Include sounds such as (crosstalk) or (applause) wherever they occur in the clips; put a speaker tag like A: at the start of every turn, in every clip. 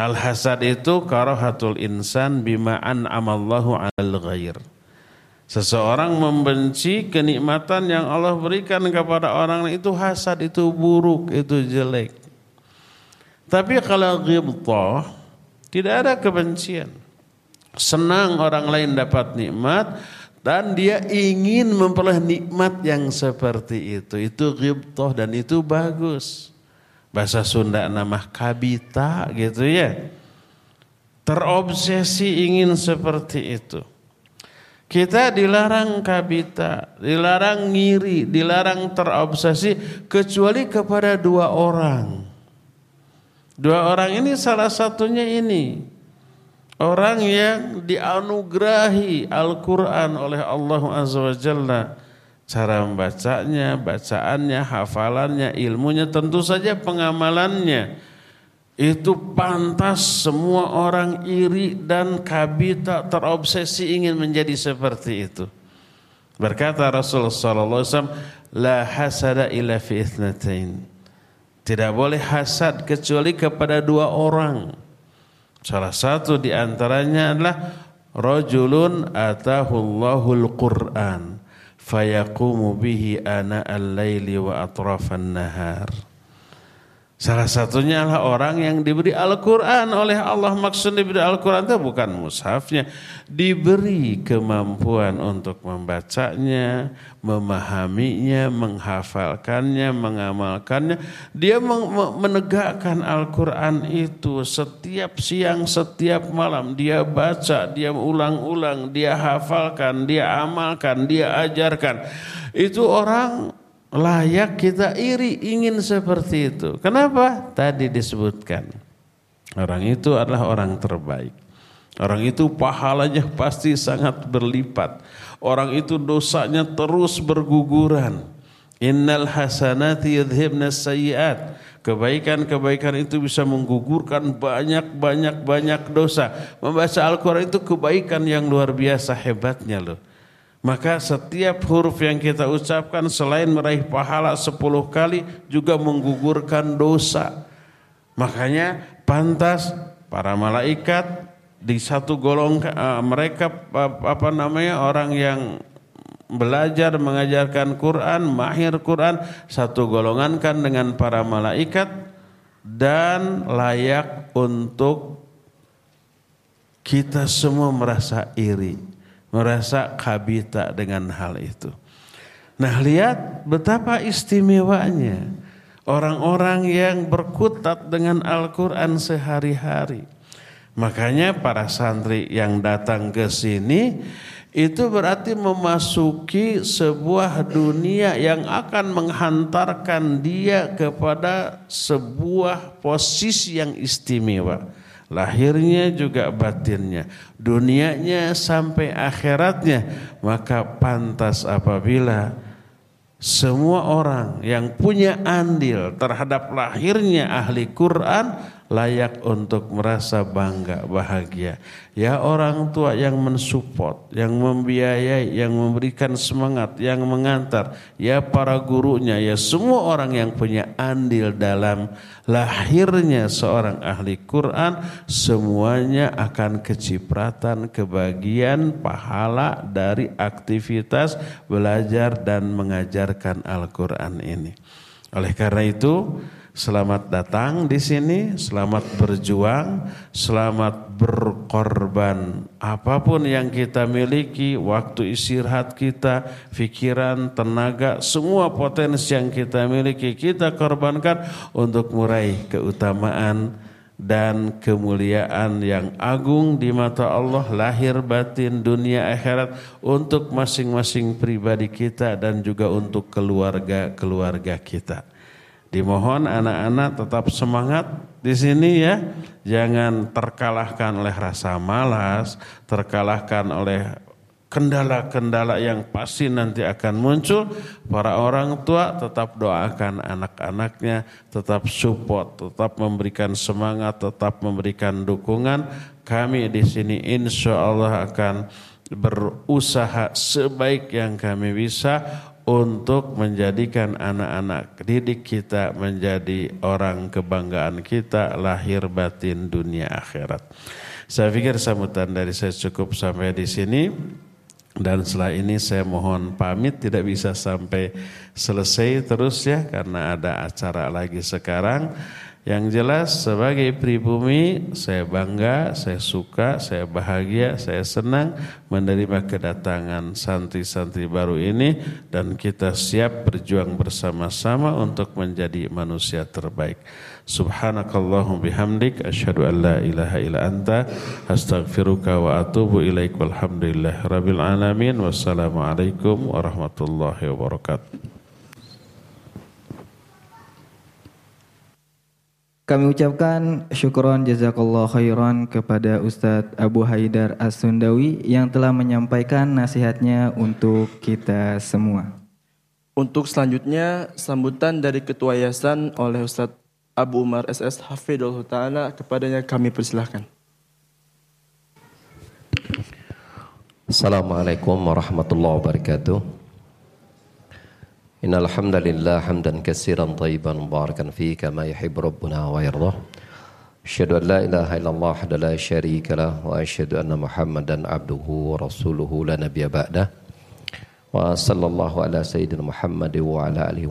A: Al hasad itu karahatul insan bima an'amallahu 'alal ghair. Seseorang membenci kenikmatan yang Allah berikan kepada orang itu hasad, itu buruk, itu jelek. Tapi kalau ghibtah tidak ada kebencian. Senang orang lain dapat nikmat dan dia ingin memperoleh nikmat yang seperti itu. Itu ghibtah dan itu bagus. Bahasa Sunda nama kabita gitu ya. Terobsesi ingin seperti itu. Kita dilarang kabita, dilarang ngiri, dilarang terobsesi kecuali kepada dua orang. Dua orang ini salah satunya ini. Orang yang dianugerahi Al-Quran oleh Allah Azza wa Jalla. Cara membacanya, bacaannya, hafalannya, ilmunya, tentu saja pengamalannya itu pantas semua orang iri dan kabita terobsesi ingin menjadi seperti itu. Berkata Rasulullah SAW, La hasada illa fi ithnatain. Tidak boleh hasad kecuali kepada dua orang. Salah satu di antaranya adalah rajulun atahullahul Qur'an فيقوم به آناء الليل وأطراف النهار. Salah satunya adalah orang yang diberi Al-Quran oleh Allah. Maksud diberi Al-Quran itu bukan mushafnya. Diberi kemampuan untuk membacanya, memahaminya, menghafalkannya, mengamalkannya. Dia menegakkan Al-Quran itu setiap siang, setiap malam. Dia baca, dia ulang-ulang, dia hafalkan, dia amalkan, dia ajarkan. Itu orang layak kita iri ingin seperti itu. Kenapa? Tadi disebutkan. Orang itu adalah orang terbaik. Orang itu pahalanya pasti sangat berlipat. Orang itu dosanya terus berguguran. Innal hasanati yudhibna sayyiat. Kebaikan-kebaikan itu bisa menggugurkan banyak-banyak-banyak dosa. Membaca Al-Quran itu kebaikan yang luar biasa hebatnya loh. Maka setiap huruf yang kita ucapkan selain meraih pahala sepuluh kali juga menggugurkan dosa. Makanya pantas para malaikat di satu golongan uh, mereka apa namanya orang yang belajar mengajarkan Quran, mahir Quran satu golongan kan dengan para malaikat dan layak untuk kita semua merasa iri merasa kabita dengan hal itu. Nah lihat betapa istimewanya orang-orang yang berkutat dengan Al-Quran sehari-hari. Makanya para santri yang datang ke sini itu berarti memasuki sebuah dunia yang akan menghantarkan dia kepada sebuah posisi yang istimewa lahirnya juga batinnya, dunianya sampai akhiratnya, maka pantas apabila semua orang yang punya andil terhadap lahirnya ahli Quran layak untuk merasa bangga, bahagia. Ya orang tua yang mensupport, yang membiayai, yang memberikan semangat, yang mengantar. Ya para gurunya, ya semua orang yang punya andil dalam lahirnya seorang ahli Quran. Semuanya akan kecipratan, kebagian, pahala dari aktivitas belajar dan mengajarkan Al-Quran ini. Oleh karena itu, Selamat datang di sini, selamat berjuang, selamat berkorban. Apa pun yang kita miliki, waktu istirahat kita, pikiran, tenaga, semua potensi yang kita miliki, kita korbankan untuk meraih keutamaan dan kemuliaan yang agung di mata Allah lahir batin dunia akhirat untuk masing-masing pribadi kita dan juga untuk keluarga-keluarga kita. Dimohon anak-anak tetap semangat di sini ya. Jangan terkalahkan oleh rasa malas, terkalahkan oleh kendala-kendala yang pasti nanti akan muncul. Para orang tua tetap doakan anak-anaknya, tetap support, tetap memberikan semangat, tetap memberikan dukungan. Kami di sini insya Allah akan berusaha sebaik yang kami bisa untuk menjadikan anak-anak didik kita menjadi orang kebanggaan kita lahir batin dunia akhirat. Saya pikir sambutan dari saya cukup sampai di sini. Dan setelah ini saya mohon pamit tidak bisa sampai selesai terus ya karena ada acara lagi sekarang. Yang jelas sebagai pribumi saya bangga, saya suka, saya bahagia, saya senang menerima kedatangan santri-santri baru ini dan kita siap berjuang bersama-sama untuk menjadi manusia terbaik. Subhanakallahum bihamdik asyhadu an la ilaha illa anta astaghfiruka wa atubu ilaik walhamdulillah rabbil alamin wassalamu alaikum warahmatullahi wabarakatuh.
B: Kami ucapkan syukuran jazakallah khairan kepada Ustadz Abu Haidar As-Sundawi yang telah menyampaikan nasihatnya untuk kita semua.
C: Untuk selanjutnya, sambutan dari Ketua Yayasan oleh Ustadz Abu Umar SS Hafidul Ta'ala kepadanya kami persilahkan.
D: Assalamualaikum warahmatullahi wabarakatuh. إن الحمد لله حمدا كثيرا طيبا مباركا فيه كما يحب ربنا ويرضاه أشهد أن لا إله إلا الله وحده لا شريك له وأشهد أن محمدا عبده ورسوله لا نبي بعده وصلى الله على سيدنا محمد وعلى آله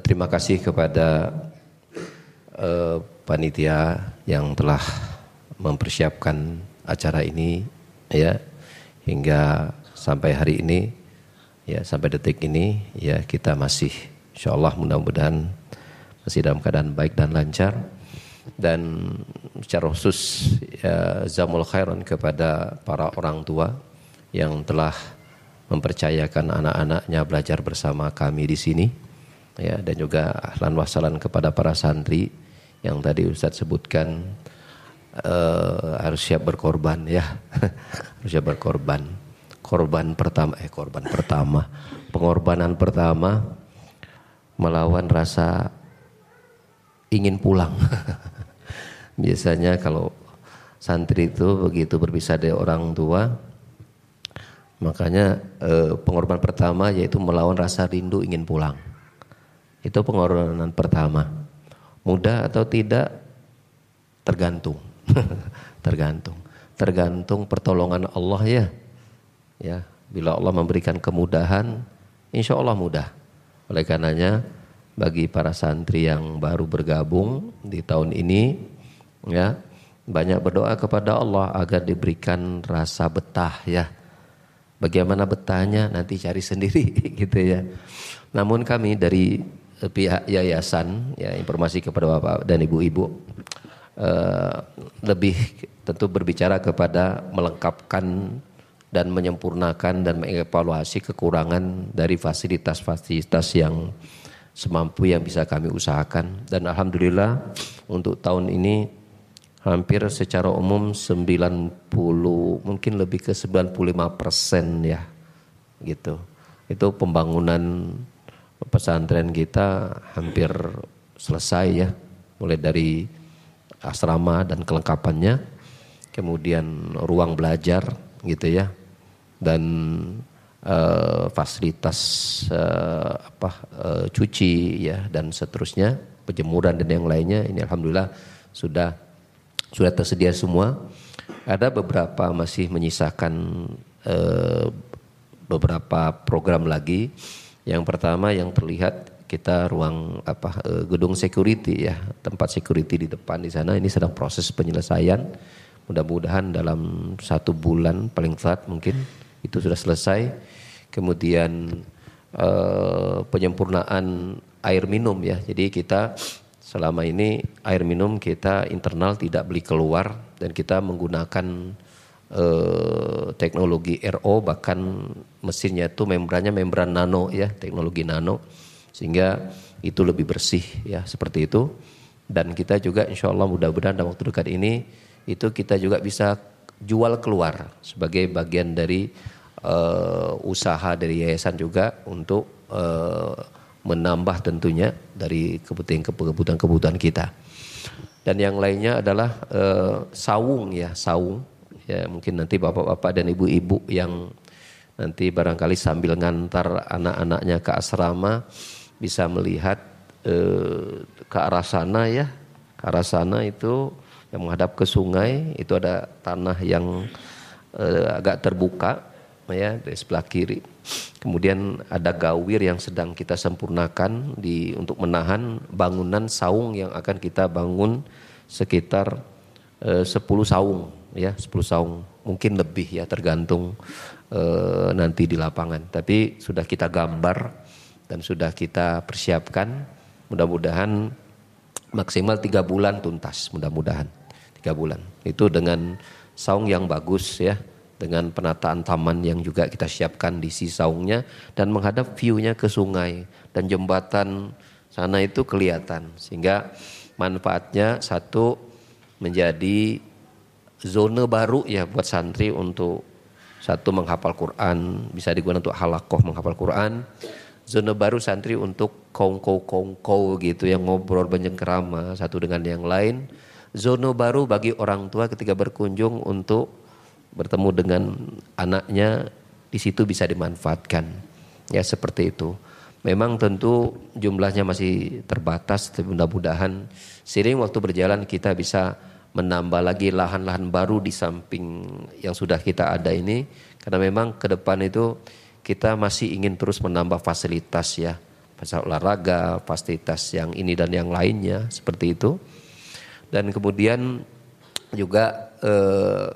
D: Terima kasih kepada uh, panitia yang telah mempersiapkan acara ini ya hingga sampai hari ini ya sampai detik ini ya kita masih insya Allah mudah-mudahan masih dalam keadaan baik dan lancar. Dan secara khusus ya, zamul khairan kepada para orang tua yang telah mempercayakan anak-anaknya belajar bersama kami di sini. Ya dan juga ahlan wasalan kepada para santri yang tadi Ustadz sebutkan uh, harus siap berkorban ya. (laughs) Harus siap berkorban korban pertama eh korban pertama. Pengorbanan pertama melawan rasa ingin pulang. (laughs) Biasanya kalau santri itu begitu berpisah dari orang tua makanya eh, pengorbanan pertama yaitu melawan rasa rindu ingin pulang. Itu pengorbanan pertama. Mudah atau tidak tergantung. (laughs) Tergantung. Tergantung pertolongan Allah ya Ya, bila Allah memberikan kemudahan, insya Allah mudah. Oleh karenanya, bagi para santri yang baru bergabung di tahun ini, ya banyak berdoa kepada Allah agar diberikan rasa betah ya. Bagaimana betahnya nanti cari sendiri (laughs) gitu ya. Namun kami dari pihak yayasan ya informasi kepada Bapak dan Ibu-ibu uh, lebih tentu berbicara kepada melengkapkan dan menyempurnakan dan mengevaluasi kekurangan dari fasilitas-fasilitas yang semampu yang bisa kami usahakan. Dan alhamdulillah untuk tahun ini hampir secara umum 90 mungkin lebih ke 95 persen ya gitu. Itu pembangunan pesantren kita hampir selesai ya mulai dari asrama dan kelengkapannya kemudian ruang belajar gitu ya dan uh, fasilitas uh, apa uh, cuci ya dan seterusnya penjemuran dan yang lainnya ini alhamdulillah sudah sudah tersedia semua. Ada beberapa masih menyisakan uh, beberapa program lagi. Yang pertama yang terlihat kita ruang apa gedung security ya tempat security di depan di sana. Ini sedang proses penyelesaian. Mudah-mudahan dalam satu bulan paling telat mungkin itu sudah selesai. Kemudian uh, penyempurnaan air minum ya. Jadi kita selama ini air minum kita internal tidak beli keluar dan kita menggunakan uh, teknologi RO bahkan mesinnya itu membrannya membran nano ya, teknologi nano sehingga itu lebih bersih ya seperti itu. Dan kita juga insya Allah mudah-mudahan dalam waktu dekat ini itu kita juga bisa jual keluar sebagai bagian dari uh, usaha dari yayasan juga untuk uh, menambah tentunya dari kebutuhan-kebutuhan kita. Dan yang lainnya adalah uh, sawung ya, sawung. Ya mungkin nanti bapak-bapak dan ibu-ibu yang nanti barangkali sambil ngantar anak-anaknya ke asrama bisa melihat eh, ke arah sana ya ke arah sana itu yang menghadap ke sungai itu ada tanah yang eh, agak terbuka ya di sebelah kiri kemudian ada gawir yang sedang kita sempurnakan di untuk menahan bangunan saung yang akan kita bangun sekitar eh, 10 saung ya 10 saung mungkin lebih ya tergantung e, nanti di lapangan. Tapi sudah kita gambar dan sudah kita persiapkan. Mudah-mudahan maksimal tiga bulan tuntas. Mudah-mudahan tiga bulan. Itu dengan saung yang bagus ya, dengan penataan taman yang juga kita siapkan di sisi saungnya dan menghadap view-nya ke sungai dan jembatan sana itu kelihatan sehingga manfaatnya satu menjadi zona baru ya buat santri untuk satu menghafal Quran, bisa digunakan untuk halakoh menghafal Quran. Zona baru santri untuk kongko-kongko gitu yang ngobrol banyak kerama satu dengan yang lain. Zona baru bagi orang tua ketika berkunjung untuk bertemu dengan anaknya di situ bisa dimanfaatkan. Ya seperti itu. Memang tentu jumlahnya masih terbatas, tapi mudah-mudahan sering waktu berjalan kita bisa menambah lagi lahan-lahan baru di samping yang sudah kita ada ini karena memang ke depan itu kita masih ingin terus menambah fasilitas ya fasilitas olahraga fasilitas yang ini dan yang lainnya seperti itu dan kemudian juga eh,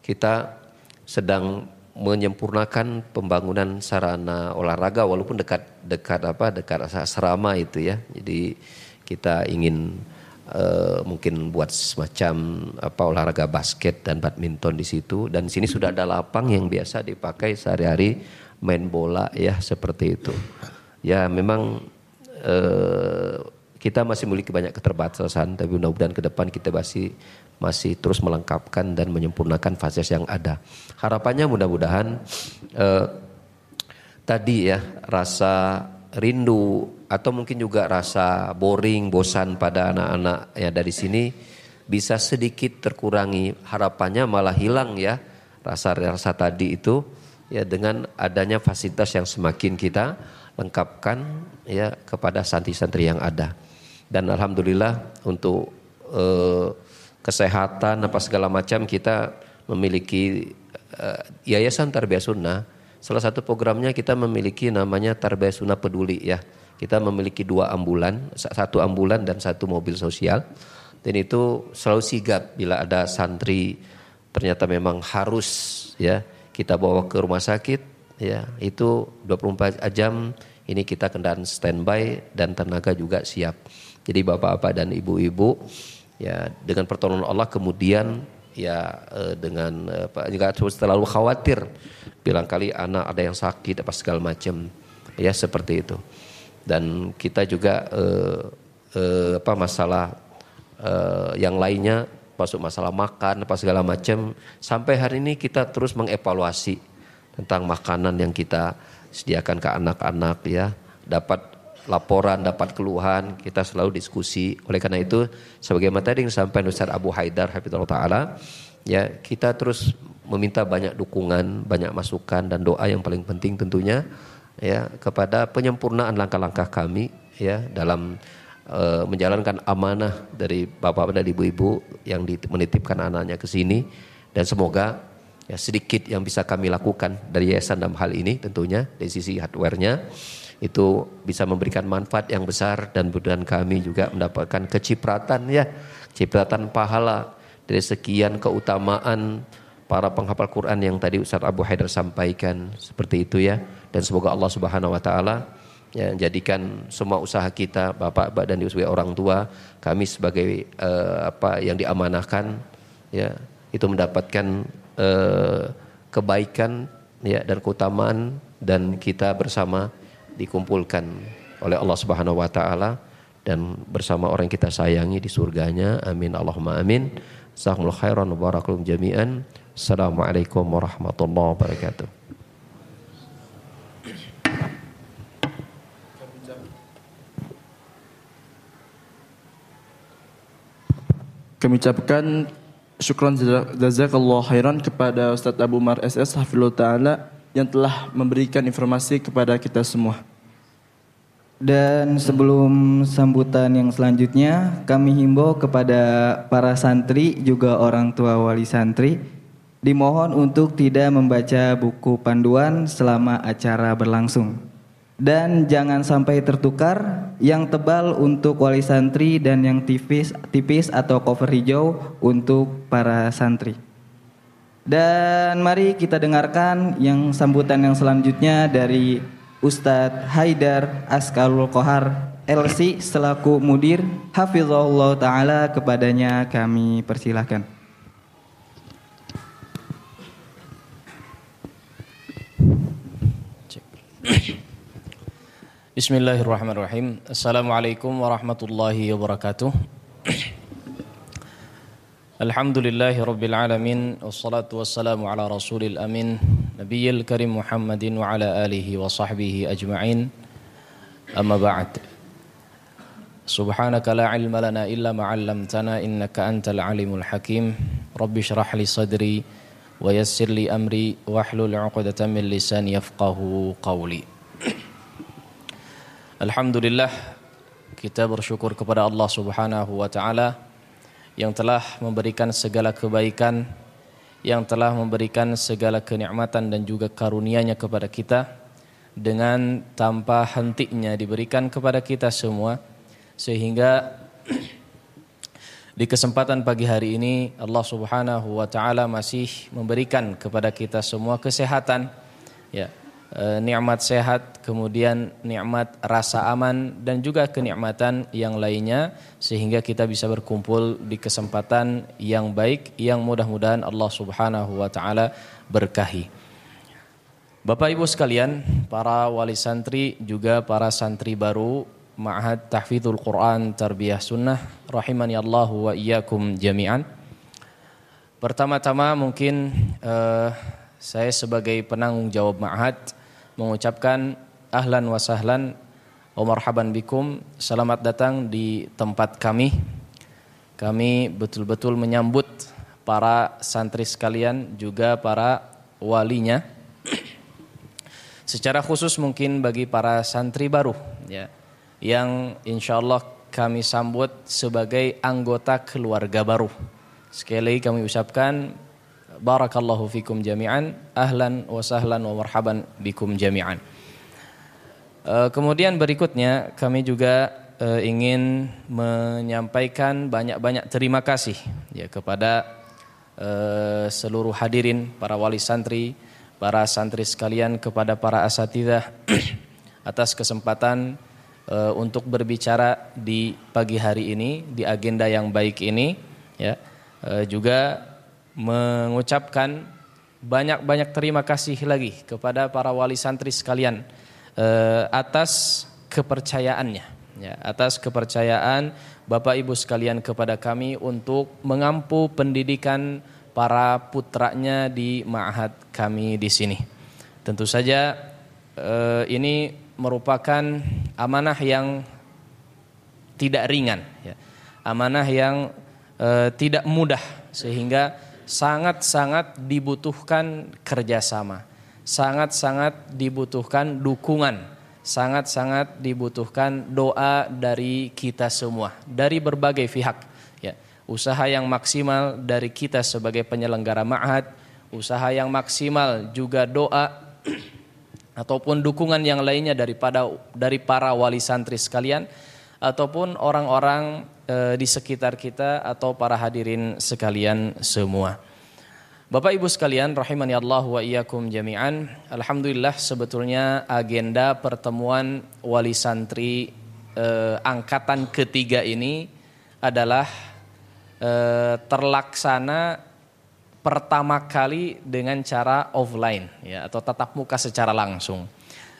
D: kita sedang menyempurnakan pembangunan sarana olahraga walaupun dekat dekat apa dekat asrama itu ya jadi kita ingin uh, mungkin buat semacam apa olahraga basket dan badminton di situ dan sini sudah ada lapang yang biasa dipakai sehari-hari main bola ya seperti itu. Ya memang uh, kita masih memiliki banyak keterbatasan tapi mudah-mudahan ke depan kita masih masih terus melengkapkan dan menyempurnakan fasilitas yang ada. Harapannya mudah-mudahan uh, tadi ya rasa rindu atau mungkin juga rasa boring, bosan pada anak-anak ya dari sini bisa sedikit terkurangi. Harapannya malah hilang ya rasa-rasa tadi itu ya dengan adanya fasilitas yang semakin kita lengkapkan ya kepada santri-santri yang ada. Dan alhamdulillah untuk eh, kesehatan apa segala macam kita memiliki eh, yayasan Tarbiyah Sunnah. Salah satu programnya kita memiliki namanya Tarbiyah Sunnah Peduli ya kita memiliki dua ambulan, satu ambulan dan satu mobil sosial. Dan itu selalu sigap bila ada santri ternyata memang harus ya kita bawa ke rumah sakit ya itu 24 jam ini kita kendaraan standby dan tenaga juga siap. Jadi bapak-bapak dan ibu-ibu ya dengan pertolongan Allah kemudian ya eh, dengan apa juga terus terlalu khawatir bilang kali anak ada yang sakit apa segala macam ya seperti itu. Dan kita juga uh, uh, apa masalah uh, yang lainnya masuk masalah makan apa segala macam sampai hari ini kita terus mengevaluasi tentang makanan yang kita sediakan ke anak-anak ya dapat laporan dapat keluhan kita selalu diskusi. Oleh karena itu sebagaimana tadi yang sampai Ustaz Abu Haidar Hafizullah taala ya kita terus meminta banyak dukungan banyak masukan dan doa yang paling penting tentunya ya kepada penyempurnaan langkah-langkah kami ya dalam uh, menjalankan amanah dari bapak dan ibu-ibu yang menitipkan anaknya ke sini. Dan semoga ya sedikit yang bisa kami lakukan dari yayasan dalam hal ini tentunya dari sisi hardware-nya itu bisa memberikan manfaat yang besar dan budan kami juga mendapatkan kecipratan ya. Cipratan pahala dari sekian keutamaan para penghafal Quran yang tadi Ustaz Abu Haidar sampaikan. Seperti itu ya. Dan semoga Allah Subhanahu wa taala ya jadikan semua usaha kita bapak-bapak dan sebagai orang tua kami sebagai uh, apa yang diamanahkan ya itu mendapatkan uh, kebaikan ya dan keutamaan dan kita bersama dikumpulkan oleh Allah Subhanahu wa taala dan bersama orang yang kita sayangi di surganya. Amin. Allahumma amin. Assalamualaikum khairan wa jami'an. Assalamualaikum warahmatullahi wabarakatuh.
C: Kami ucapkan syukran jazakallah khairan kepada Ustaz Abu Mar SS Hafizullah Ta'ala yang telah memberikan informasi kepada kita semua.
B: Dan sebelum sambutan yang selanjutnya, kami himbau kepada para santri juga orang tua wali santri dimohon untuk tidak membaca buku panduan selama acara berlangsung. Dan jangan sampai tertukar yang tebal untuk wali santri dan yang tipis tipis atau cover hijau untuk para santri. Dan mari kita dengarkan yang sambutan yang selanjutnya dari Ustadz Haidar Askarul Kohar LC selaku mudir Hafizullah Ta'ala kepadanya kami persilahkan.
E: Bismillahirrahmanirrahim. Assalamualaikum warahmatullahi wabarakatuh. Alhamdulillahi rabbil alamin. Wassalatu wassalamu ala rasulil amin Nabiyil karim Muhammadin wa ala alihi wa sahbihi ajma'in Amma ba'd Subhanaka la ilma lana illa ma'allamtana innaka antal alimul hakim Rabbi syrah li sadri wa yassir li amri wahlul 'uqdatam min lisani yafqahu qawli Alhamdulillah kita bersyukur kepada Allah Subhanahu wa taala yang telah memberikan segala kebaikan, yang telah memberikan segala kenikmatan dan juga karunia-Nya kepada kita. Dengan tanpa hentinya diberikan kepada kita semua. Sehingga di kesempatan pagi hari ini Allah Subhanahu wa taala masih memberikan kepada kita semua kesehatan. Ya nikmat sehat, kemudian nikmat rasa aman dan juga kenikmatan yang lainnya sehingga kita bisa berkumpul di kesempatan yang baik yang mudah-mudahan Allah Subhanahu wa taala berkahi. Bapak Ibu sekalian, para wali santri juga para santri baru Ma'had Tahfidzul Quran Tarbiyah Sunnah rahimani Allah wa iyyakum jami'an. Pertama-tama mungkin uh, saya sebagai penanggung jawab Ma'had mengucapkan ahlan wa sahlan wa marhaban bikum. Selamat datang di tempat kami. Kami betul-betul menyambut para santri sekalian juga para walinya. Secara khusus mungkin bagi para santri baru ya yang insya Allah kami sambut sebagai anggota keluarga baru. Sekali lagi kami ucapkan Barakallahu fikum jami'an. Ahlan wa sahlan wa marhaban bikum jami'an. Uh, kemudian berikutnya kami juga uh, ingin menyampaikan banyak-banyak terima kasih ya kepada uh, seluruh hadirin para wali santri, para santri sekalian kepada para asatidah (clears throat) atas kesempatan untuk berbicara di pagi hari ini di agenda yang baik ini ya. Juga mengucapkan banyak-banyak terima kasih lagi kepada para wali santri sekalian uh, atas kepercayaannya ya atas kepercayaan Bapak Ibu sekalian kepada kami untuk mengampu pendidikan para putranya di ma'had kami di sini. Tentu saja uh, ini merupakan amanah yang tidak ringan ya. Amanah yang uh, tidak mudah sehingga sangat-sangat dibutuhkan kerjasama, sangat-sangat dibutuhkan dukungan, sangat-sangat dibutuhkan doa dari kita semua, dari berbagai pihak. Ya, usaha yang maksimal dari kita sebagai penyelenggara ma'had, usaha yang maksimal juga doa (clears throat) ataupun dukungan yang lainnya daripada dari para wali santri sekalian ataupun orang-orang e, di sekitar kita atau para hadirin sekalian semua. Bapak Ibu sekalian rahimani Allah wa iyyakum jami'an. Alhamdulillah sebetulnya agenda pertemuan wali santri e, angkatan ketiga ini adalah e, terlaksana pertama kali dengan cara offline ya atau tatap muka secara langsung.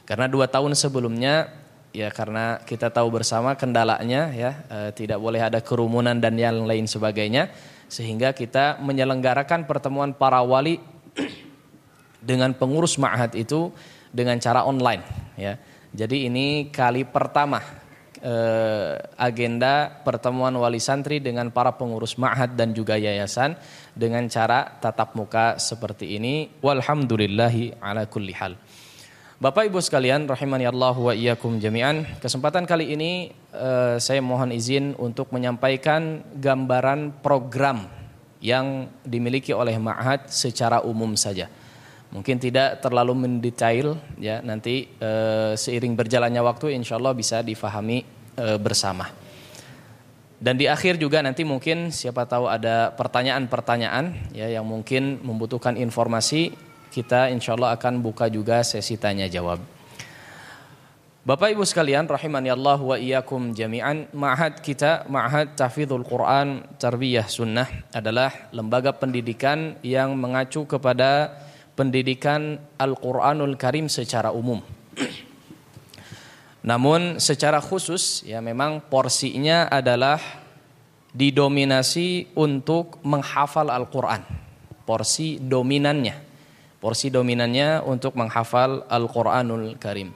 E: Karena dua tahun sebelumnya ya karena kita tahu bersama kendalanya ya e, tidak boleh ada kerumunan dan yang lain sebagainya sehingga kita menyelenggarakan pertemuan para wali (clears throat) dengan pengurus ma'had itu dengan cara online ya. Jadi ini kali pertama eh, agenda pertemuan wali santri dengan para pengurus ma'had dan juga yayasan dengan cara tatap muka seperti ini. Walhamdulillahi ala kulli hal. Bapak Ibu sekalian rahimani Allah wa iyyakum jami'an. Kesempatan kali ini eh, saya mohon izin untuk menyampaikan gambaran program yang dimiliki oleh ma'had secara umum saja. Mungkin tidak terlalu mendetail ya nanti e, seiring berjalannya waktu insya Allah bisa difahami e, bersama. Dan di akhir juga nanti mungkin siapa tahu ada pertanyaan-pertanyaan ya yang mungkin membutuhkan informasi kita insya Allah akan buka juga sesi tanya jawab. Bapak Ibu sekalian rahimani Allah wa iyyakum jami'an Ma'had kita Ma'had Tahfidzul Quran Tarbiyah Sunnah adalah lembaga pendidikan yang mengacu kepada pendidikan Al-Qur'anul Karim secara umum. (clears throat) Namun secara khusus ya memang porsinya adalah didominasi untuk menghafal Al-Qur'an. Porsi dominannya. Porsi dominannya untuk menghafal Al-Qur'anul Karim.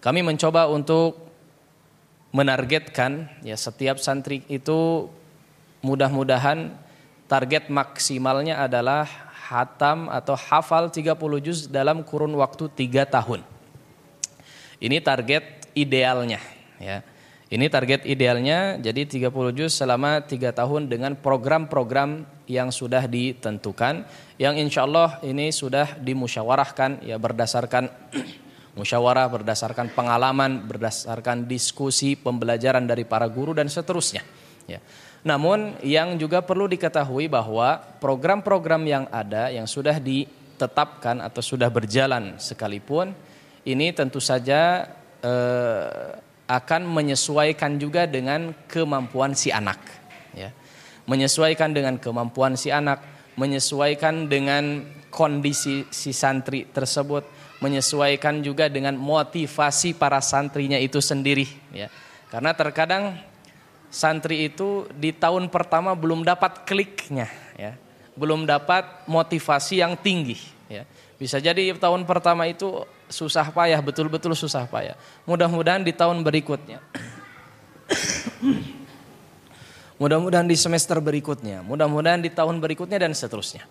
E: Kami mencoba untuk menargetkan ya setiap santri itu mudah-mudahan target maksimalnya adalah hatam atau hafal 30 juz dalam kurun waktu 3 tahun. Ini target idealnya ya. Ini target idealnya jadi 30 juz selama 3 tahun dengan program-program yang sudah ditentukan yang insya Allah ini sudah dimusyawarahkan ya berdasarkan (clears throat) musyawarah berdasarkan pengalaman berdasarkan diskusi pembelajaran dari para guru dan seterusnya ya. Namun yang juga perlu diketahui bahwa program-program yang ada yang sudah ditetapkan atau sudah berjalan sekalipun ini tentu saja eh, akan menyesuaikan juga dengan kemampuan si anak ya. Menyesuaikan dengan kemampuan si anak, menyesuaikan dengan kondisi si santri tersebut, menyesuaikan juga dengan motivasi para santrinya itu sendiri ya. Karena terkadang santri itu di tahun pertama belum dapat kliknya ya. Belum dapat motivasi yang tinggi ya. Bisa jadi tahun pertama itu susah payah betul-betul susah payah. Mudah-mudahan di tahun berikutnya mudah-mudahan di semester berikutnya mudah-mudahan di tahun berikutnya dan seterusnya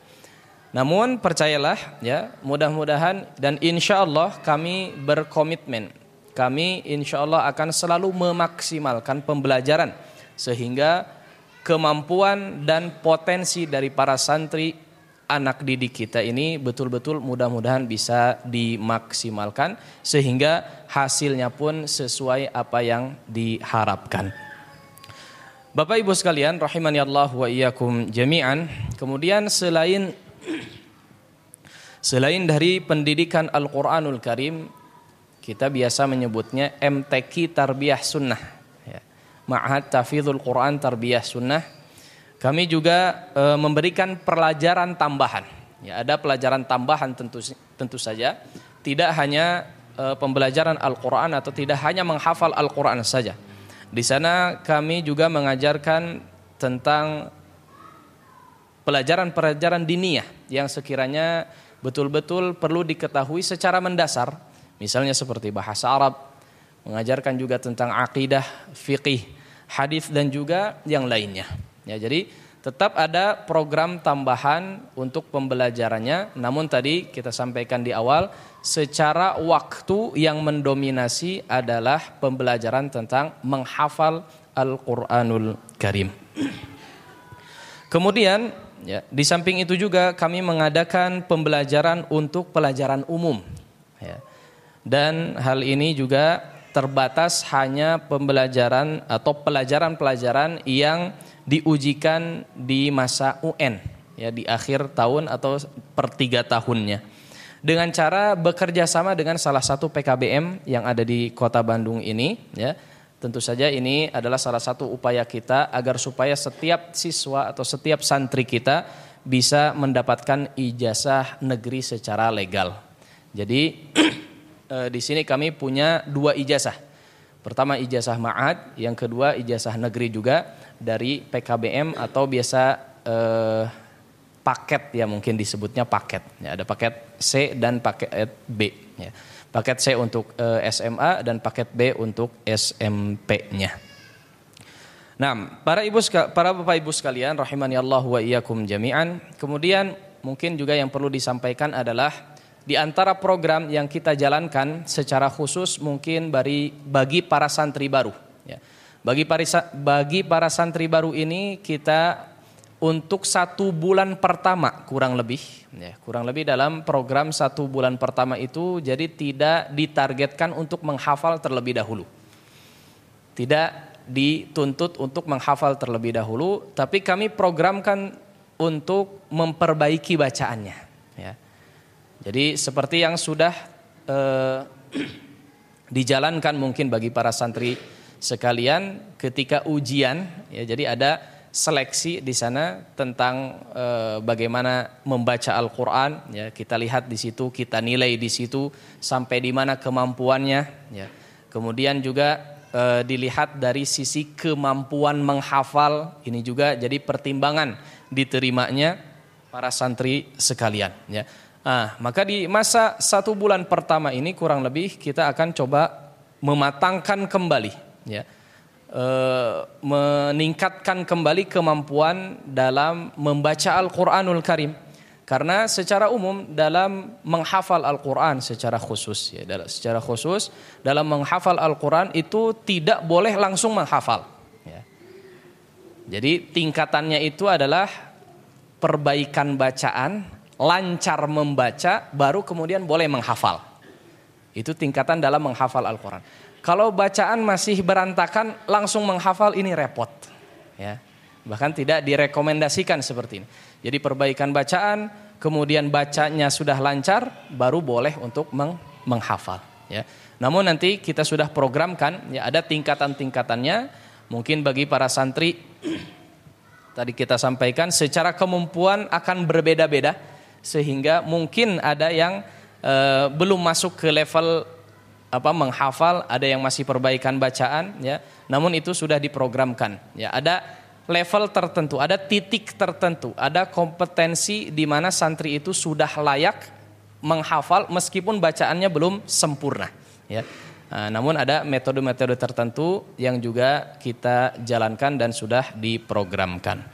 E: namun percayalah ya mudah-mudahan dan insya Allah kami berkomitmen kami insya Allah akan selalu memaksimalkan pembelajaran sehingga kemampuan dan potensi dari para santri anak didik kita ini betul-betul mudah-mudahan bisa dimaksimalkan sehingga hasilnya pun sesuai apa yang diharapkan. Bapak Ibu sekalian rahimani Allah wa iyyakum jami'an. Kemudian selain selain dari pendidikan Al-Qur'anul Karim kita biasa menyebutnya MTQ Tarbiyah Sunnah. Ya. Ma'had Tafidul Quran Tarbiyah Sunnah. Kami juga e, memberikan pelajaran tambahan. Ya, ada pelajaran tambahan tentu tentu saja. Tidak hanya e, pembelajaran Al-Quran atau tidak hanya menghafal Al-Quran saja. Di sana kami juga mengajarkan tentang pelajaran-pelajaran diniyah yang sekiranya betul-betul perlu diketahui secara mendasar Misalnya seperti bahasa Arab, mengajarkan juga tentang akidah, fikih, hadis dan juga yang lainnya. Ya, jadi tetap ada program tambahan untuk pembelajarannya, namun tadi kita sampaikan di awal secara waktu yang mendominasi adalah pembelajaran tentang menghafal Al-Qur'anul Karim. Kemudian ya, di samping itu juga kami mengadakan pembelajaran untuk pelajaran umum. Ya dan hal ini juga terbatas hanya pembelajaran atau pelajaran-pelajaran yang diujikan di masa UN ya di akhir tahun atau per tiga tahunnya dengan cara bekerja sama dengan salah satu PKBM yang ada di kota Bandung ini ya tentu saja ini adalah salah satu upaya kita agar supaya setiap siswa atau setiap santri kita bisa mendapatkan ijazah negeri secara legal jadi e, (clears throat) di sini kami punya dua ijazah. Pertama ijazah ma'ad, yang kedua ijazah negeri juga dari PKBM atau biasa e, paket ya mungkin disebutnya paket. Ya, ada paket C dan paket B. Ya. Paket C untuk uh, eh, SMA dan paket B untuk SMP-nya. Nah, para ibu para bapak ibu sekalian rahimani Allah wa iyyakum jami'an. Kemudian mungkin juga yang perlu disampaikan adalah di antara program yang kita jalankan secara khusus mungkin bagi bagi para santri baru ya. Bagi para bagi para santri baru ini kita untuk satu bulan pertama kurang lebih ya kurang lebih dalam program satu bulan pertama itu jadi tidak ditargetkan untuk menghafal terlebih dahulu tidak dituntut untuk menghafal terlebih dahulu, tapi kami programkan untuk memperbaiki bacaannya. Ya. Jadi seperti yang sudah eh, (clears throat) dijalankan mungkin bagi para santri sekalian ketika ujian, ya jadi ada seleksi di sana tentang e, bagaimana membaca Al-Qur'an ya kita lihat di situ kita nilai di situ sampai di mana kemampuannya ya kemudian juga e, dilihat dari sisi kemampuan menghafal ini juga jadi pertimbangan diterimanya para santri sekalian ya. Ah, maka di masa satu bulan pertama ini kurang lebih kita akan coba mematangkan kembali ya. E, meningkatkan kembali kemampuan dalam membaca Al-Qur'anul Karim karena secara umum dalam menghafal Al-Quran secara khusus, ya, secara khusus dalam menghafal Al-Quran itu tidak boleh langsung menghafal. Ya. Jadi tingkatannya itu adalah perbaikan bacaan, lancar membaca, baru kemudian boleh menghafal. Itu tingkatan dalam menghafal Al-Quran. Kalau bacaan masih berantakan, langsung menghafal ini repot. Ya. Bahkan tidak direkomendasikan seperti ini. Jadi perbaikan bacaan, kemudian bacanya sudah lancar, baru boleh untuk meng menghafal. Ya. Namun nanti kita sudah programkan, ya ada tingkatan-tingkatannya. Mungkin bagi para santri, (clears throat) tadi kita sampaikan, secara kemampuan akan berbeda-beda, sehingga mungkin ada yang uh, belum masuk ke level apa menghafal, ada yang masih perbaikan bacaan, ya. Namun itu sudah diprogramkan. Ya, ada level tertentu, ada titik tertentu, ada kompetensi di mana santri itu sudah layak menghafal meskipun bacaannya belum sempurna. Ya. Nah, namun ada metode-metode tertentu yang juga kita jalankan dan sudah diprogramkan.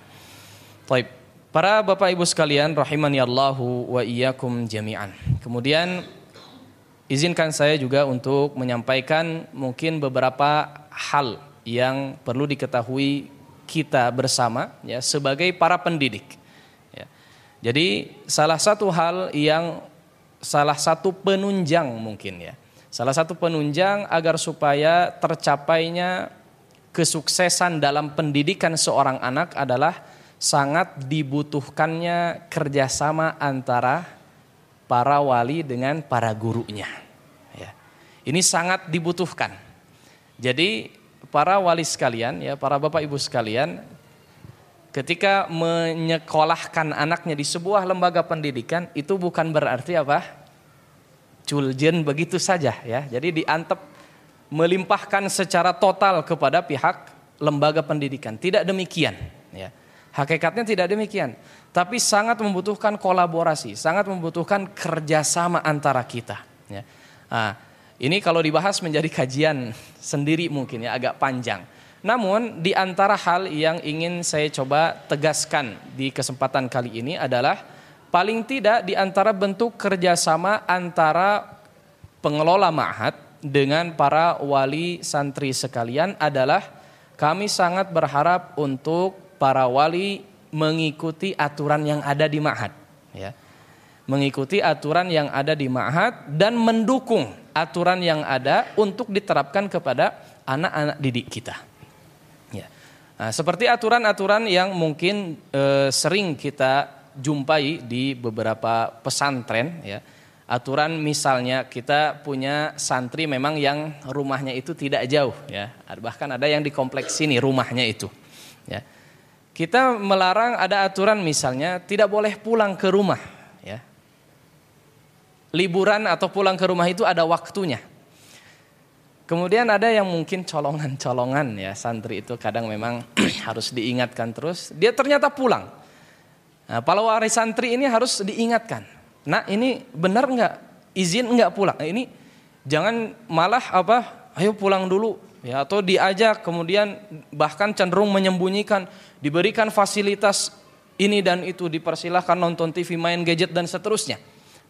E: Baik, para bapak ibu sekalian, rahimani Allahu wa iyyakum jami'an. Kemudian izinkan saya juga untuk menyampaikan mungkin beberapa hal yang perlu diketahui kita bersama ya sebagai para pendidik. Ya. Jadi salah satu hal yang salah satu penunjang mungkin ya. Salah satu penunjang agar supaya tercapainya kesuksesan dalam pendidikan seorang anak adalah sangat dibutuhkannya kerjasama antara para wali dengan para gurunya. Ya. Ini sangat dibutuhkan. Jadi para wali sekalian, ya para bapak ibu sekalian, ketika menyekolahkan anaknya di sebuah lembaga pendidikan itu bukan berarti apa? Culjen begitu saja ya. Jadi diantep melimpahkan secara total kepada pihak lembaga pendidikan. Tidak demikian ya. Hakikatnya tidak demikian. Tapi sangat membutuhkan kolaborasi, sangat membutuhkan kerjasama antara kita. Ya. Nah, ini kalau dibahas menjadi kajian (laughs) sendiri mungkin ya agak panjang. Namun di antara hal yang ingin saya coba tegaskan di kesempatan kali ini adalah paling tidak di antara bentuk kerjasama antara pengelola ma'had dengan para wali santri sekalian adalah kami sangat berharap untuk para wali mengikuti aturan yang ada di ma'had. Ya. Mengikuti aturan yang ada di ma'had dan mendukung aturan yang ada untuk diterapkan kepada anak-anak didik kita. Ya. Nah, seperti aturan-aturan yang mungkin e, sering kita jumpai di beberapa pesantren ya. Aturan misalnya kita punya santri memang yang rumahnya itu tidak jauh ya. Bahkan ada yang di kompleks sini rumahnya itu. Ya. Kita melarang ada aturan misalnya tidak boleh pulang ke rumah ya liburan atau pulang ke rumah itu ada waktunya. Kemudian ada yang mungkin colongan-colongan ya santri itu kadang memang (clears throat) harus diingatkan terus. Dia ternyata pulang. Nah, para waris santri ini harus diingatkan. Nah ini benar nggak izin enggak pulang. Nah, ini jangan malah apa? Ayo pulang dulu ya atau diajak kemudian bahkan cenderung menyembunyikan diberikan fasilitas ini dan itu dipersilahkan nonton TV main gadget dan seterusnya.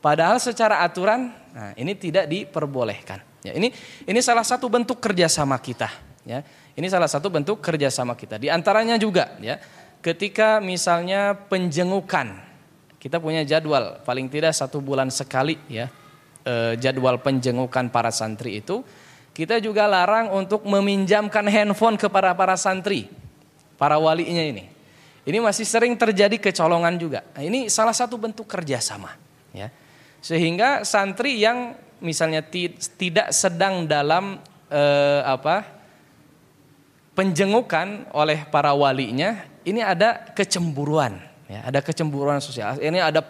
E: Padahal secara aturan nah ini tidak diperbolehkan. Ya ini ini salah satu bentuk kerjasama kita ya. Ini salah satu bentuk kerjasama kita. Di antaranya juga ya ketika misalnya penjengukan kita punya jadwal paling tidak satu bulan sekali ya eh, jadwal penjengukan para santri itu kita juga larang untuk meminjamkan handphone kepada para santri, para walinya ini. Ini masih sering terjadi kecolongan juga. Nah, ini salah satu bentuk kerjasama. Ya. Sehingga santri yang misalnya tidak sedang dalam eh, apa penjengukan oleh para walinya, ini ada kecemburuan. Ya, ada kecemburuan sosial. Ini ada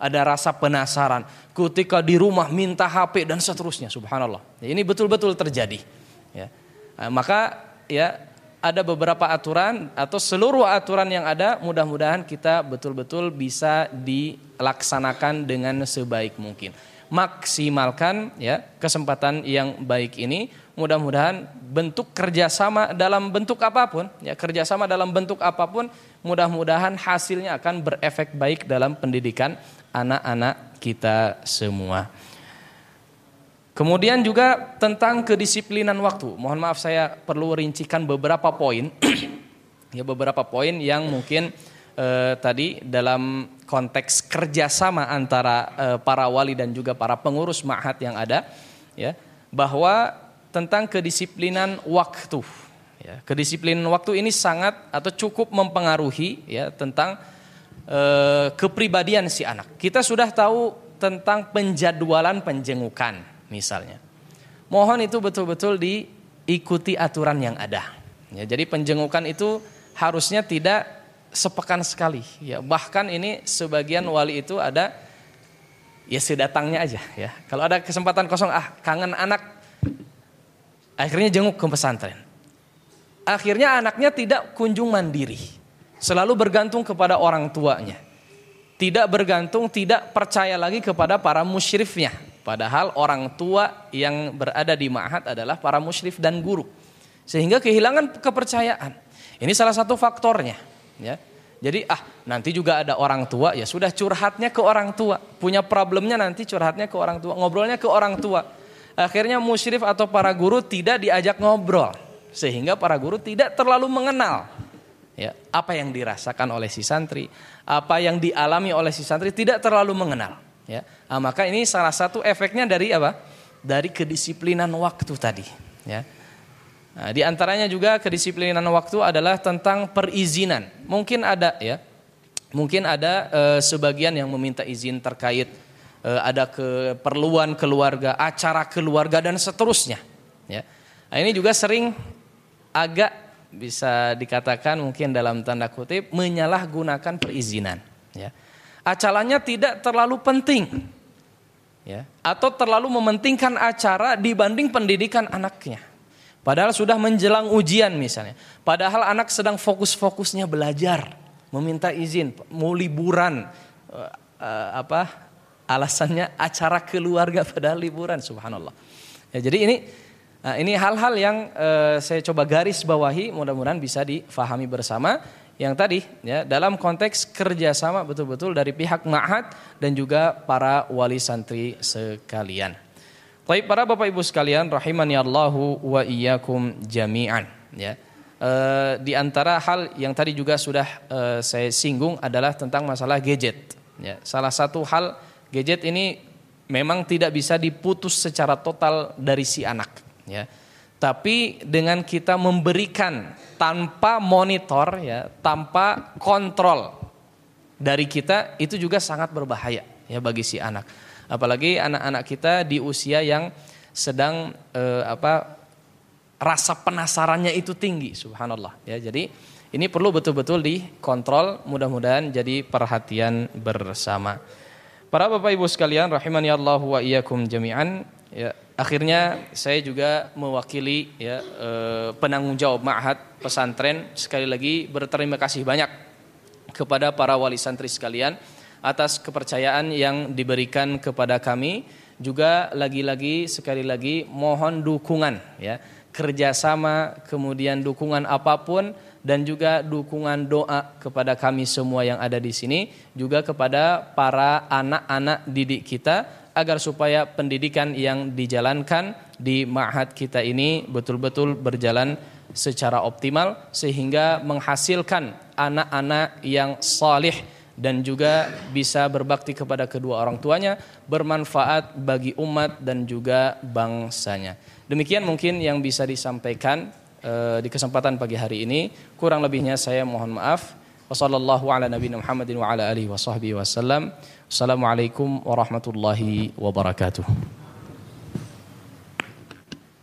E: ada rasa penasaran. Ketika di rumah minta HP dan seterusnya, subhanallah. Ini betul-betul terjadi. Ya. Nah, maka ya ada beberapa aturan atau seluruh aturan yang ada mudah-mudahan kita betul-betul bisa dilaksanakan dengan sebaik mungkin. Maksimalkan ya kesempatan yang baik ini. Mudah-mudahan bentuk kerjasama dalam bentuk apa pun, ya kerjasama dalam bentuk apa pun, mudah-mudahan hasilnya akan berefek baik dalam pendidikan anak-anak kita semua. Kemudian juga tentang kedisiplinan waktu. Mohon maaf saya perlu rincikan beberapa poin. (clears throat) ya beberapa poin yang mungkin eh, tadi dalam konteks kerjasama antara eh, para wali dan juga para pengurus ma'had yang ada, ya bahwa tentang kedisiplinan waktu. Ya, kedisiplinan waktu ini sangat atau cukup mempengaruhi ya tentang Eh, kepribadian si anak. Kita sudah tahu tentang penjadwalan penjengukan misalnya. Mohon itu betul-betul diikuti aturan yang ada. Ya, jadi penjengukan itu harusnya tidak sepekan sekali. Ya, bahkan ini sebagian wali itu ada ya sedatangnya aja ya. Kalau ada kesempatan kosong ah kangen anak akhirnya jenguk ke pesantren. Akhirnya anaknya tidak kunjung mandiri. Selalu bergantung kepada orang tuanya. Tidak bergantung, tidak percaya lagi kepada para musyrifnya. Padahal orang tua yang berada di ma'had adalah para musyrif dan guru. Sehingga kehilangan kepercayaan. Ini salah satu faktornya. Ya. Jadi ah nanti juga ada orang tua ya sudah curhatnya ke orang tua. Punya problemnya nanti curhatnya ke orang tua. Ngobrolnya ke orang tua. Akhirnya musyrif atau para guru tidak diajak ngobrol. Sehingga para guru tidak terlalu mengenal ya apa yang dirasakan oleh si santri, apa yang dialami oleh si santri tidak terlalu mengenal. Ya, nah, maka ini salah satu efeknya dari apa? Dari kedisiplinan waktu tadi. Ya. Nah, di antaranya juga kedisiplinan waktu adalah tentang perizinan. Mungkin ada ya, mungkin ada e, sebagian yang meminta izin terkait e, ada keperluan keluarga, acara keluarga dan seterusnya. Ya. Nah, ini juga sering agak bisa dikatakan mungkin dalam tanda kutip menyalahgunakan perizinan ya. Acaranya tidak terlalu penting ya atau terlalu mementingkan acara dibanding pendidikan anaknya. Padahal sudah menjelang ujian misalnya. Padahal anak sedang fokus-fokusnya belajar, meminta izin, mau liburan uh, apa? Alasannya acara keluarga padahal liburan subhanallah. Ya, jadi ini Nah, ini hal-hal yang uh, saya coba garis bawahi, mudah-mudahan bisa difahami bersama. Yang tadi, ya, dalam konteks kerjasama betul-betul dari pihak ma'had dan juga para wali santri sekalian. Baik para bapak ibu sekalian, rahimani Allahu wa iyyakum jami'an. Ya. Uh, di antara hal yang tadi juga sudah uh, saya singgung adalah tentang masalah gadget. Ya, salah satu hal gadget ini memang tidak bisa diputus secara total dari si anak ya. Tapi dengan kita memberikan tanpa monitor ya, tanpa kontrol dari kita itu juga sangat berbahaya ya bagi si anak. Apalagi anak-anak kita di usia yang sedang eh, apa rasa penasarannya itu tinggi subhanallah ya. Jadi ini perlu betul-betul dikontrol mudah-mudahan jadi perhatian bersama. Para Bapak Ibu sekalian rahimani Allah wa iyyakum jami'an ya Akhirnya saya juga mewakili ya eh, penanggung jawab ma'had pesantren. Sekali lagi berterima kasih banyak kepada para wali santri sekalian atas kepercayaan yang diberikan kepada kami. Juga lagi-lagi sekali lagi mohon dukungan ya kerjasama kemudian dukungan apa pun dan juga dukungan doa kepada kami semua yang ada di sini. Juga kepada para anak-anak didik kita agar supaya pendidikan yang dijalankan di ma'had kita ini betul-betul berjalan secara optimal sehingga menghasilkan anak-anak yang salih dan juga bisa berbakti kepada kedua orang tuanya, bermanfaat bagi umat dan juga bangsanya. Demikian mungkin yang bisa disampaikan uh, di kesempatan pagi hari ini. Kurang lebihnya saya mohon maaf. Wassalamualaikum warahmatullahi wabarakatuh.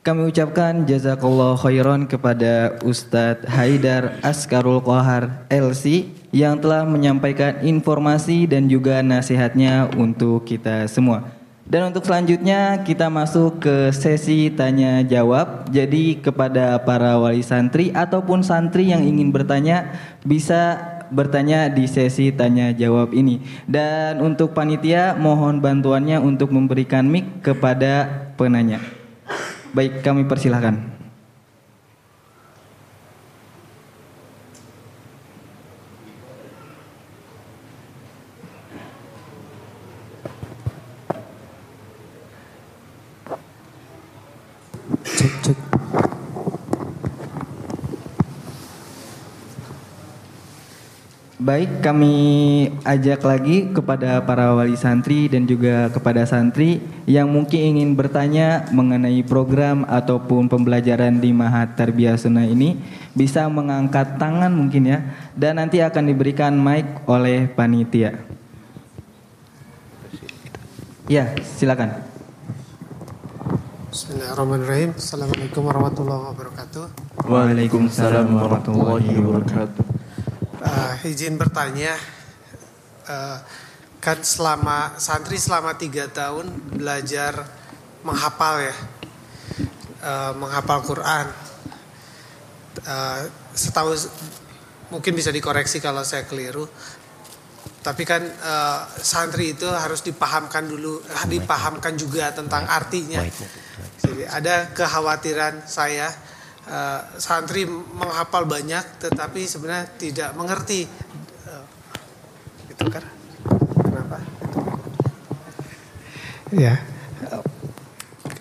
B: Kami ucapkan jazakallah khairan kepada Ustadz Haidar Askarul Kohar LC yang telah menyampaikan informasi dan juga nasihatnya untuk kita semua. Dan untuk selanjutnya kita masuk ke sesi tanya jawab. Jadi kepada para wali santri ataupun santri yang ingin bertanya bisa bertanya di sesi tanya jawab ini. Dan untuk panitia mohon bantuannya untuk memberikan mic kepada penanya. Baik, kami persilahkan. Baik, kami ajak lagi kepada para wali santri dan juga kepada santri yang mungkin ingin bertanya mengenai program ataupun pembelajaran di Mahat Tarbiyah Sunnah ini bisa mengangkat tangan mungkin ya dan nanti akan diberikan mic oleh panitia. Ya, silakan.
F: Bismillahirrahmanirrahim. Assalamualaikum warahmatullahi wabarakatuh.
B: Waalaikumsalam warahmatullahi wabarakatuh
F: uh, izin bertanya, uh, kan selama santri selama tiga tahun belajar menghafal ya, uh, menghafal Quran. Uh, setahu mungkin bisa dikoreksi kalau saya keliru. Tapi kan uh, santri itu harus dipahamkan dulu, dipahamkan juga tentang artinya. Jadi ada kekhawatiran saya uh, santri menghafal banyak tetapi sebenarnya tidak mengerti. Uh, itu kan? Kenapa? Ya.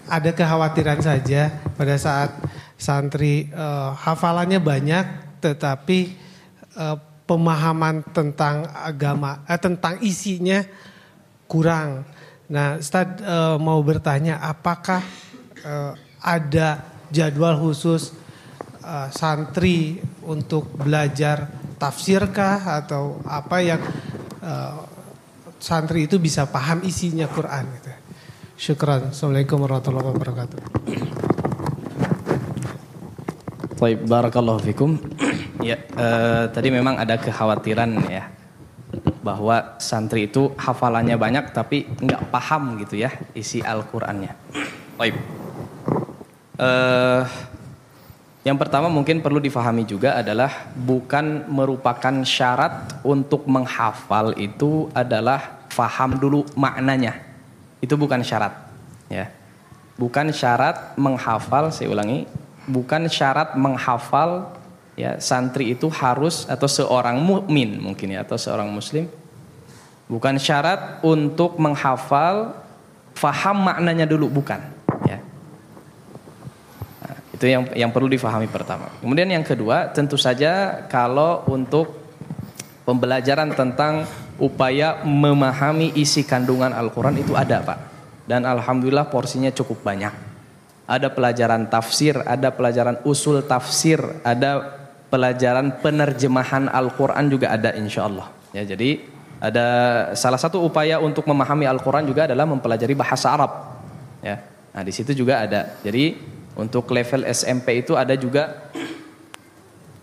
F: Ada kekhawatiran saja pada saat santri uh, hafalannya banyak tetapi uh, pemahaman tentang agama eh, tentang isinya kurang. Nah, Ustaz uh, mau bertanya apakah uh, ada jadwal khusus uh, santri untuk belajar tafsirkah atau apa yang uh, santri itu bisa paham isinya Quran gitu. Syukran. Assalamualaikum warahmatullahi wabarakatuh.
E: Baik, barakallahu fikum. ya, uh, tadi memang ada kekhawatiran ya bahwa santri itu hafalannya banyak tapi nggak paham gitu ya isi Al-Qur'annya. Baik. Uh, yang pertama mungkin perlu difahami juga adalah bukan merupakan syarat untuk menghafal itu adalah faham dulu maknanya. Itu bukan syarat, ya. Bukan syarat menghafal, saya ulangi, bukan syarat menghafal ya santri itu harus atau seorang mukmin mungkin ya atau seorang muslim bukan syarat untuk menghafal faham maknanya dulu bukan itu yang yang perlu difahami pertama. Kemudian yang kedua, tentu saja kalau untuk pembelajaran tentang upaya memahami isi kandungan Al-Qur'an itu ada, Pak. Dan alhamdulillah porsinya cukup banyak. Ada pelajaran tafsir, ada pelajaran usul tafsir, ada pelajaran penerjemahan Al-Qur'an juga ada insya Allah. Ya, jadi ada salah satu upaya untuk memahami Al-Qur'an juga adalah mempelajari bahasa Arab. Ya. Nah, di situ juga ada. Jadi untuk level SMP itu ada juga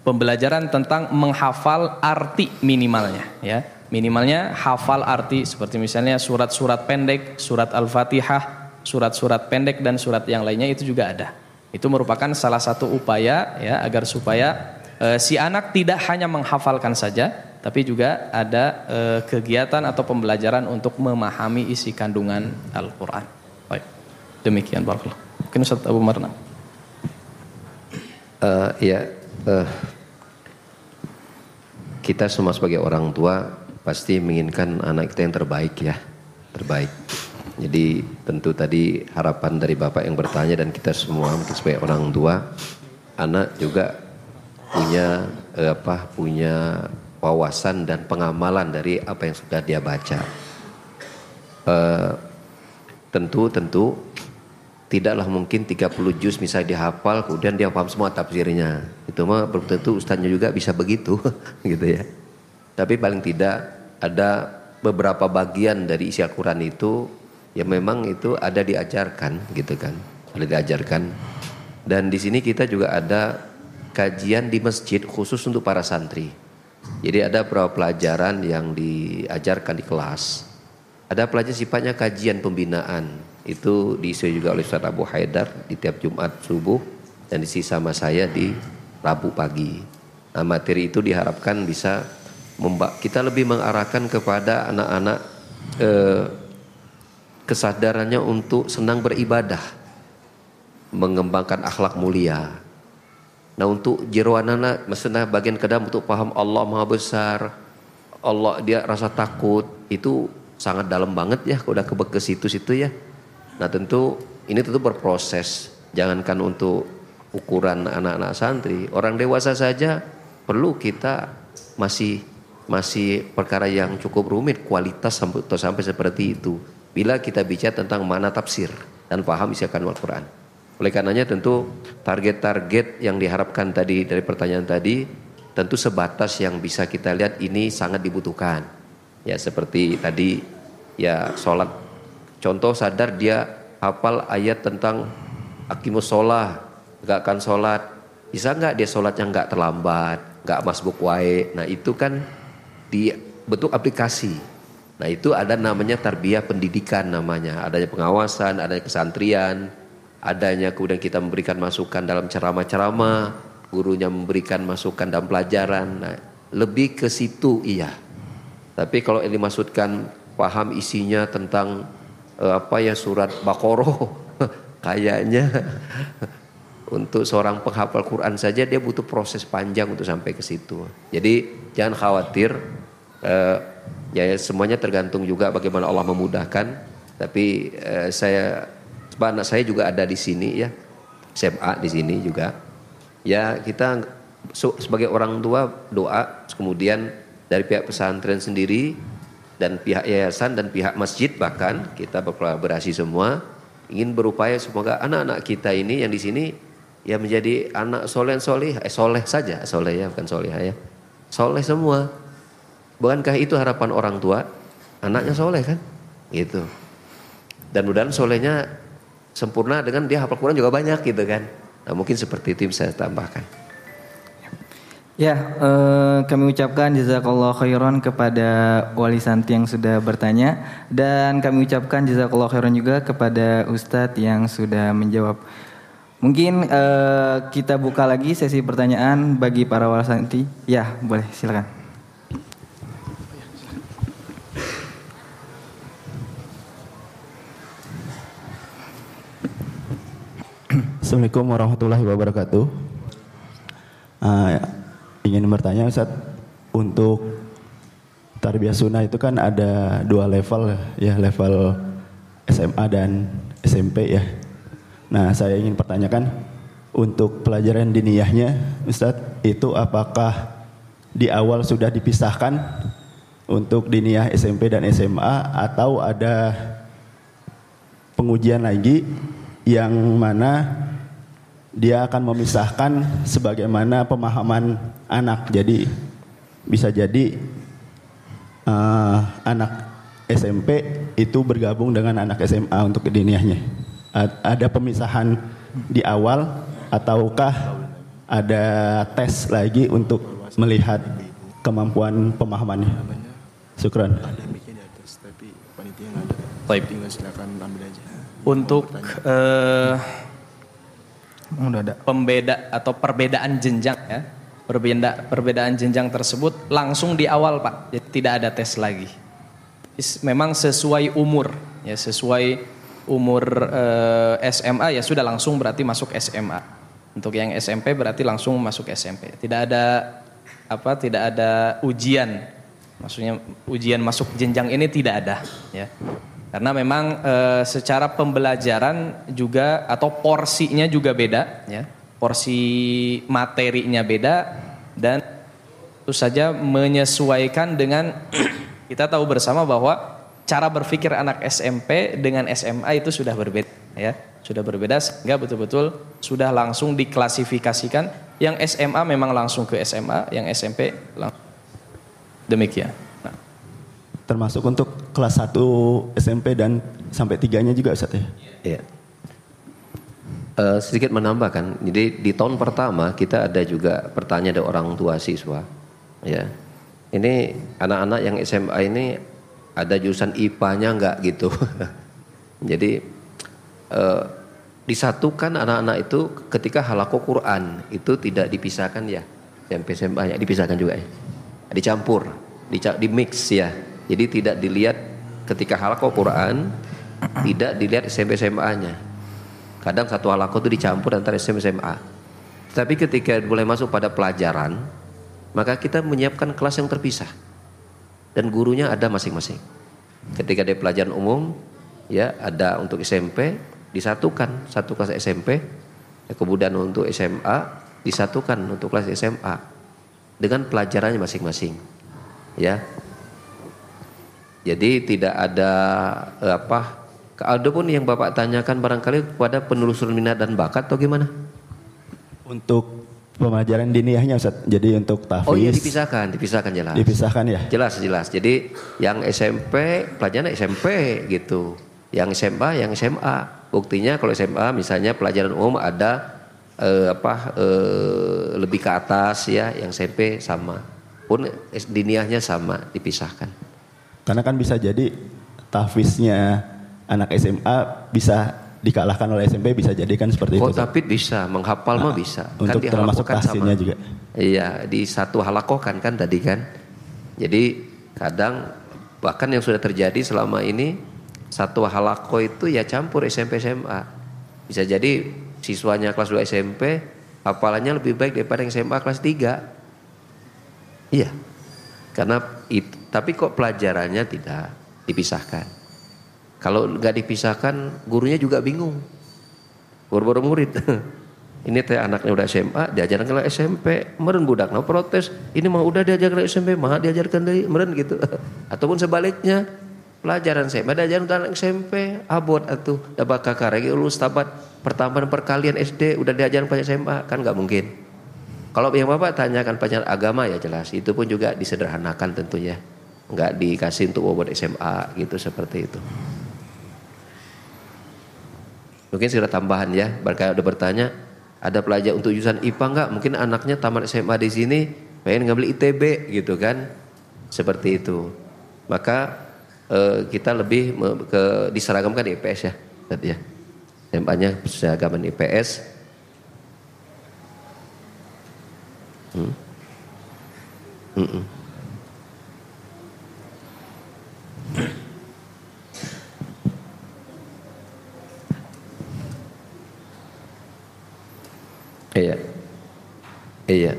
E: pembelajaran tentang menghafal arti minimalnya ya. Minimalnya hafal arti seperti misalnya surat-surat pendek, surat Al-Fatihah, surat-surat pendek dan surat yang lainnya itu juga ada. Itu merupakan salah satu upaya ya agar supaya e, si anak tidak hanya menghafalkan saja tapi juga ada e, kegiatan atau pembelajaran untuk memahami isi kandungan Al-Qur'an. Baik. Demikian barakallah. Mungkin Ustaz Abu Marna.
D: Eh, ya, eh, kita semua sebagai orang tua pasti menginginkan anak kita yang terbaik ya, terbaik. Jadi tentu tadi harapan dari bapak yang bertanya dan kita semua mungkin sebagai orang tua, anak juga punya eh, apa, punya wawasan dan pengamalan dari apa yang sudah dia baca. Eh, tentu tentu tidaklah mungkin 30 juz misalnya dihafal kemudian dia paham semua tafsirnya. Itu mah belum tentu ustaznya juga bisa begitu (laughs) gitu ya. Tapi paling tidak ada beberapa bagian dari isi Al-Qur'an itu yang memang itu ada diajarkan gitu kan. Ada diajarkan. Dan di sini kita juga ada kajian di masjid khusus untuk para santri. Jadi ada beberapa pelajaran yang diajarkan di kelas. Ada pelajaran sifatnya kajian pembinaan. Itu diisi juga oleh Ustaz Abu Haidar di tiap Jumat subuh dan diisi sama saya di Rabu pagi. Nah, materi itu diharapkan bisa memba kita lebih mengarahkan kepada anak-anak eh, kesadarannya untuk senang beribadah, mengembangkan akhlak mulia. Nah untuk jeroanana maksudnya bagian kedam untuk paham Allah Maha Besar, Allah dia rasa takut itu sangat dalam banget ya kalau udah ke ke situ-situ ya. Nah tentu ini tentu berproses. Jangankan untuk ukuran anak-anak santri, orang dewasa saja perlu kita masih masih perkara yang cukup rumit kualitas sampai sampai seperti itu. Bila kita bicara tentang mana tafsir dan paham isi akan Al-Quran. Oleh karenanya tentu target-target yang diharapkan tadi dari pertanyaan tadi tentu sebatas yang bisa kita lihat ini sangat dibutuhkan. Ya seperti tadi ya sholat. Contoh sadar dia hafal ayat tentang akimus gak akan sholat. Bisa nggak dia sholatnya nggak terlambat, nggak masbuk wae. Nah itu kan di bentuk aplikasi. Nah itu ada namanya tarbiyah pendidikan namanya. Adanya pengawasan, adanya kesantrian, adanya kemudian kita memberikan masukan dalam ceramah-ceramah, gurunya memberikan masukan dalam pelajaran. Nah, lebih ke situ iya. Tapi kalau ini dimaksudkan paham isinya tentang apa ya surat Baqarah (laughs) kayaknya untuk seorang penghafal Quran saja dia butuh proses panjang untuk sampai ke situ. Jadi jangan khawatir eh, ya semuanya tergantung juga bagaimana Allah memudahkan. Tapi eh, saya anak saya juga ada di sini ya. SMA di sini juga. Ya kita sebagai orang tua doa kemudian dari pihak pesantren sendiri dan pihak yayasan dan pihak masjid bahkan kita berkolaborasi semua ingin berupaya semoga anak-anak kita ini yang di sini ya menjadi anak soleh soleh eh soleh saja soleh ya bukan soleh ya soleh semua bukankah itu harapan orang tua anaknya soleh kan gitu dan mudah solehnya sempurna dengan dia hafal Quran juga banyak gitu kan. Nah mungkin seperti itu saya tambahkan.
B: Ya, eh, kami ucapkan jazakallah khairan kepada wali santri yang sudah bertanya dan kami ucapkan jazakallah khairan juga kepada ustadz yang sudah menjawab. Mungkin eh, kita buka lagi sesi pertanyaan bagi para wali santri. Ya, boleh silakan.
G: Assalamualaikum warahmatullahi wabarakatuh. Uh, ingin bertanya Ustaz, untuk tarbiyah sunnah itu kan ada dua level ya, level SMA dan SMP ya. Nah, saya ingin pertanyakan untuk pelajaran diniyahnya Ustaz, itu apakah di awal sudah dipisahkan untuk diniyah SMP dan SMA atau ada pengujian lagi yang mana dia akan memisahkan sebagaimana pemahaman anak. Jadi bisa jadi uh, anak SMP itu bergabung dengan anak SMA untuk kediniahnya. Ada pemisahan di awal ataukah ada tes lagi untuk melihat kemampuan pemahamannya? Syukran.
E: Baik. Untuk uh, udah ada pembeda atau perbedaan jenjang ya. Perbeda perbedaan jenjang tersebut langsung di awal Pak. Jadi tidak ada tes lagi. Memang sesuai umur ya, sesuai umur eh, SMA ya sudah langsung berarti masuk SMA. Untuk yang SMP berarti langsung masuk SMP. Tidak ada apa? Tidak ada ujian. Maksudnya ujian masuk jenjang ini tidak ada ya. Karena memang eh, secara pembelajaran juga atau porsinya juga beda ya. Porsi materinya beda dan tentu saja menyesuaikan dengan (clears throat) kita tahu bersama bahwa cara berpikir anak SMP dengan SMA itu sudah berbeda ya sudah berbeda sehingga betul-betul sudah langsung diklasifikasikan yang SMA memang langsung ke SMA yang SMP langsung demikian.
G: Termasuk untuk kelas 1 SMP dan sampai tiganya juga Ustaz ya?
D: Iya. Eh, sedikit menambahkan, jadi di tahun pertama kita ada juga pertanyaan dari orang tua siswa, ya. Ini anak-anak yang SMA ini ada jurusan IPA-nya enggak gitu. (laughs) jadi eh, disatukan anak-anak itu ketika halako Quran itu tidak dipisahkan ya, SMP SMA ya dipisahkan juga ya, dicampur, di, di mix ya. Jadi tidak dilihat ketika halako Quran tidak dilihat SMP SMA-nya. Kadang satu halako itu dicampur antara SMP SMA. Tapi ketika mulai masuk pada pelajaran, maka kita menyiapkan kelas yang terpisah. Dan gurunya ada masing-masing. Ketika di pelajaran umum, ya ada untuk SMP disatukan satu kelas SMP, ya, kemudian untuk SMA disatukan untuk kelas SMA dengan pelajarannya masing-masing. Ya. Jadi tidak ada eh, apa ada pun yang Bapak tanyakan barangkali kepada penelusuran minat dan bakat atau gimana?
G: Untuk pembelajaran diniyahnya Ustaz. Jadi untuk tahfiz.
D: Oh iya dipisahkan, dipisahkan jelas.
G: Dipisahkan ya?
D: Jelas, jelas. Jadi yang SMP pelajaran SMP gitu. Yang SMA, yang SMA. Buktinya kalau SMA misalnya pelajaran umum ada eh, apa eh, lebih ke atas ya, yang SMP sama. Pun diniyahnya sama, dipisahkan.
G: Karena kan bisa jadi tahfiznya anak SMA bisa dikalahkan oleh SMP bisa jadi kan seperti
D: oh,
G: itu.
D: tapi bisa, menghafal nah, mah bisa.
G: Untuk kan termasuk tahsinnya juga.
D: Iya, di satu halakoh kan kan tadi kan. Jadi kadang bahkan yang sudah terjadi selama ini satu halako itu ya campur SMP SMA. Bisa jadi siswanya kelas 2 SMP hafalannya lebih baik daripada yang SMA kelas 3. Iya. Karena itu, tapi kok pelajarannya tidak dipisahkan. Kalau nggak dipisahkan, gurunya juga bingung. Baru-baru murid. (laughs) ini teh anaknya udah SMA, diajarkan ke SMP, meren budak no protes. Ini mah udah diajarkan ke SMP, mah diajarkan dari meren gitu. (laughs) Ataupun sebaliknya, pelajaran SMA diajarkan ke anak SMP, abot atau dapat kakak lagi lulus tabat pertama dan perkalian SD udah diajarkan pada SMA, kan nggak mungkin. Kalau yang Bapak tanyakan pelajaran agama ya jelas, itu pun juga disederhanakan tentunya. Nggak dikasih untuk bobot SMA gitu seperti itu. Mungkin segera tambahan ya, barangkali udah bertanya, ada pelajar untuk jurusan IPA enggak? Mungkin anaknya tamat SMA di sini, pengen ngambil ITB gitu kan. Seperti itu. Maka eh, kita lebih ke diseragamkan di IPS ya. Tadi ya. SMA-nya seragaman IPS. Hmm. -mm. Iya. Iya.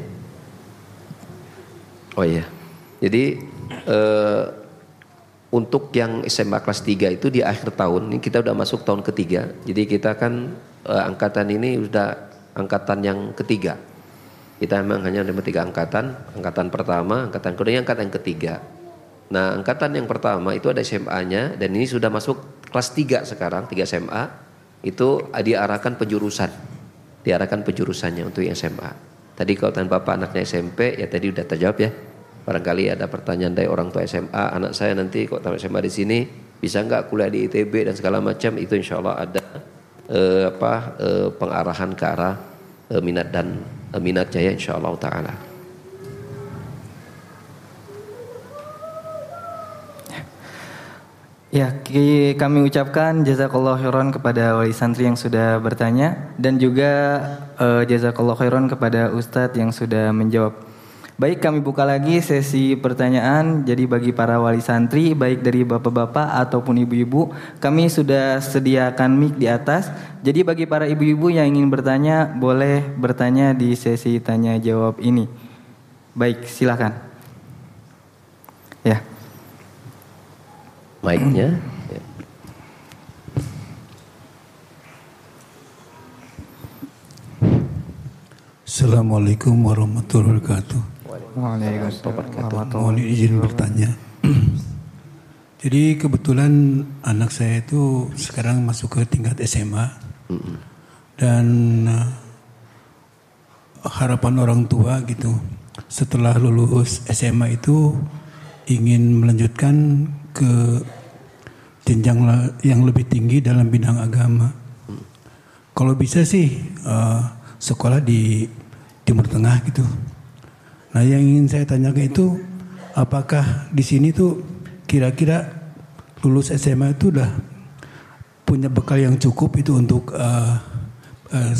D: Oh iya. Jadi uh, untuk yang SMA kelas 3 itu di akhir tahun ini kita udah masuk tahun ketiga. Jadi kita kan uh, angkatan ini sudah angkatan yang ketiga. Kita memang hanya ada tiga angkatan, angkatan pertama, angkatan kedua, angkatan ketiga. Nah, angkatan yang pertama itu ada SMA-nya dan ini sudah masuk kelas 3 sekarang, 3 SMA. Itu diarahkan penjurusan diarahkan penjurusannya untuk SMA. Tadi kalau tanya Bapak anaknya SMP ya tadi udah terjawab ya. Barangkali ada pertanyaan dari orang tua SMA, anak saya nanti kok tamat SMA di sini bisa nggak kuliah di ITB dan segala macam itu insya Allah ada eh, apa eh, pengarahan ke arah eh, minat dan minat jaya insya Allah taala.
B: Ya, kami ucapkan jazakallah khairan kepada wali santri yang sudah bertanya dan juga uh, jazakallah khairan kepada ustadz yang sudah menjawab. Baik, kami buka lagi sesi pertanyaan. Jadi bagi para wali santri, baik dari bapak-bapak ataupun ibu-ibu, kami sudah sediakan mic di atas. Jadi bagi para ibu-ibu yang ingin bertanya, boleh bertanya di sesi tanya jawab ini. Baik, silakan. Ya.
D: Mic-nya. Ya.
H: Assalamualaikum warahmatullahi wabarakatuh. Mohon izin bertanya. (clears throat) Jadi kebetulan anak saya itu sekarang masuk ke tingkat SMA dan uh, harapan orang tua gitu setelah lulus SMA itu ingin melanjutkan ke jenjang yang lebih tinggi dalam bidang agama. Kalau bisa sih uh, sekolah di Timur Tengah gitu. Nah yang ingin saya tanyakan itu apakah di sini tuh kira-kira lulus SMA itu udah punya bekal yang cukup itu untuk uh, uh,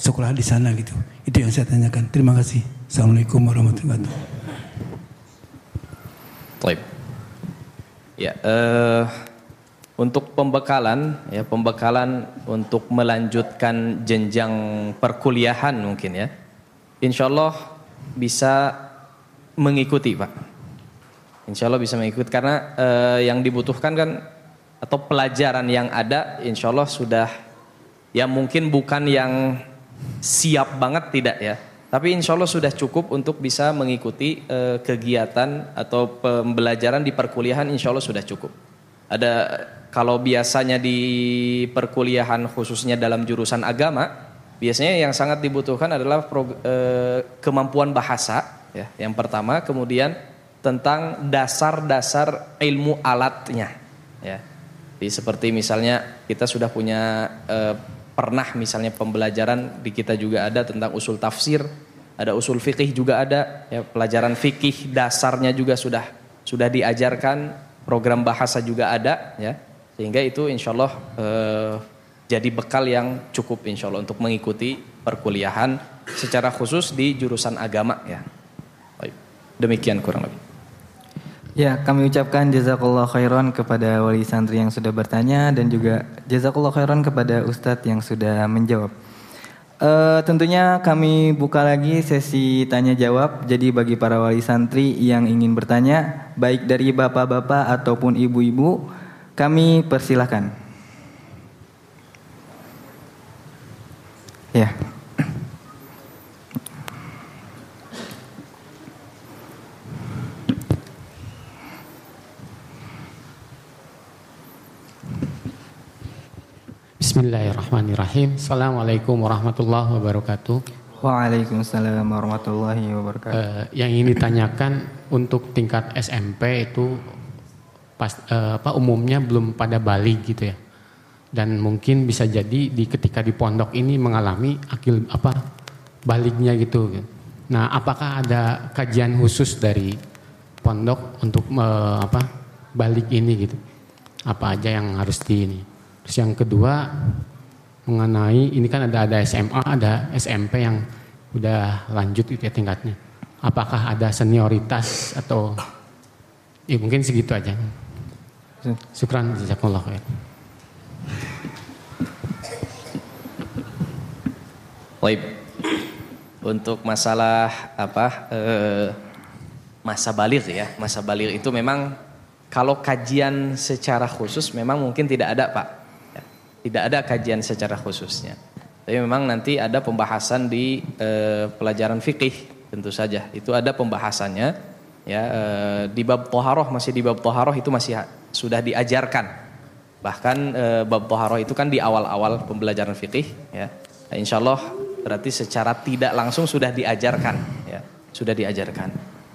H: sekolah di sana gitu. Itu yang saya tanyakan. Terima kasih. Assalamualaikum warahmatullahi wabarakatuh.
E: Baik. Ya, eh, untuk pembekalan, ya pembekalan untuk melanjutkan jenjang perkuliahan mungkin ya, Insya Allah bisa mengikuti pak. Insya Allah bisa mengikuti karena eh, yang dibutuhkan kan atau pelajaran yang ada, Insya Allah sudah ya mungkin bukan yang siap banget tidak ya, tapi insya Allah sudah cukup untuk bisa mengikuti eh, kegiatan atau pembelajaran di perkuliahan insya Allah sudah cukup. Ada kalau biasanya di perkuliahan khususnya dalam jurusan agama, biasanya yang sangat dibutuhkan adalah prog- eh, kemampuan bahasa ya, yang pertama, kemudian tentang dasar-dasar ilmu alatnya ya. Jadi seperti misalnya kita sudah punya eh, pernah misalnya pembelajaran di kita juga ada tentang usul tafsir, ada usul fikih juga ada, ya. Pelajaran fikih dasarnya juga sudah sudah diajarkan, program bahasa juga ada, ya. Sehingga itu insya Allah eh, jadi bekal yang cukup insya Allah untuk mengikuti perkuliahan secara khusus di jurusan agama ya. Demikian kurang lebih.
B: Ya, kami ucapkan jazakallah khairan kepada wali santri yang sudah bertanya dan juga jazakallah khairan kepada ustadz yang sudah menjawab. Eh, tentunya kami buka lagi sesi tanya jawab. Jadi bagi para wali santri yang ingin bertanya, baik dari bapak-bapak ataupun ibu-ibu, kami persilahkan. Ya.
I: Bismillahirrahmanirrahim. Assalamualaikum warahmatullahi wabarakatuh.
B: Waalaikumsalam warahmatullahi wabarakatuh.
I: Eh, yang ingin ditanyakan untuk tingkat SMP itu pas eh, apa umumnya belum pada balik gitu ya. Dan mungkin bisa jadi di ketika di pondok ini mengalami akil apa baliknya gitu. Nah, apakah ada kajian khusus dari pondok untuk eh, apa balik ini gitu? Apa aja yang harus di ini? Terus yang kedua mengenai ini kan ada ada SMA, ada SMP yang udah lanjut itu ya tingkatnya. Apakah ada senioritas atau ya mungkin segitu aja. Syukran jazakallah khair.
E: Baik. Untuk masalah apa eh, masa balir ya, masa balir itu memang kalau kajian secara khusus memang mungkin tidak ada pak, Ya, tidak ada kajian secara khususnya. Tapi memang nanti ada pembahasan di eh, pelajaran fikih tentu saja. Itu ada pembahasannya ya eh, di bab toharoh masih di bab toharoh itu masih sudah diajarkan. Bahkan eh, bab toharoh itu kan di awal-awal pembelajaran fikih ya. Nah, insya Allah berarti secara tidak langsung sudah diajarkan ya, sudah diajarkan.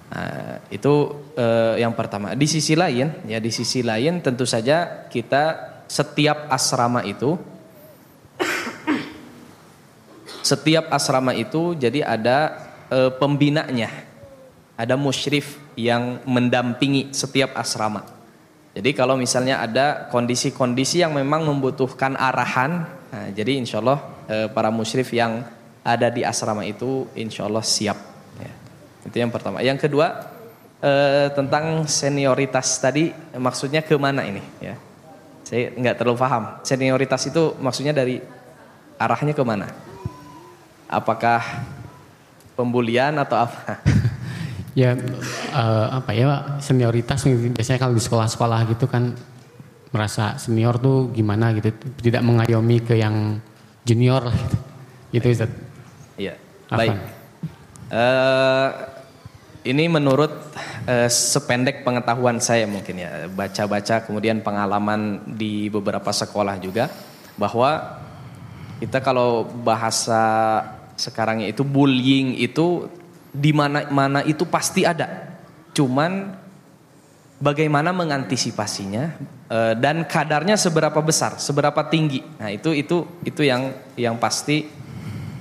E: Nah, itu eh, yang pertama. Di sisi lain ya di sisi lain tentu saja kita setiap asrama itu setiap asrama itu jadi ada e, pembinanya, ada musyrif yang mendampingi setiap asrama. Jadi kalau misalnya ada kondisi-kondisi yang memang membutuhkan arahan, nah, jadi insya Allah e, para musyrif yang ada di asrama itu insya Allah siap. Ya. Itu yang pertama. Yang kedua eh, tentang senioritas tadi maksudnya ke mana ini ya? Saya nggak terlalu paham. Senioritas itu maksudnya dari arahnya ke mana? Apakah pembulian atau apa? (laughs)
I: Ya eh, apa ya senioritas biasanya kalau di sekolah-sekolah gitu kan merasa senior tuh gimana gitu tidak mengayomi ke yang junior lah gitu. Gitu.
E: Iya. Baik. Eh, ini menurut eh, sependek pengetahuan saya mungkin ya baca-baca kemudian pengalaman di beberapa sekolah juga bahwa kita kalau bahasa sekarang itu bullying itu di mana-mana itu pasti ada. Cuman bagaimana mengantisipasinya eh, dan kadarnya seberapa besar, seberapa tinggi. Nah itu itu itu yang yang pasti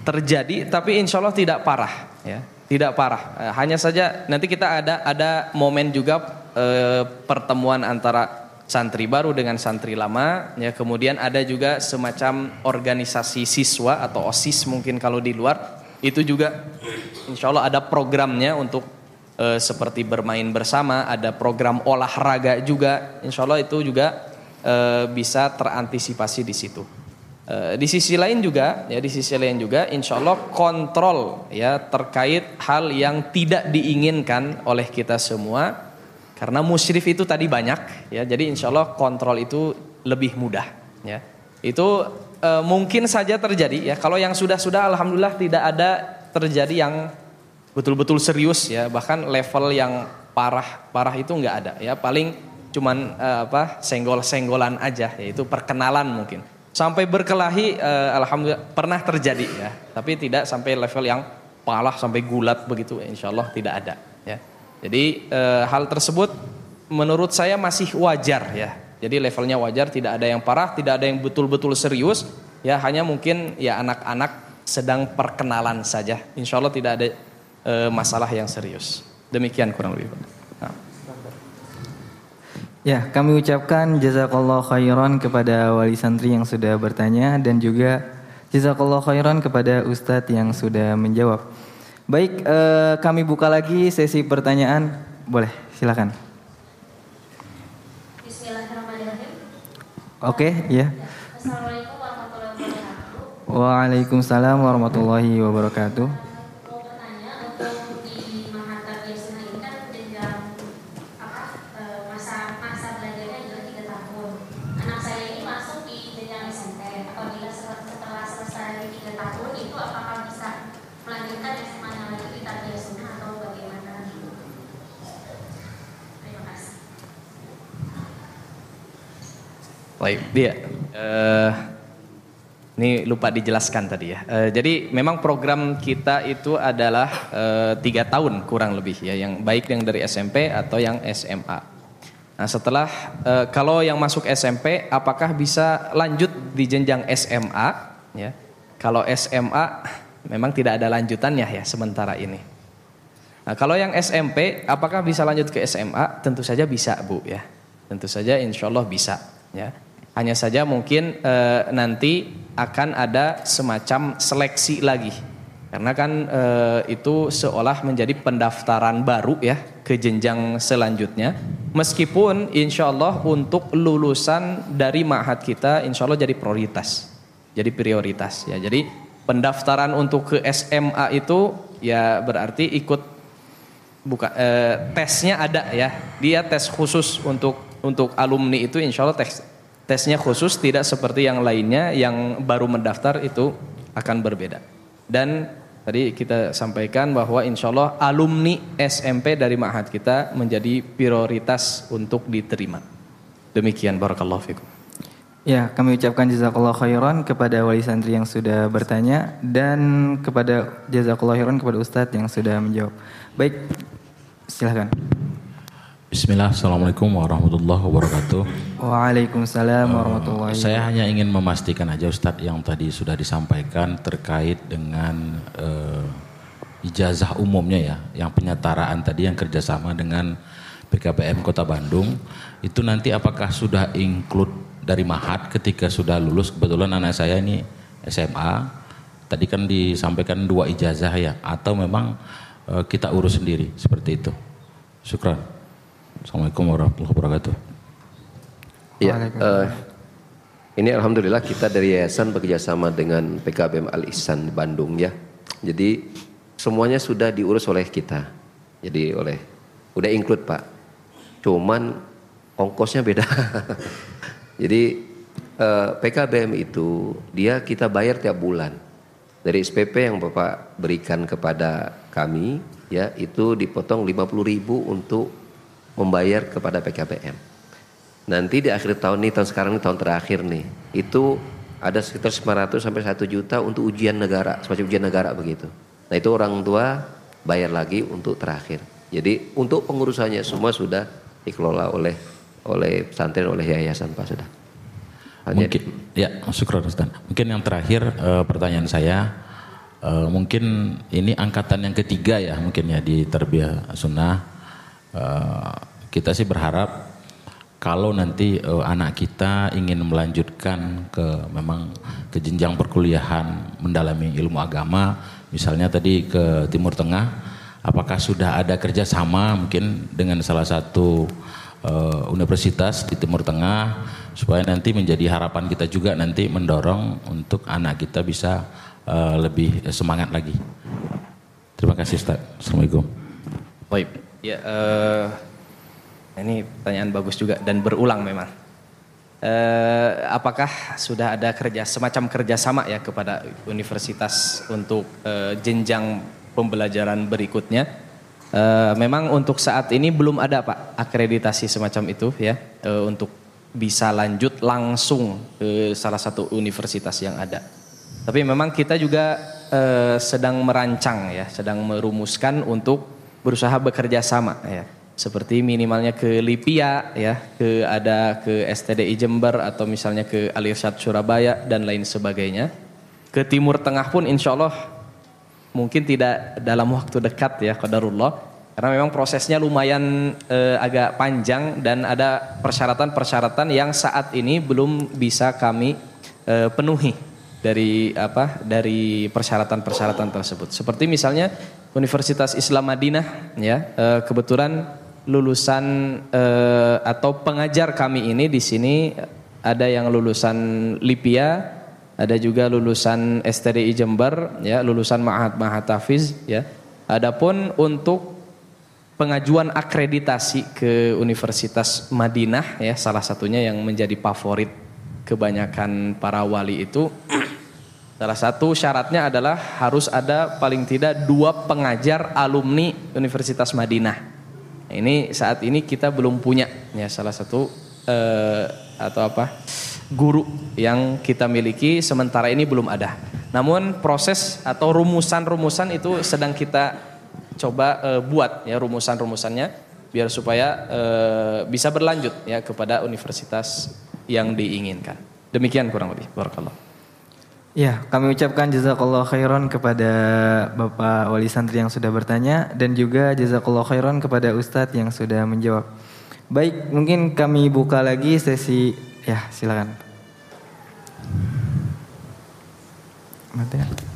E: terjadi, tapi insya Allah tidak parah, ya tidak parah. Eh, hanya saja nanti kita ada ada momen juga eh, pertemuan antara santri baru dengan santri lama, ya kemudian ada juga semacam organisasi siswa atau osis mungkin kalau di luar itu juga insya Allah ada programnya untuk eh, seperti bermain bersama, ada program olahraga juga, insya Allah itu juga eh, bisa terantisipasi di situ. Eh, di sisi lain juga, ya di sisi lain juga, insya Allah kontrol ya terkait hal yang tidak diinginkan oleh kita semua, karena musyrif itu tadi banyak, ya jadi insya Allah kontrol itu lebih mudah, ya. Itu eh, mungkin saja terjadi ya. Kalau yang sudah-sudah, alhamdulillah tidak ada terjadi yang betul-betul serius ya. Bahkan level yang parah parah itu nggak ada ya. Paling cuman eh, apa senggol-senggolan aja yaitu perkenalan mungkin sampai berkelahi eh, alhamdulillah pernah terjadi ya. Tapi tidak sampai level yang parah sampai gulat begitu insya Allah tidak ada ya. Jadi eh, hal tersebut menurut saya masih wajar ya. Jadi levelnya wajar tidak ada yang parah tidak ada yang betul-betul serius ya. Hanya mungkin ya anak-anak sedang perkenalan saja. Insya Allah tidak ada eh, masalah yang serius. Demikian kurang lebih.
B: Ya, kami ucapkan jazakallah khairan kepada wali santri yang sudah bertanya dan juga jazakallah khairan kepada ustadz yang sudah menjawab. Baik, eh, kami buka lagi sesi pertanyaan. Boleh, silakan.
J: Bismillahirrahmanirrahim.
B: Oke, ya.
J: Assalamualaikum warahmatullahi wabarakatuh.
B: Waalaikumsalam warahmatullahi wabarakatuh.
J: Mau bertanya untuk di Mahat Tarbiyah Sunnah ini kan jenjang apa eh, masa masa belajarnya juga tiga tahun. Anak saya ini masuk di jenjang SMP. Apabila sel- setelah selesai tiga tahun itu apakah bisa melanjutkan SMA-nya lagi di Tarbiyah Sunnah atau bagaimana? Terima kasih.
E: Baik, dia. Eh, ini lupa dijelaskan tadi ya. Eh, jadi memang program kita itu adalah eh, tiga tahun kurang lebih ya, yang baik yang dari SMP atau yang SMA. Nah setelah eh, kalau yang masuk SMP, apakah bisa lanjut di jenjang SMA? Ya, kalau SMA memang tidak ada lanjutannya ya sementara ini. Nah, kalau yang SMP, apakah bisa lanjut ke SMA? Tentu saja bisa, Bu ya. Tentu saja insya Allah bisa ya. Hanya saja mungkin eh, nanti akan ada semacam seleksi lagi. Karena kan eh, itu seolah menjadi pendaftaran baru ya ke jenjang selanjutnya. Meskipun insya Allah untuk lulusan dari ma'had kita insya Allah jadi prioritas. Jadi prioritas ya. Jadi pendaftaran untuk ke SMA itu ya berarti ikut buka eh, tesnya ada ya dia tes khusus untuk untuk alumni itu insya Allah tes tesnya khusus tidak seperti yang lainnya yang baru mendaftar itu akan berbeda dan tadi kita sampaikan bahwa insya Allah alumni SMP dari Ma'had kita menjadi prioritas untuk diterima demikian barakallahu fikum
B: Ya, kami ucapkan jazakallah khairan kepada wali santri yang sudah bertanya dan kepada jazakallah khairan kepada ustadz yang sudah menjawab. Baik, silahkan.
K: Bismillah, Assalamualaikum warahmatullahi wabarakatuh.
B: Waalaikumsalam warahmatullahi
K: Saya hanya ingin memastikan aja Ustadz yang tadi sudah disampaikan terkait dengan eh, ijazah umumnya ya, yang penyetaraan tadi yang kerjasama dengan BKPM Kota Bandung, itu nanti apakah sudah include dari Mahat ketika sudah lulus? Kebetulan anak saya ini SMA, tadi kan disampaikan dua ijazah ya, atau memang eh, kita urus sendiri seperti itu. Syukran. Assalamualaikum warahmatullahi wabarakatuh.
D: Ya, eh, ini alhamdulillah kita dari yayasan bekerjasama dengan PKBM Al Ihsan Bandung ya. Jadi semuanya sudah diurus oleh kita. Jadi oleh udah include Pak. Cuman ongkosnya beda. (laughs) Jadi eh, PKBM itu dia kita bayar tiap bulan. Dari SPP yang Bapak berikan kepada kami ya itu dipotong 50.000 untuk membayar kepada PKBM. Nanti di akhir tahun ini tahun sekarang ini tahun terakhir nih itu ada sekitar 900 sampai 1 juta untuk ujian negara semacam ujian negara begitu. Nah itu orang tua bayar lagi untuk terakhir. Jadi untuk pengurusannya semua sudah dikelola oleh oleh pesantren oleh yayasan Pak sudah.
K: Mungkin ya, syukur Ustaz. Mungkin yang terakhir eh, pertanyaan saya eh, mungkin ini angkatan yang ketiga ya mungkin ya di Tarbiyah Sunnah. Eh, kita sih berharap kalau nanti eh, anak kita ingin melanjutkan ke memang ke jenjang perkuliahan mendalami ilmu agama, misalnya tadi ke Timur Tengah, apakah sudah ada kerjasama mungkin dengan salah satu eh, universitas di Timur Tengah supaya nanti menjadi harapan kita juga nanti mendorong untuk anak kita bisa eh, lebih semangat lagi. Terima kasih Ustaz. Assalamualaikum.
E: Baik. Ya, eh, ini pertanyaan bagus juga dan berulang memang. Eh, apakah sudah ada kerja semacam kerjasama ya kepada universitas untuk eh, jenjang pembelajaran berikutnya? Eh, memang untuk saat ini belum ada pak akreditasi semacam itu ya eh, untuk bisa lanjut langsung ke salah satu universitas yang ada. Tapi memang kita juga eh, sedang merancang ya, sedang merumuskan untuk berusaha bekerja sama ya. Seperti minimalnya ke Lipia ya, ke ada ke STDI Jember atau misalnya ke Al Irsyad Surabaya dan lain sebagainya. Ke Timur Tengah pun insya Allah mungkin tidak dalam waktu dekat ya qadarullah karena memang prosesnya lumayan eh, agak panjang dan ada persyaratan-persyaratan yang saat ini belum bisa kami eh, penuhi dari apa dari persyaratan-persyaratan tersebut. Seperti misalnya Universitas Islam Madinah ya eh, kebetulan lulusan eh, atau pengajar kami ini di sini ada yang lulusan Lipia, ada juga lulusan STDI Jember ya, lulusan Ma'had Ma'had Tafiz ya. Adapun untuk pengajuan akreditasi ke Universitas Madinah ya salah satunya yang menjadi favorit kebanyakan para wali itu salah satu syaratnya adalah harus ada paling tidak dua pengajar alumni Universitas Madinah ini saat ini kita belum punya ya salah satu eh, atau apa guru yang kita miliki sementara ini belum ada namun proses atau rumusan-rumusan itu sedang kita coba eh, buat ya rumusan-rumusannya biar supaya eh, bisa berlanjut ya kepada universitas yang diinginkan. Demikian kurang lebih. Barakallah.
B: Ya, kami ucapkan jazakallah khairan kepada Bapak Wali Santri yang sudah bertanya dan juga jazakallah khairan kepada Ustadz yang sudah menjawab. Baik, mungkin kami buka lagi sesi ya, silakan. Mati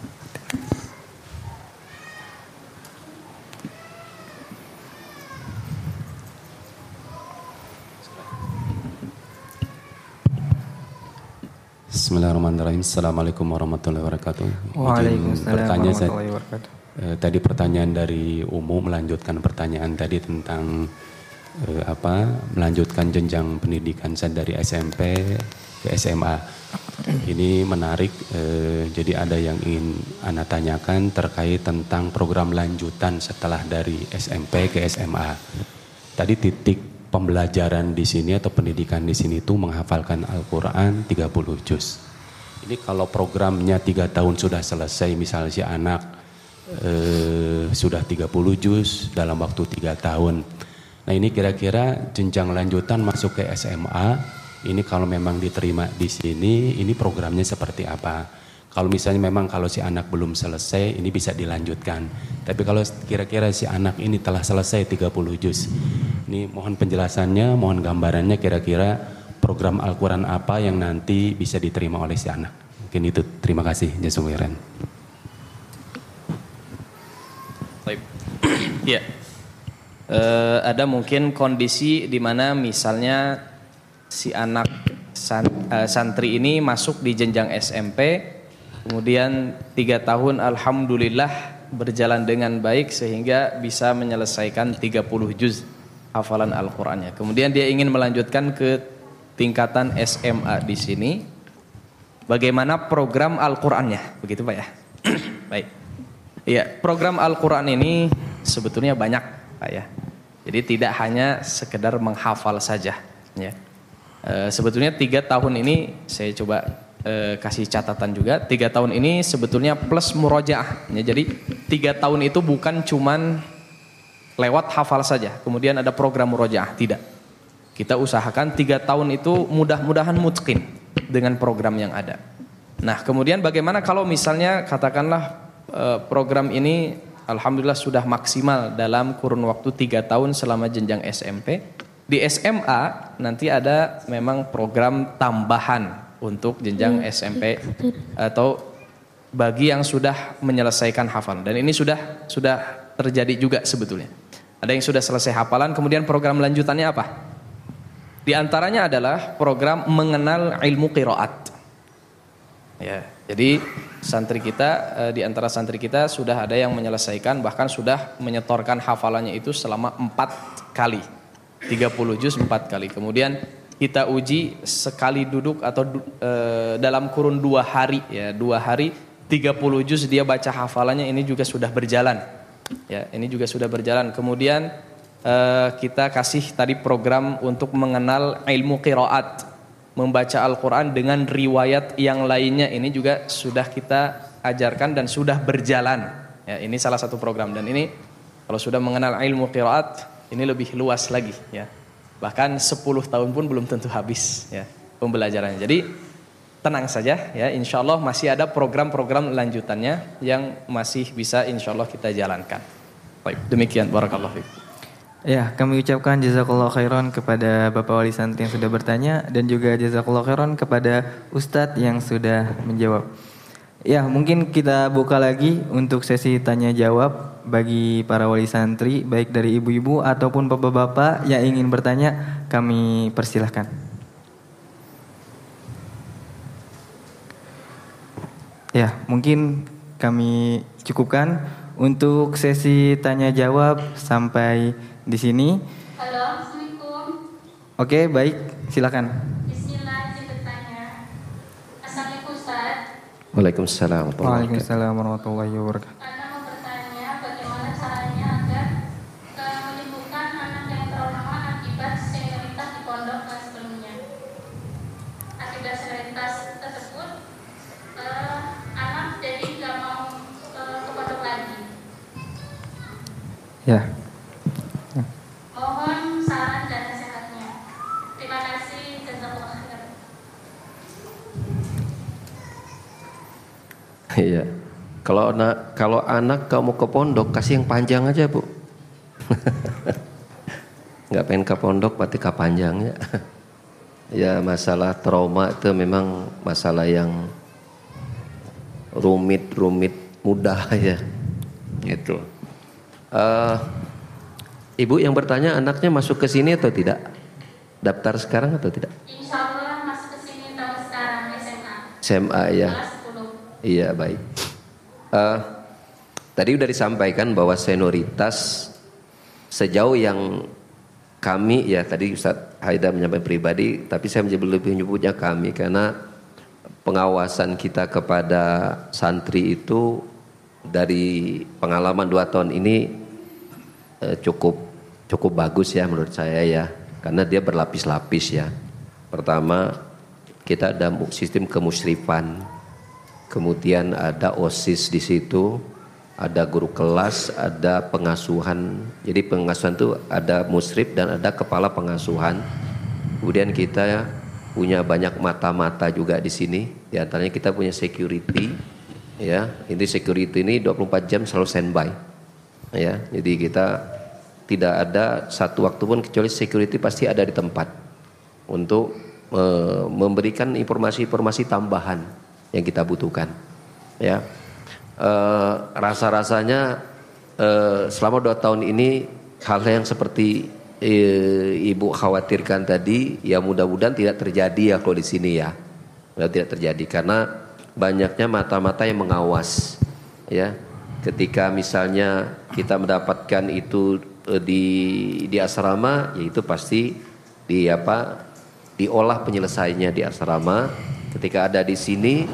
L: Bismillahirrahmanirrahim. Assalamualaikum warahmatullahi wabarakatuh.
B: Waalaikumsalam
L: Bertanya
B: warahmatullahi wabarakatuh.
L: eh, tadi pertanyaan dari Umu melanjutkan pertanyaan tadi tentang eh, apa melanjutkan jenjang pendidikan saya dari SMP ke SMA. Ini menarik. eh, jadi ada yang ingin anda tanyakan terkait tentang program lanjutan setelah dari SMP ke SMA. Tadi titik pembelajaran di sini atau pendidikan di sini itu menghafalkan Al-Quran 30 juz. Ini kalau programnya tiga tahun sudah selesai, misalnya si anak eh, sudah 30 juz dalam waktu tiga tahun. Nah ini kira-kira jenjang lanjutan masuk ke SMA, ini kalau memang diterima di sini, ini programnya seperti apa? Kalau misalnya memang kalau si anak belum selesai, ini bisa dilanjutkan. Tapi kalau kira-kira si anak ini telah selesai 30 juz, ini mohon penjelasannya, mohon gambarannya kira-kira program Al-Quran apa yang nanti bisa diterima oleh si anak. Mungkin itu, terima kasih. Khairan.
E: Baik. Iya. (clears throat) Eh, ada mungkin kondisi di mana misalnya si anak san- eh, santri ini masuk di jenjang SMP, kemudian tiga tahun alhamdulillah berjalan dengan baik sehingga bisa menyelesaikan 30 juz hafalan Al-Qur'annya. Kemudian dia ingin melanjutkan ke tingkatan SMA di sini. Bagaimana program Al-Qur'annya? Begitu Pak ya. (clears throat) baik. Iya, program Al-Qur'an ini sebetulnya banyak, Pak ya. Jadi tidak hanya sekedar menghafal saja, ya. E, sebetulnya tiga tahun ini saya coba e, kasih catatan juga. Tiga tahun ini sebetulnya plus murojaah. Ya, jadi tiga tahun itu bukan cuman lewat hafal saja. Kemudian ada program murojaah, tidak. Kita usahakan tiga tahun itu mudah-mudahan mutkin dengan program yang ada. Nah, kemudian bagaimana kalau misalnya katakanlah eh, program ini alhamdulillah sudah maksimal dalam kurun waktu tiga tahun selama jenjang SMP. Di SMA nanti ada memang program tambahan untuk jenjang SMP atau bagi yang sudah menyelesaikan hafalan dan ini sudah sudah terjadi juga sebetulnya. Ada yang sudah selesai hafalan, kemudian program lanjutannya apa? Di antaranya adalah program mengenal ilmu qiraat. Ya, jadi santri kita eh, di antara santri kita sudah ada yang menyelesaikan bahkan sudah menyetorkan hafalannya itu selama empat kali, 30 juz empat kali. Kemudian kita uji sekali duduk atau eh, dalam kurun dua hari ya dua hari 30 juz dia baca hafalannya ini juga sudah berjalan. Ya, ini juga sudah berjalan. Kemudian eh, kita kasih tadi program untuk mengenal ilmu qiraat membaca Al-Quran dengan riwayat yang lainnya ini juga sudah kita ajarkan dan sudah berjalan. Ya, ini salah satu program dan ini kalau sudah mengenal ilmu qiraat ini lebih luas lagi ya. Bahkan 10 tahun pun belum tentu habis ya pembelajarannya. Jadi tenang saja ya insya Allah masih ada program-program lanjutannya yang masih bisa insya Allah kita jalankan. Baik, demikian barakallahu.
B: Ya, kami ucapkan jazakallah khairan kepada Bapak Wali Santri yang sudah bertanya dan juga jazakallah khairan kepada Ustadz yang sudah menjawab. Ya, mungkin kita buka lagi untuk sesi tanya jawab bagi para wali santri baik dari ibu-ibu ataupun bapak-bapak yang ingin bertanya, kami persilahkan. Ya, mungkin kami cukupkan untuk sesi tanya jawab sampai di sini.
J: Halo, Assalamualaikum.
B: Oke, baik, silakan.
J: Bismillah. Assalamualaikum Ustaz.
D: Waalaikumsalam. warahmatullahi wabarakatuh.
B: Ya.
J: Mohon saran dan nasihatnya. Terima kasih. Jazakallah khairan.
D: Iya. Kalau anak kalau anak kamu ke pondok kasih yang panjang aja bu. (laughs) Nggak pengen ke pondok berarti ke panjang ya. ya masalah trauma itu memang masalah yang rumit-rumit mudah ya. Gitu. Eh, ibu yang bertanya anaknya masuk ke sini atau tidak? Daftar sekarang atau tidak?
J: Insya Allah masuk ke sini tahun sekarang SMA.
D: SMA ya.
J: Kelas 10.
D: Iya baik. Eh, tadi sudah disampaikan bahwa senioritas sejauh yang kami ya tadi Ustadz Haida menyampaikan pribadi, tapi saya menjadi lebih menyebutnya kami karena pengawasan kita kepada santri itu dari pengalaman dua tahun ini eh, cukup cukup bagus ya menurut saya ya karena dia berlapis-lapis ya. Pertama kita ada sistem kemusrifan, kemudian ada osis di situ, ada guru kelas, ada pengasuhan. Jadi pengasuhan itu ada musrif dan ada kepala pengasuhan. Kemudian kita punya banyak mata-mata juga di sini. Di antaranya kita punya security, ya. Ini security ini 24 jam selalu standby, ya. Jadi kita tidak ada satu waktu pun kecuali security pasti ada di tempat untuk eh, memberikan informasi-informasi tambahan yang kita butuhkan, ya. Eh, rasa-rasanya eh, selama dua tahun ini hal yang seperti eh, ibu khawatirkan tadi ya mudah-mudahan tidak terjadi ya kalau di sini ya tidak terjadi karena banyaknya mata-mata yang mengawas ya. Ketika misalnya kita mendapatkan itu eh, di di asrama yaitu pasti di apa diolah penyelesaiannya di asrama. Ketika ada di sini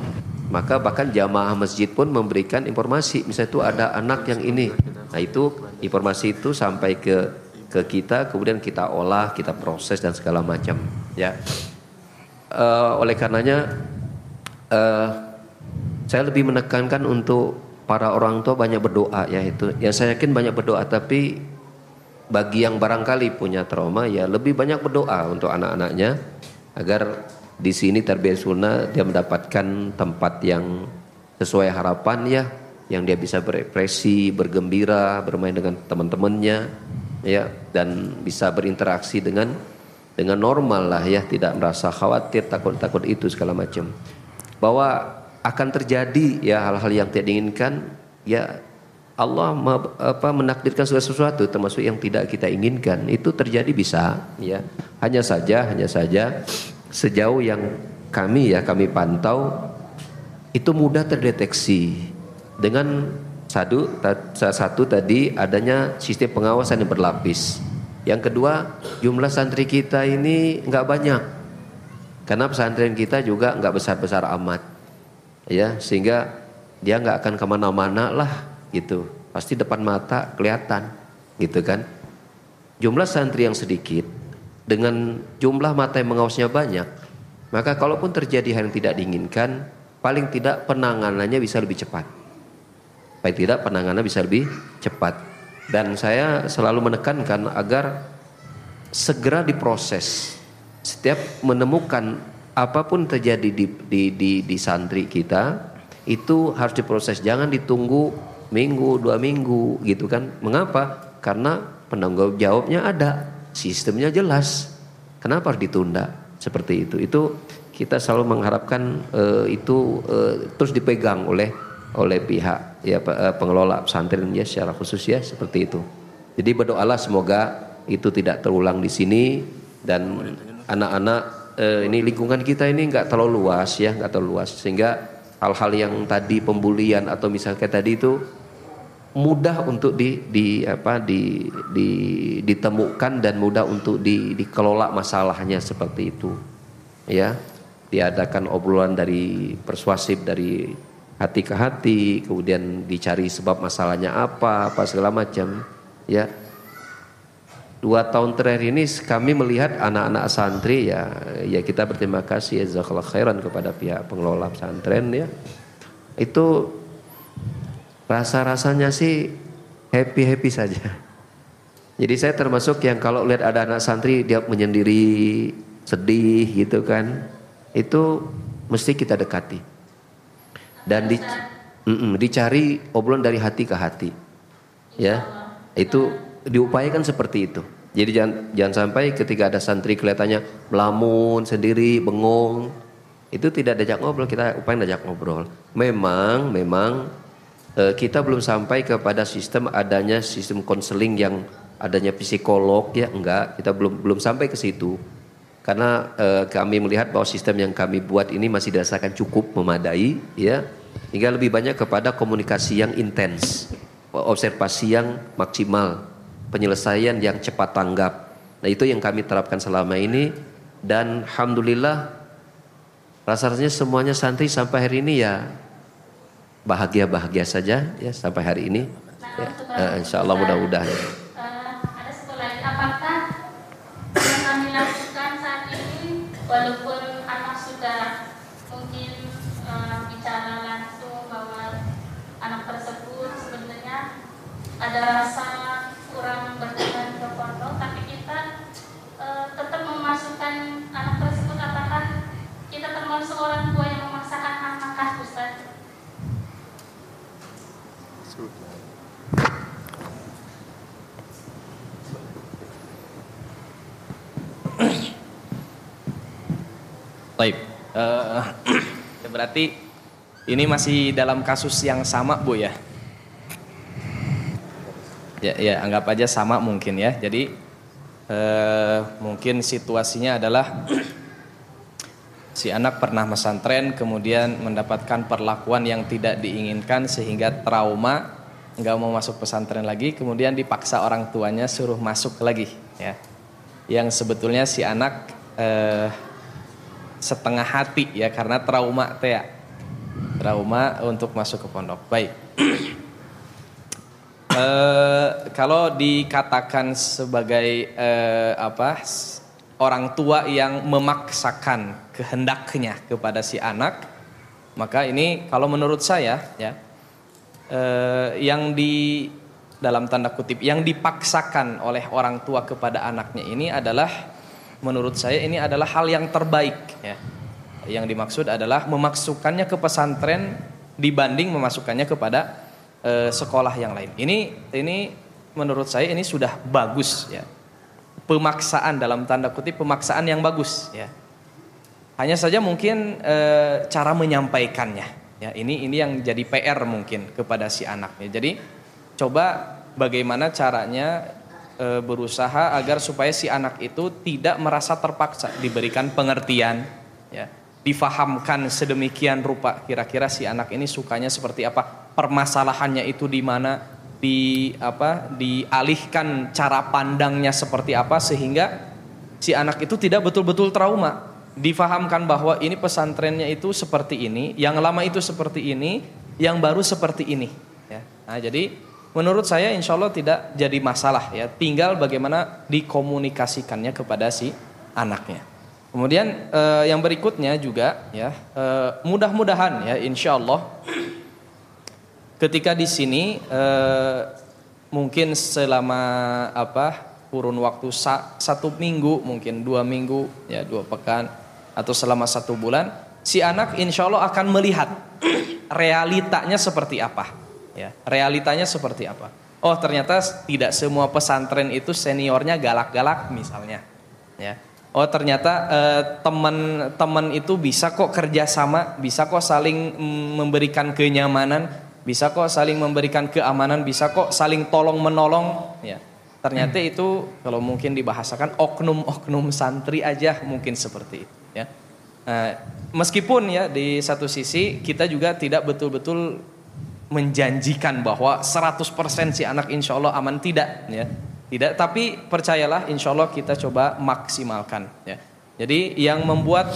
D: maka bahkan jamaah masjid pun memberikan informasi. Misalnya itu ada anak yang ini. Nah itu informasi itu sampai ke ke kita kemudian kita olah kita proses dan segala macam ya. Eh, oleh karenanya eh, saya lebih menekankan untuk para orang tua banyak berdoa ya itu. Ya saya yakin banyak berdoa tapi bagi yang barangkali punya trauma ya lebih banyak berdoa untuk anak-anaknya agar di sini terbiasa sunnah dia mendapatkan tempat yang sesuai harapan ya yang dia bisa berekspresi, bergembira, bermain dengan teman-temannya ya dan bisa berinteraksi dengan dengan normal lah ya tidak merasa khawatir takut-takut itu segala macam. Bahwa akan terjadi ya hal-hal yang tidak diinginkan ya Allah apa menakdirkan segala sesuatu termasuk yang tidak kita inginkan. Itu terjadi bisa ya. Hanya saja hanya saja sejauh yang kami ya kami pantau itu mudah terdeteksi. Dengan satu satu tadi adanya sistem pengawasan yang berlapis. Yang kedua jumlah santri kita ini nggak banyak. Karena pesantren kita juga nggak besar-besar amat ya sehingga dia nggak akan ke mana-mana lah gitu. Pasti depan mata kelihatan gitu kan. Jumlah santri yang sedikit dengan jumlah mata yang mengawasnya banyak maka kalaupun terjadi hal yang tidak diinginkan paling tidak penanganannya bisa lebih cepat. Paling tidak penanganan bisa lebih cepat. Dan saya selalu menekankan agar segera diproses. Setiap menemukan apa pun terjadi di, di, di, di santri kita itu harus diproses. Jangan ditunggu minggu dua minggu gitu kan. Mengapa? Karena penanggung jawabnya ada sistemnya jelas. Kenapa harus ditunda seperti itu? Itu kita selalu mengharapkan eh, itu eh, terus dipegang oleh oleh pihak ya eh, pengelola pesantren ya secara khusus ya seperti itu. Jadi berdoalah semoga itu tidak terulang di sini dan anak-anak eh, ini lingkungan kita ini nggak terlalu luas ya nggak terlalu luas. Sehingga hal-hal yang tadi pembulian atau misalnya tadi itu mudah untuk di, di apa di, di ditemukan dan mudah untuk di, dikelola masalahnya seperti itu. Ya diadakan obrolan dari persuasif dari hati ke hati kemudian dicari sebab masalahnya apa apa segala macam. Ya dua tahun terakhir ini kami melihat anak-anak santri ya ya kita berterima kasih ya khairan kepada pihak pengelola pesantren ya itu rasa-rasanya sih happy-happy saja. Jadi saya termasuk yang kalau lihat ada anak santri dia menyendiri, sedih gitu kan, itu mesti kita dekati. Dan di, mm-mm, dicari obrolan dari hati ke hati. Ya. Itu diupayakan seperti itu. Jadi jangan jangan sampai ketika ada santri kelihatannya melamun sendiri, bengong, itu tidak diajak ngobrol, kita upayakan diajak ngobrol. Memang memang eh, kita belum sampai kepada sistem adanya sistem konseling yang adanya psikolog ya enggak, kita belum belum sampai ke situ. Karena eh, kami melihat bahwa sistem yang kami buat ini masih dirasakan cukup memadai ya. Hingga lebih banyak kepada komunikasi yang intens, observasi yang maksimal, penyelesaian yang cepat tanggap. Nah, itu yang kami terapkan selama ini dan alhamdulillah rasa-rasanya semuanya santri sampai hari ini ya bahagia-bahagia saja ya sampai hari ini. Ya, eh, insya Allah mudah-mudahan.
J: Eh, ada satu lagi, apakah yang kami lakukan saat ini, walaupun anak sudah mungkin bicara langsung bahwa anak tersebut sebenarnya ada rasa kurang berkenan ke pondok, tapi kita eh, tetap memasukkan anak tersebut, apakah kita termasuk orang tua yang memaksakan anak Ustaz?
E: Baik. Eh, (clears throat) berarti ini masih dalam kasus yang sama, Bu ya? ya, ya anggap aja sama mungkin ya. Jadi eh, mungkin situasinya adalah (clears throat) si anak pernah pesantren kemudian mendapatkan perlakuan yang tidak diinginkan sehingga trauma nggak mau masuk pesantren lagi kemudian dipaksa orang tuanya suruh masuk lagi ya yang sebetulnya si anak eh, setengah hati ya karena trauma teh ya. trauma untuk masuk ke pondok baik (clears throat) Eh, kalau dikatakan sebagai eh, apa orang tua yang memaksakan kehendaknya kepada si anak, maka ini kalau menurut saya ya eh, yang di dalam tanda kutip yang dipaksakan oleh orang tua kepada anaknya ini adalah menurut saya ini adalah hal yang terbaik ya. Yang dimaksud adalah memasukkannya ke pesantren dibanding memasukkannya kepada eh, sekolah yang lain. Ini ini menurut saya ini sudah bagus ya. Pemaksaan dalam tanda kutip pemaksaan yang bagus ya. Hanya saja mungkin eh, cara menyampaikannya ya. Ini ini yang jadi PR mungkin kepada si anak ya. Jadi coba bagaimana caranya eh, berusaha agar supaya si anak itu tidak merasa terpaksa diberikan pengertian ya. Difahamkan sedemikian rupa kira-kira si anak ini sukanya seperti apa permasalahannya itu di mana di apa dialihkan cara pandangnya seperti apa sehingga si anak itu tidak betul-betul trauma. Difahamkan bahwa ini pesantrennya itu seperti ini yang lama itu seperti ini yang baru seperti ini ya. Nah jadi menurut saya insya Allah tidak jadi masalah ya. Tinggal bagaimana dikomunikasikannya kepada si anaknya. Kemudian eh, yang berikutnya juga ya eh, mudah-mudahan ya insya Allah ketika di sini eh, mungkin selama apa kurun waktu sa- satu minggu mungkin dua minggu ya dua pekan atau selama satu bulan si anak insya Allah akan melihat realitanya seperti apa ya realitanya seperti apa? Oh ternyata tidak semua pesantren itu seniornya galak-galak misalnya. Ya. Oh ternyata eh, teman-teman itu bisa kok kerjasama, bisa kok saling mm, memberikan kenyamanan, bisa kok saling memberikan keamanan, bisa kok saling tolong menolong. Ya, ternyata itu kalau mungkin dibahasakan oknum-oknum santri aja mungkin seperti itu. Ya, Eh, meskipun ya di satu sisi kita juga tidak betul-betul menjanjikan bahwa 100% si anak insya Allah aman. Tidak ya. Tidak tapi percayalah insya Allah kita coba maksimalkan ya. Jadi yang membuat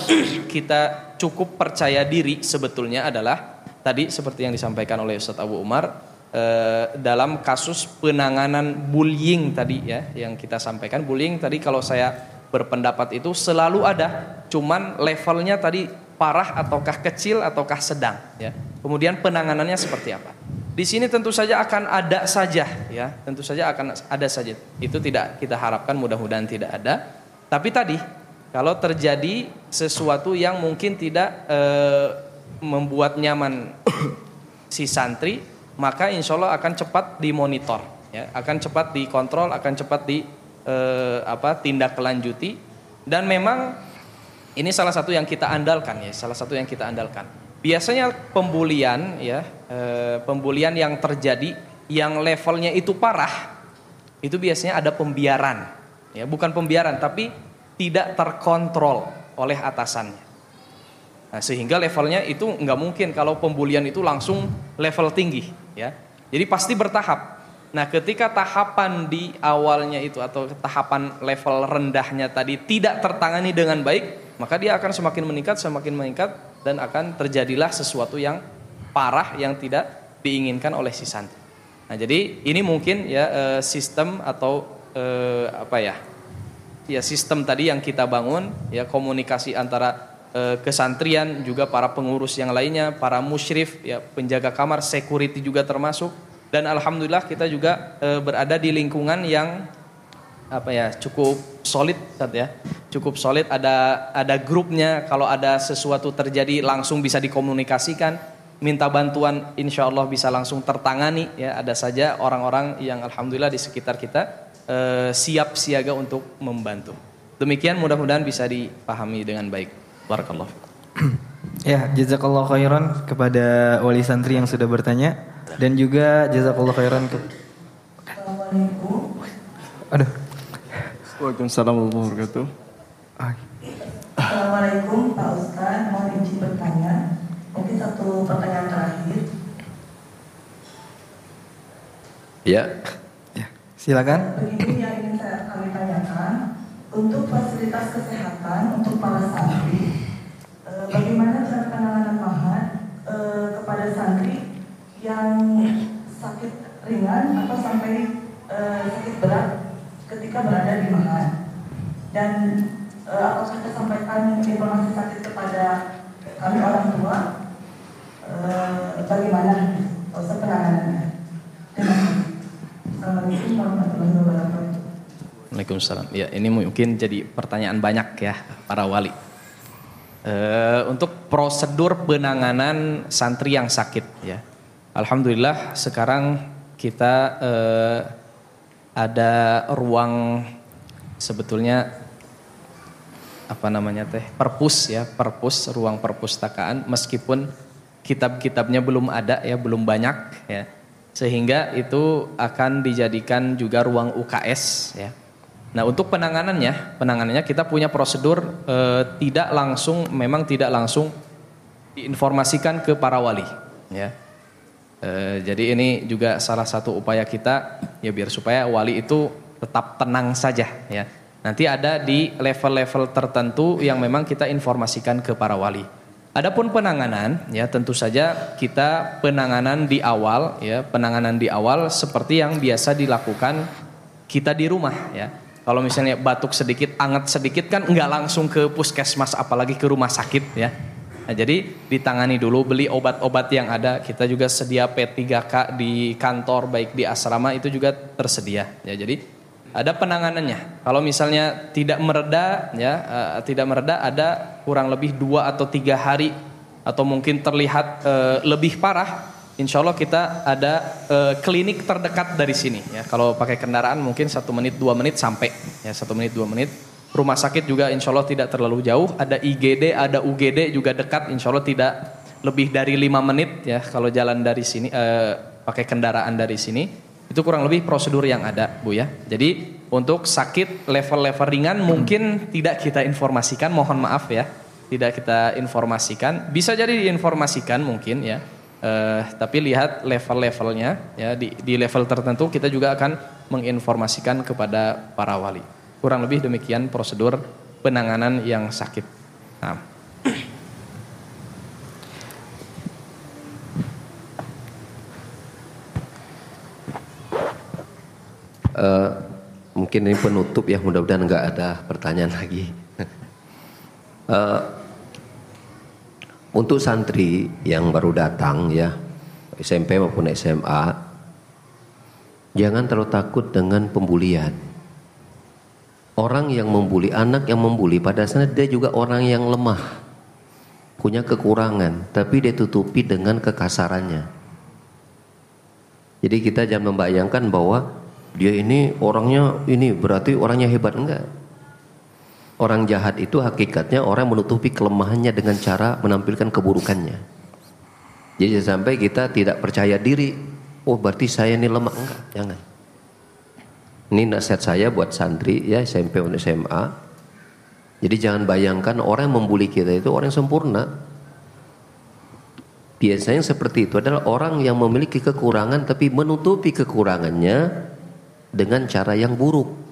E: kita cukup percaya diri sebetulnya adalah tadi seperti yang disampaikan oleh Ustadz Abu Umar eh, dalam kasus penanganan bullying tadi ya yang kita sampaikan. Bullying tadi kalau saya berpendapat itu selalu ada cuman levelnya tadi parah ataukah kecil ataukah sedang ya kemudian penanganannya seperti apa di sini tentu saja akan ada saja ya, tentu saja akan ada saja. Itu tidak kita harapkan mudah-mudahan tidak ada. Tapi tadi kalau terjadi sesuatu yang mungkin tidak eh, membuat nyaman (coughs) si santri, maka insya Allah akan cepat dimonitor, ya, akan cepat dikontrol, akan cepat di eh, apa tindak lanjuti. Dan memang ini salah satu yang kita andalkan ya, salah satu yang kita andalkan. Biasanya pembulian ya, eh, pembulian yang terjadi yang levelnya itu parah, itu biasanya ada pembiaran, ya bukan pembiaran tapi tidak terkontrol oleh atasannya. Nah, sehingga levelnya itu nggak mungkin kalau pembulian itu langsung level tinggi, ya. Jadi pasti bertahap. Nah, ketika tahapan di awalnya itu atau tahapan level rendahnya tadi tidak tertangani dengan baik, maka dia akan semakin meningkat, semakin meningkat dan akan terjadilah sesuatu yang parah yang tidak diinginkan oleh si santri. Nah, jadi ini mungkin ya eh, sistem atau eh, apa ya? Ya sistem tadi yang kita bangun ya komunikasi antara eh, kesantrian juga para pengurus yang lainnya, para musyrif ya penjaga kamar, security juga termasuk dan alhamdulillah kita juga eh, berada di lingkungan yang apa ya cukup solid Ustaz ya. Cukup solid. Ada ada grupnya. Kalau ada sesuatu terjadi langsung bisa dikomunikasikan. Minta bantuan insya Allah bisa langsung tertangani ya. Ada saja orang-orang yang alhamdulillah di sekitar kita eh, siap siaga untuk membantu. Demikian mudah-mudahan bisa dipahami dengan baik. Barakallah (clears throat)
B: Ya, jazakallah khairan kepada wali santri yang sudah bertanya dan juga jazakallah khairan ke
C: Aduh. Waalaikumsalam warahmatullahi wabarakatuh.
M: Assalamualaikum Pak Ustadz, mohon izin bertanya. Mungkin satu pertanyaan terakhir.
D: Ya.
B: Silakan.
M: Begini yang ingin saya kami tanyakan, untuk fasilitas kesehatan untuk para santri, bagaimana cara penanganan mahat eh, kepada santri yang sakit ringan atau sampai eh, sakit berat ketika berada di mahat? Dan eh, apakah kita sampaikan informasi sakit kepada kami orang tua? Bagaimana proses penanganannya? Terima kasih. Assalamualaikum warahmatullahi wabarakatuh.
E: Waalaikumsalam. Ya, ini mungkin jadi pertanyaan banyak ya para wali. Eh, untuk prosedur penanganan santri yang sakit ya. Alhamdulillah sekarang kita eh, ada ruang sebetulnya apa namanya teh perpus ya perpus ruang perpustakaan meskipun kitab-kitabnya belum ada ya belum banyak ya sehingga itu akan dijadikan juga ruang UKS ya. Nah untuk penanganannya, penanganannya kita punya prosedur eh, tidak langsung, memang tidak langsung diinformasikan ke para wali, ya. Eh, jadi ini juga salah satu upaya kita ya biar supaya wali itu tetap tenang saja, ya. Nanti ada di level-level tertentu yang memang kita informasikan ke para wali. Adapun penanganan ya tentu saja kita penanganan di awal ya penanganan di awal seperti yang biasa dilakukan kita di rumah ya. Kalau misalnya batuk sedikit, anget sedikit kan nggak langsung ke puskesmas apalagi ke rumah sakit ya. Nah, jadi ditangani dulu beli obat-obat yang ada. Kita juga sedia P3K di kantor baik di asrama itu juga tersedia ya. Jadi ada penanganannya. Kalau misalnya tidak mereda, ya uh, tidak mereda, ada kurang lebih dua atau tiga hari atau mungkin terlihat uh, lebih parah. Insya Allah kita ada uh, klinik terdekat dari sini. Ya, kalau pakai kendaraan mungkin satu menit dua menit sampai. Ya satu menit dua menit. Rumah sakit juga Insya Allah tidak terlalu jauh. Ada IGD, ada UGD juga dekat. Insya Allah tidak lebih dari lima menit ya kalau jalan dari sini uh, pakai kendaraan dari sini. Itu kurang lebih prosedur yang ada, Bu ya. Jadi untuk sakit level-level ringan mungkin tidak kita informasikan, mohon maaf ya. Tidak kita informasikan. Bisa jadi diinformasikan mungkin ya. Eh, tapi lihat level-levelnya ya di, di level tertentu kita juga akan menginformasikan kepada para wali. Kurang lebih demikian prosedur penanganan yang sakit. Nah.
D: Uh, mungkin ini penutup ya mudah-mudahan nggak ada pertanyaan lagi. uh, (laughs) untuk santri yang baru datang ya SMP maupun SMA, jangan terlalu takut dengan pembulian. Orang yang membuli, anak yang membuli pada saat dia juga orang yang lemah, punya kekurangan, tapi dia tutupi dengan kekasarannya. Jadi kita jangan membayangkan bahwa dia ini orangnya ini berarti orangnya hebat enggak orang jahat itu hakikatnya orang menutupi kelemahannya dengan cara menampilkan keburukannya. Jadi sampai kita tidak percaya diri oh berarti saya ini lemah. Enggak jangan. Ini nasihat saya buat santri ya SMP dan SMA jadi jangan bayangkan orang yang membuli kita itu orang yang sempurna. Biasanya seperti itu adalah orang yang memiliki kekurangan tapi menutupi kekurangannya dengan cara yang buruk.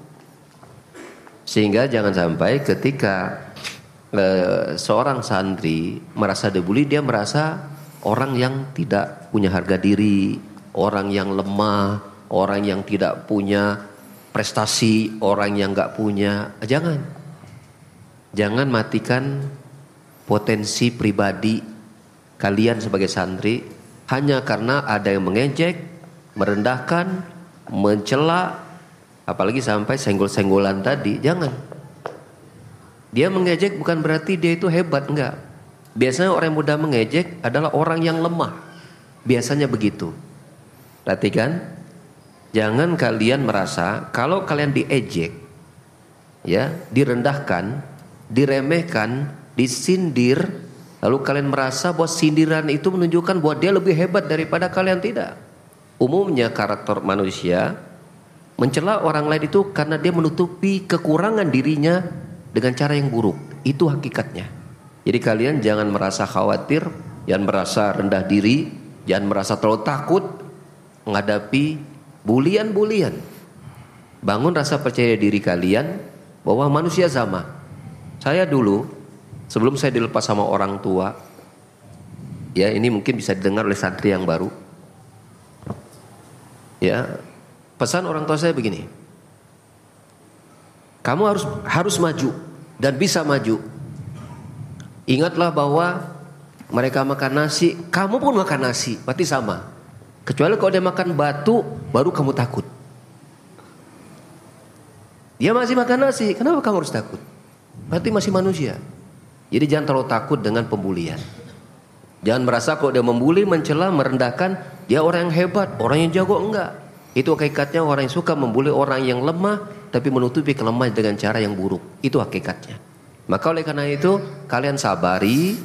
D: Sehingga jangan sampai ketika e, seorang santri merasa dibully dia merasa orang yang tidak punya harga diri, orang yang lemah, orang yang tidak punya prestasi, orang yang nggak punya. Jangan. Jangan matikan potensi pribadi kalian sebagai santri hanya karena ada yang mengejek, merendahkan, mencela apalagi sampai senggol-senggolan tadi jangan. Dia mengejek bukan berarti dia itu hebat enggak. Biasanya orang yang mudah mengejek adalah orang yang lemah. Biasanya begitu. Perhatikan jangan kalian merasa kalau kalian diejek ya direndahkan diremehkan disindir lalu kalian merasa bahwa sindiran itu menunjukkan bahwa dia lebih hebat daripada kalian tidak. Umumnya karakter manusia Mencela orang lain itu karena dia menutupi kekurangan dirinya dengan cara yang buruk. Itu hakikatnya. Jadi kalian jangan merasa khawatir, jangan merasa rendah diri, jangan merasa terlalu takut menghadapi bulian-bulian. Bangun rasa percaya diri kalian bahwa manusia sama. Saya dulu sebelum saya dilepas sama orang tua, ya ini mungkin bisa didengar oleh santri yang baru. Ya, pesan orang tua saya begini. Kamu harus harus maju dan bisa maju. Ingatlah bahwa mereka makan nasi, kamu pun makan nasi, berarti sama. Kecuali kalau dia makan batu, baru kamu takut. Dia masih makan nasi, kenapa kamu harus takut? Berarti masih manusia. Jadi jangan terlalu takut dengan pembulian. Jangan merasa kalau dia membuli, mencela, merendahkan, dia orang yang hebat, orang yang jago enggak. Itu hakikatnya orang yang suka membuli orang yang lemah tapi menutupi kelemahan dengan cara yang buruk. Itu hakikatnya. Maka oleh karena itu kalian sabari,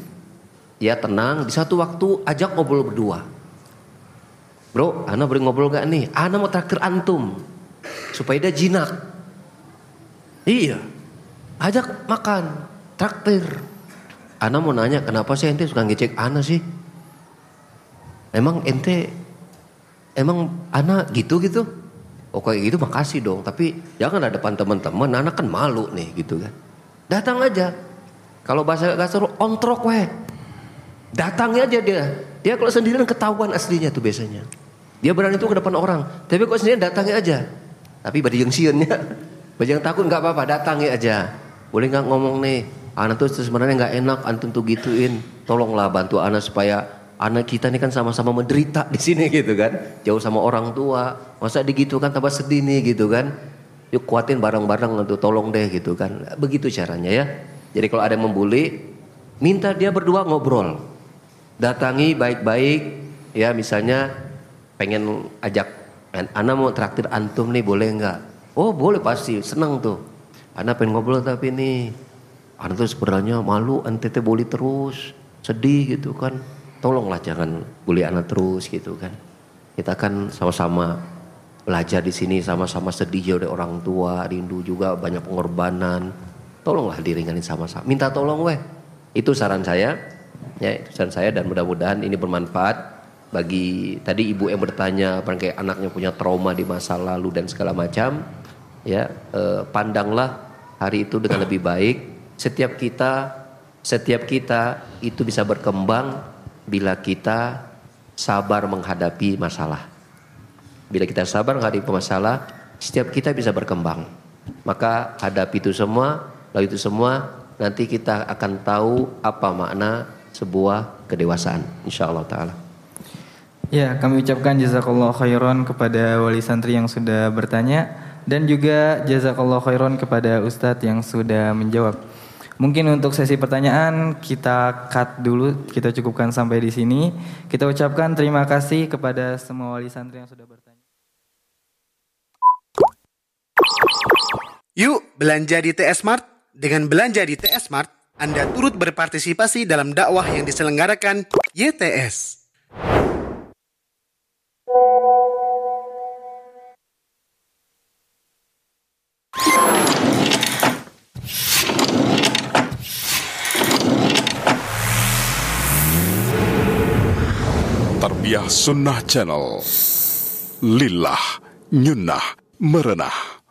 D: ya tenang. Di satu waktu ajak ngobrol berdua. Bro, Ana boleh ngobrol gak nih? Ana mau traktir antum supaya dia jinak. Iya, ajak makan, traktir. Ana mau nanya kenapa sih ente suka ngecek Ana sih? Emang ente, emang Ana gitu gitu? Oh gitu makasih dong. Tapi jangan ada depan teman-teman. Ana kan malu nih gitu kan. Datang aja. Kalau bahasa kasar ontrok weh. Datangnya aja dia. Dia kalau sendirian ketahuan aslinya tuh biasanya. Dia berani tuh ke depan orang. Tapi kalau sendirian datangnya aja. Tapi badi yang siennya. (laughs) Badi yang takut nggak apa-apa datangnya aja. Boleh nggak ngomong nih. Anak tuh sebenarnya nggak enak antum tuh gituin. Tolonglah bantu anak supaya anak kita ini kan sama-sama menderita di sini gitu kan. Jauh sama orang tua. Masa digitu kan tambah sedih nih gitu kan. Yuk kuatin bareng-bareng untuk tolong deh gitu kan. Begitu caranya ya. Jadi kalau ada yang membuli, minta dia berdua ngobrol. Datangi baik-baik ya misalnya pengen ajak Ana mau traktir antum nih boleh nggak? Oh boleh pasti senang tuh. Ana pengen ngobrol tapi nih Ana tuh sebenarnya malu ente boleh terus sedih gitu kan. Tolonglah jangan bully anak terus gitu kan. Kita kan sama-sama belajar di sini sama-sama sedih jauh dari orang tua, rindu juga banyak pengorbanan. Tolonglah diringanin sama-sama. Minta tolong weh. Itu saran saya. Ya, itu saran saya dan mudah-mudahan ini bermanfaat bagi tadi ibu yang bertanya kayak anaknya punya trauma di masa lalu dan segala macam ya eh, pandanglah hari itu dengan lebih baik setiap kita setiap kita itu bisa berkembang bila kita sabar menghadapi masalah. Bila kita sabar menghadapi masalah setiap kita bisa berkembang. Maka hadapi itu semua lalu itu semua nanti kita akan tahu apa makna sebuah kedewasaan. Insyaallah taala.
B: Ya, kami ucapkan jazakallah khairan kepada wali santri yang sudah bertanya dan juga jazakallah khairan kepada ustadz yang sudah menjawab. Mungkin untuk sesi pertanyaan kita cut dulu, kita cukupkan sampai di sini. Kita ucapkan terima kasih kepada semua wali santri yang sudah bertanya.
N: Yuk belanja di TS Mart. Dengan belanja di TS Mart, Anda turut berpartisipasi dalam dakwah yang diselenggarakan YTS.
O: Tarbiyah Sunnah Channel. Lillah Nyunnah Merenah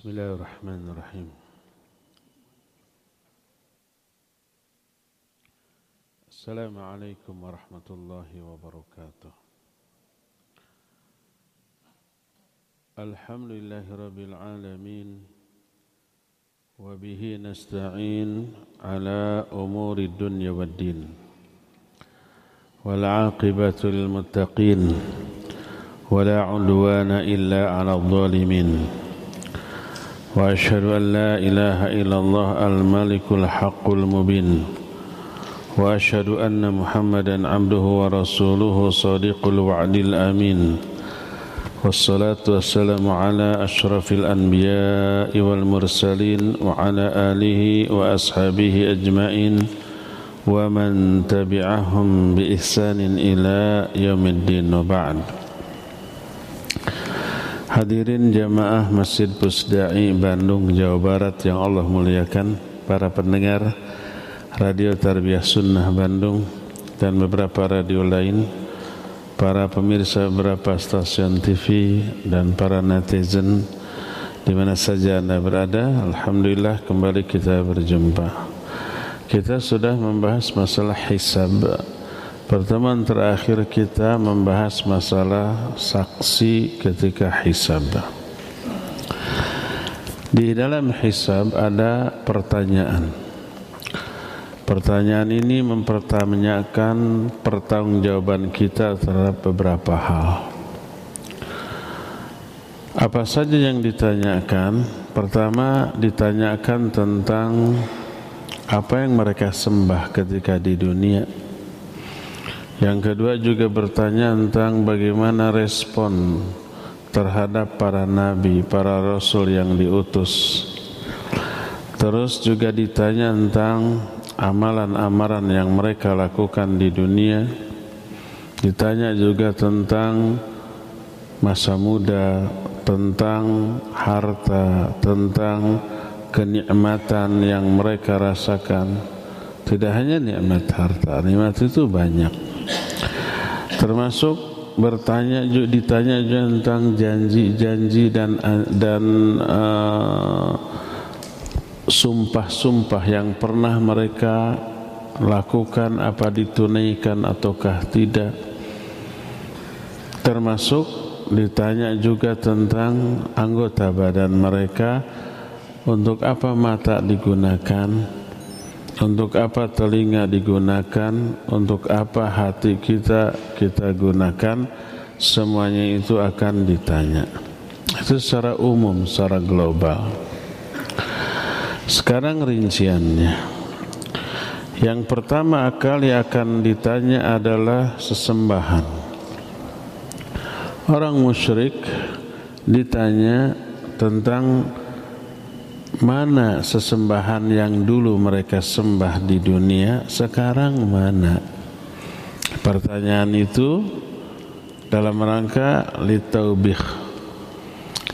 A: بسم الله الرحمن الرحيم. السلام عليكم ورحمة الله وبركاته. الحمد لله رب العالمين وبه نستعين على أمور الدنيا والدين والعاقبة للمتقين ولا عدوان إلا على الظالمين. وأشهد أن لا إله إلا الله الملك الحق المبين. وأشهد أن محمدا عبده ورسوله صادق الوعد الأمين. والصلاة والسلام على أشرف الأنبياء والمرسلين وعلى آله وأصحابه أجمعين ومن تبعهم بإحسان إلى يوم الدين وبعد. Hadirin jamaah Masjid Pusdai Bandung Jawa Barat yang Allah muliakan para pendengar Radio Tarbiyah Sunnah Bandung dan beberapa radio lain para pemirsa beberapa stasiun TV dan para netizen di mana saja Anda berada Alhamdulillah kembali kita berjumpa. Kita sudah membahas masalah hisab Pertemuan terakhir kita membahas masalah saksi ketika hisab. Di dalam hisab ada pertanyaan. Pertanyaan ini mempertanyakan pertanggungjawaban kita terhadap beberapa hal. Apa saja yang ditanyakan? Pertama ditanyakan tentang apa yang mereka sembah ketika di dunia. Yang kedua juga bertanya tentang bagaimana respon terhadap para nabi, para rasul yang diutus. Terus juga ditanya tentang amalan-amalan yang mereka lakukan di dunia. Ditanya juga tentang masa muda, tentang harta, tentang kenikmatan yang mereka rasakan. Tidak hanya nikmat harta, nikmat itu banyak. Termasuk bertanya juga ditanya tentang janji-janji dan dan uh, sumpah-sumpah yang pernah mereka lakukan apa ditunaikan ataukah tidak. Termasuk ditanya juga tentang anggota badan mereka untuk apa mata digunakan untuk apa telinga digunakan? Untuk apa hati kita kita gunakan? Semuanya itu akan ditanya. Itu secara umum secara global. Sekarang rinciannya. Yang pertama kali akan ditanya adalah sesembahan. Orang musyrik ditanya tentang mana sesembahan yang dulu mereka sembah di dunia sekarang mana? Pertanyaan itu dalam rangka litaubih.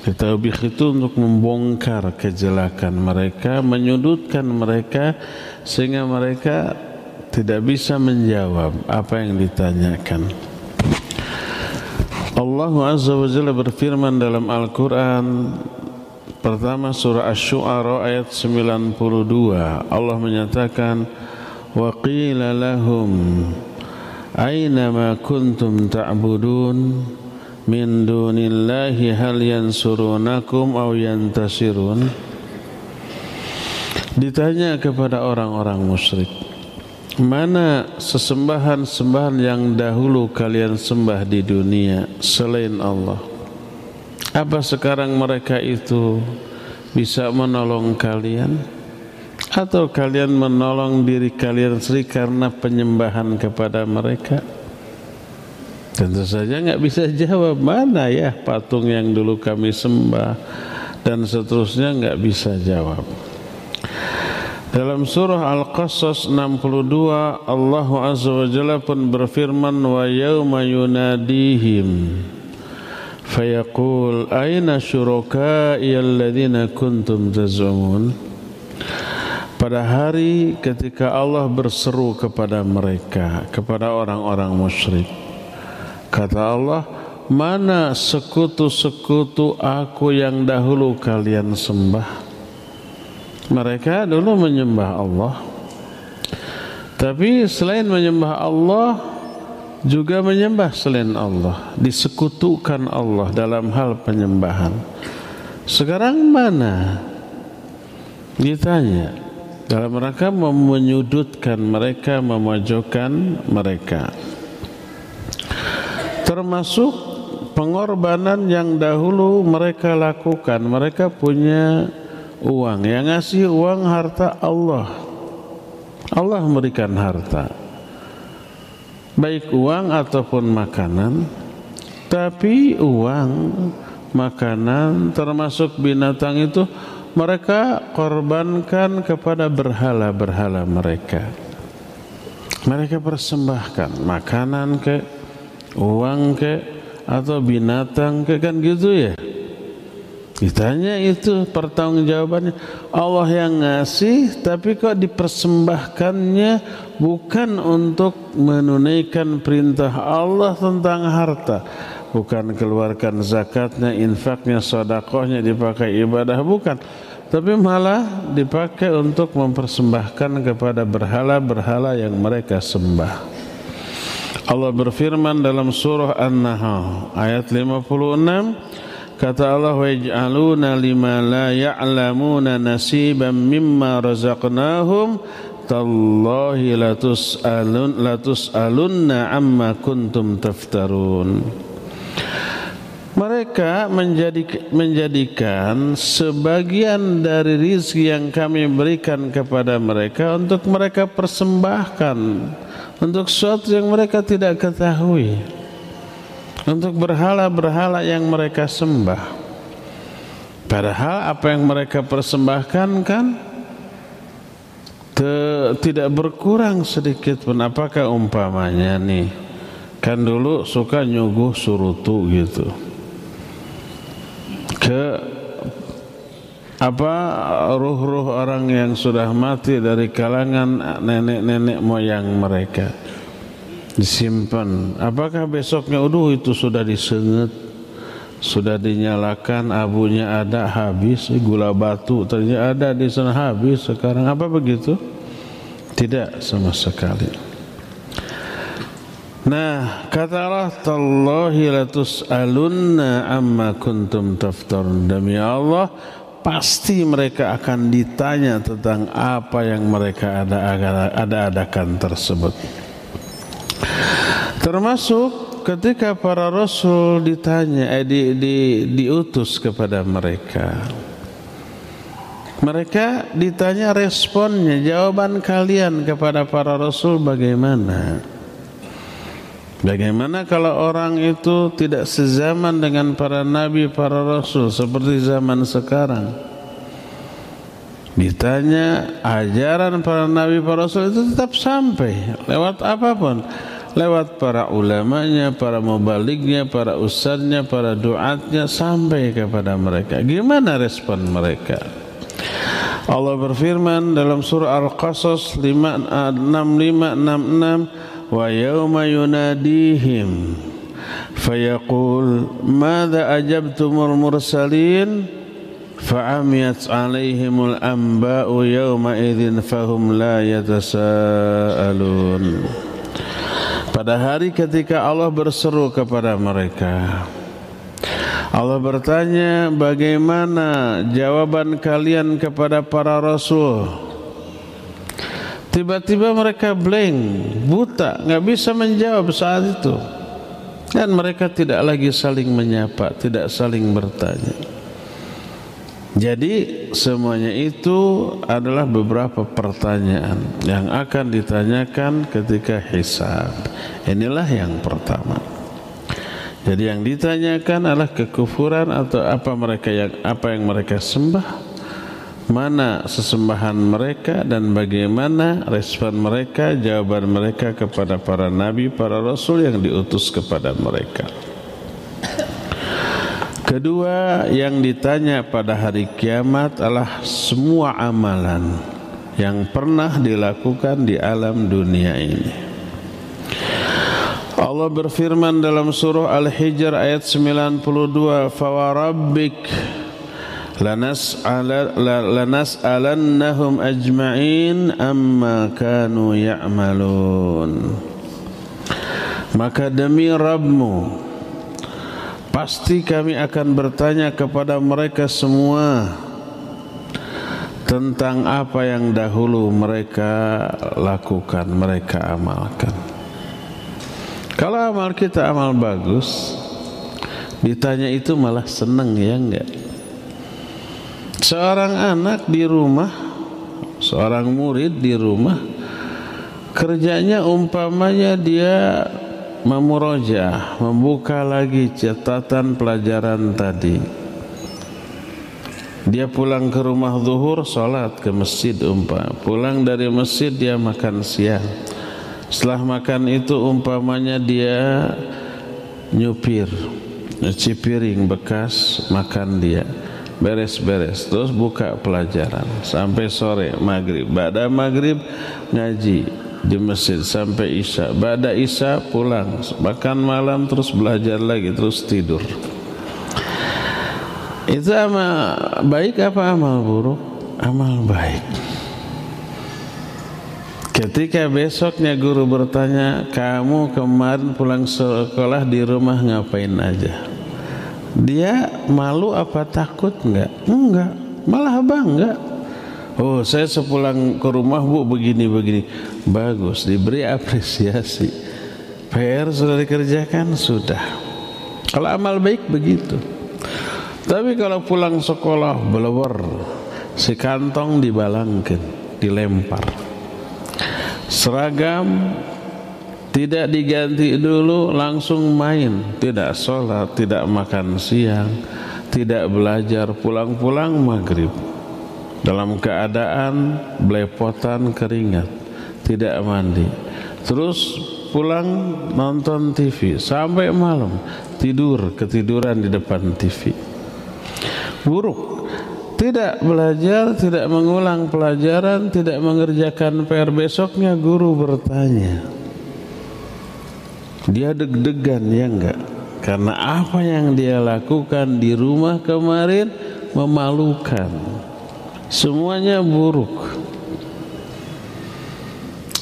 A: Litaubih itu untuk membongkar kejelekan mereka menyudutkan mereka sehingga mereka tidak bisa menjawab apa yang ditanyakan. Allah Azza wa Jalla berfirman dalam Al-Quran Pertama surah Asy-Syu'ara ayat 92 Allah menyatakan wa qila lahum aina ma kuntum ta'budun? Min dunillahi hal yansurunakum aw yantasirun Ditanya kepada orang-orang musyrik Mana sesembahan-sembahan yang dahulu kalian sembah di dunia selain Allah apa sekarang mereka itu bisa menolong kalian? Atau kalian menolong diri kalian sendiri karena penyembahan kepada mereka? Tentu saja nggak bisa jawab mana ya patung yang dulu kami sembah dan seterusnya nggak bisa jawab. Dalam surah Al-Qasas 62 Allah Azza wa Jalla pun berfirman wa yauma yunadihim فيقول أين شركائي الذين كنتم تزعمون Pada hari ketika Allah berseru kepada mereka, kepada orang-orang musyrik. Kata Allah, mana sekutu-sekutu aku yang dahulu kalian sembah? Mereka dulu menyembah Allah. Tapi selain menyembah Allah, juga menyembah selain Allah, disekutukan Allah dalam hal penyembahan. Sekarang mana? Ditanya dalam rangka menyudutkan mereka, memojokkan mereka. Termasuk pengorbanan yang dahulu mereka lakukan. Mereka punya uang, yang ngasih uang harta Allah. Allah memberikan harta baik uang ataupun makanan tapi uang makanan termasuk binatang itu mereka korbankan kepada berhala-berhala mereka. Mereka persembahkan makanan ke uang ke atau binatang ke kan gitu ya Ditanya itu pertanggungjawabannya Allah yang ngasih tapi kok dipersembahkannya bukan untuk menunaikan perintah Allah tentang harta. Bukan keluarkan zakatnya infaknya sodakohnya dipakai ibadah bukan. Tapi malah dipakai untuk mempersembahkan kepada berhala-berhala yang mereka sembah. Allah berfirman dalam surah An-Nahl ayat 56 Kata Allah waj'aluna lima la ya'lamuna nasiban mimma razaqnahum. Tallahi latus'alun latus'alunna amma kuntum taftarun. Mereka menjadi, menjadikan sebagian dari rizki yang kami berikan kepada mereka untuk mereka persembahkan untuk sesuatu yang mereka tidak ketahui untuk berhala-berhala yang mereka sembah. Padahal apa yang mereka persembahkan kan tidak berkurang sedikit pun. Apakah umpamanya nih? Kan dulu suka nyuguh surutu gitu. Ke apa ruh-ruh orang yang sudah mati dari kalangan nenek-nenek moyang mereka disimpan. Apakah besoknya uduh itu sudah disengat, sudah dinyalakan, abunya ada habis, gula batu ternyata ada di sana habis. Sekarang apa begitu? Tidak sama sekali. Nah, kata Allah, "Tallahi latus'alunna amma kuntum taftarun." Demi Allah, pasti mereka akan ditanya tentang apa yang mereka ada ada adakan tersebut. Termasuk ketika para rasul ditanya eh, di, di, diutus kepada mereka. Mereka ditanya responnya, jawaban kalian kepada para rasul bagaimana? Bagaimana kalau orang itu tidak sezaman dengan para nabi, para rasul seperti zaman sekarang? Ditanya ajaran para nabi, para rasul itu tetap sampai lewat apa pun lewat para ulamanya, para mubalignya, para ustadznya, para doatnya sampai kepada mereka. Gimana respon mereka? Allah berfirman dalam surah Al-Qasas 6566 wa yawma yunadihim fayaqul madza ajabtumul mursalin alaihimul anba'u yawma idzin fahum la yatasaalun pada hari ketika Allah berseru kepada mereka Allah bertanya bagaimana jawaban kalian kepada para rasul? Tiba-tiba mereka blank, buta, nggak bisa menjawab saat itu. Dan mereka tidak lagi saling menyapa, tidak saling bertanya jadi semuanya itu adalah beberapa pertanyaan yang akan ditanyakan ketika hisab. Inilah yang pertama. Jadi yang ditanyakan adalah kekufuran atau apa mereka yang apa yang mereka sembah, mana sesembahan mereka dan bagaimana respon mereka, jawaban mereka kepada para nabi, para rasul yang diutus kepada mereka. Kedua yang ditanya pada hari kiamat adalah semua amalan yang pernah dilakukan di alam dunia ini. Allah berfirman dalam surah Al-Hijr ayat 92 fawarabbik lanas'alannahum ajma'in amma kanu ya'malun maka demi Rabbmu pasti kami akan bertanya kepada mereka semua tentang apa yang dahulu mereka lakukan, mereka amalkan. Kalau amal kita amal bagus, ditanya itu malah senang ya enggak? Seorang anak di rumah, seorang murid di rumah, kerjanya umpamanya dia memuroja, membuka lagi catatan pelajaran tadi dia pulang ke rumah zuhur, sholat ke masjid umpah. Pulang dari masjid dia makan siang. Setelah makan itu umpamanya dia nyupir, nyuci piring bekas makan dia. Beres-beres, terus buka pelajaran sampai sore maghrib. Bada maghrib ngaji di masjid sampai isya. Bada isya pulang, makan malam terus belajar lagi, terus tidur. Itu amal baik apa amal buruk? Amal baik. Ketika besoknya guru bertanya, kamu kemarin pulang sekolah di rumah ngapain aja? Dia malu apa takut enggak? Enggak, malah bangga. Oh, saya sepulang ke rumah bu begini-begini. Bagus, diberi apresiasi. PR sudah dikerjakan sudah. Kalau amal baik begitu. Tapi kalau pulang sekolah belewer, si kantong dibalangkan, dilempar. Seragam tidak diganti dulu langsung main, tidak sholat, tidak makan siang, tidak belajar, pulang-pulang maghrib. Dalam keadaan belepotan keringat, tidak mandi. Terus pulang nonton TV sampai malam, tidur ketiduran di depan TV buruk tidak belajar, tidak mengulang pelajaran, tidak mengerjakan PR besoknya guru bertanya. Dia deg-degan ya enggak? Karena apa yang dia lakukan di rumah kemarin memalukan. Semuanya buruk.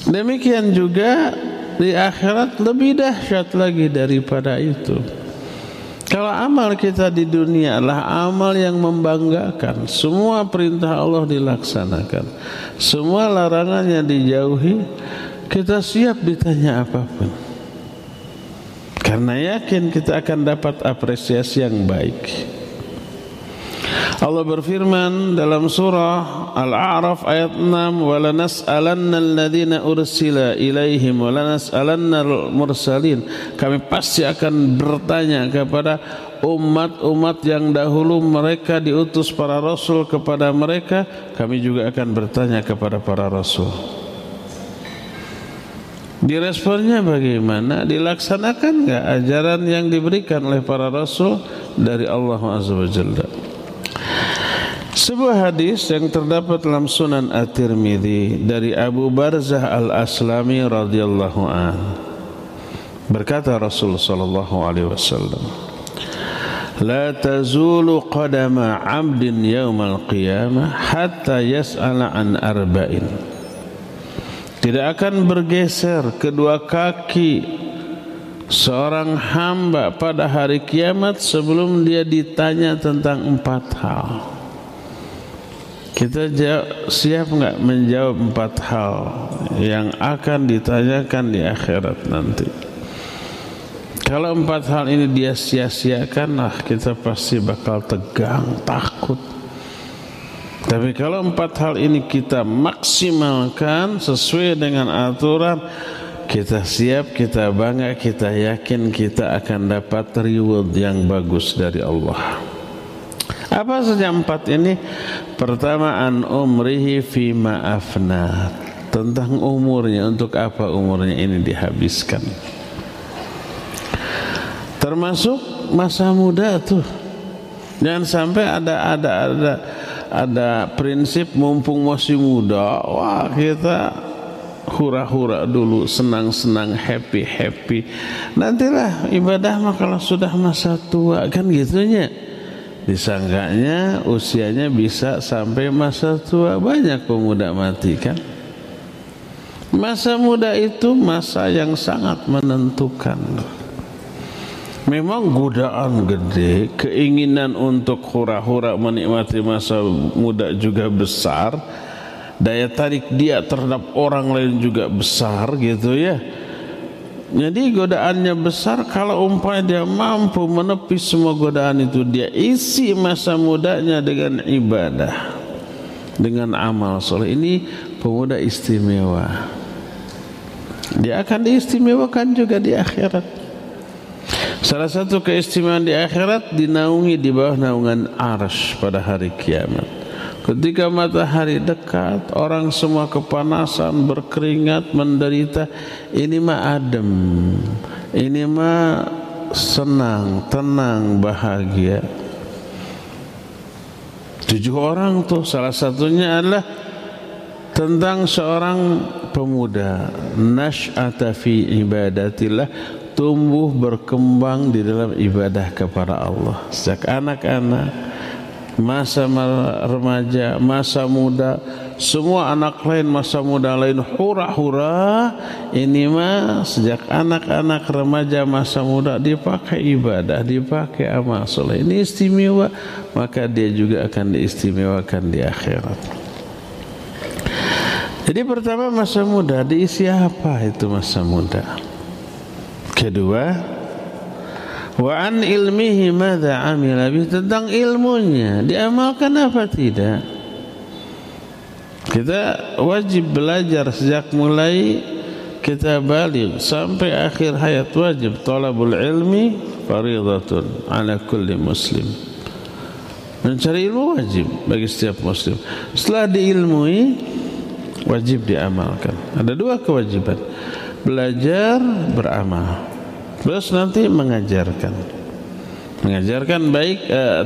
A: Demikian juga di akhirat lebih dahsyat lagi daripada itu. Kalau amal kita di dunia adalah amal yang membanggakan, semua perintah Allah dilaksanakan, semua larangannya dijauhi, kita siap ditanya apa pun. Karena yakin kita akan dapat apresiasi yang baik. Allah berfirman dalam surah Al-A'raf ayat 6 wala nas'alanna alladhina ursila ilaihim wala nas'alanna mursalin kami pasti akan bertanya kepada umat-umat yang dahulu mereka diutus para rasul kepada mereka kami juga akan bertanya kepada para rasul Diresponnya bagaimana? Dilaksanakan enggak ajaran yang diberikan oleh para rasul dari Allah Azza wa Jalla? Sebuah hadis yang terdapat dalam Sunan At-Tirmidzi dari Abu Barzah Al-Aslami radhiyallahu an. Berkata Rasul sallallahu alaihi wasallam, "La tazulu qadama 'abdin yaumal qiyamah hatta yas'ala an arba'in." Tidak akan bergeser kedua kaki seorang hamba pada hari kiamat sebelum dia ditanya tentang empat hal. Kita siap nggak menjawab empat hal yang akan ditanyakan di akhirat nanti. Kalau empat hal ini dia sia-siakan, nah kita pasti bakal tegang, takut. Tapi kalau empat hal ini kita maksimalkan sesuai dengan aturan, kita siap, kita bangga, kita yakin kita akan dapat reward yang bagus dari Allah. Apa saja empat ini? Pertama an umrihi fi ma'afna tentang umurnya untuk apa umurnya ini dihabiskan. Termasuk masa muda tuh. Jangan sampai ada ada ada ada prinsip mumpung masih muda, wah kita hura-hura dulu, senang-senang, happy-happy. Nantilah ibadah mah kalau sudah masa tua kan gitunya. Disangganya usianya bisa sampai masa tua banyak pemuda mati kan. Masa muda itu masa yang sangat menentukan. Memang godaan gede, keinginan untuk hura-hura menikmati masa muda juga besar. Daya tarik dia terhadap orang lain juga besar gitu ya. Jadi godaannya besar kalau umpamanya dia mampu menepis semua godaan itu dia isi masa mudanya dengan ibadah dengan amal soleh. Ini pemuda istimewa. Dia akan diistimewakan juga di akhirat. Salah satu keistimewaan di akhirat dinaungi di bawah naungan arsh pada hari kiamat. Ketika matahari dekat, orang semua kepanasan, berkeringat, menderita. Ini mah adem. Ini mah senang, tenang, bahagia. Tujuh orang tuh salah satunya adalah tentang seorang pemuda nash'ata fi ibadatillah tumbuh berkembang di dalam ibadah kepada Allah sejak anak-anak masa remaja masa muda semua anak lain masa muda lain hura-hura. Ini mah sejak anak-anak remaja masa muda dipakai ibadah dipakai amal soleh. Ini istimewa maka dia juga akan diistimewakan di akhirat. Jadi pertama masa muda diisi apa itu masa muda? Kedua, wa an ilmihi madza amila bih tentang ilmunya. Diamalkan apa tidak? Kita wajib belajar sejak mulai kita balik sampai akhir hayat wajib. Talabul ilmi faridatun ala kulli muslim. Mencari ilmu wajib bagi setiap muslim. Setelah diilmui wajib diamalkan. Ada dua kewajiban. Belajar beramal terus nanti mengajarkan. Mengajarkan baik eh,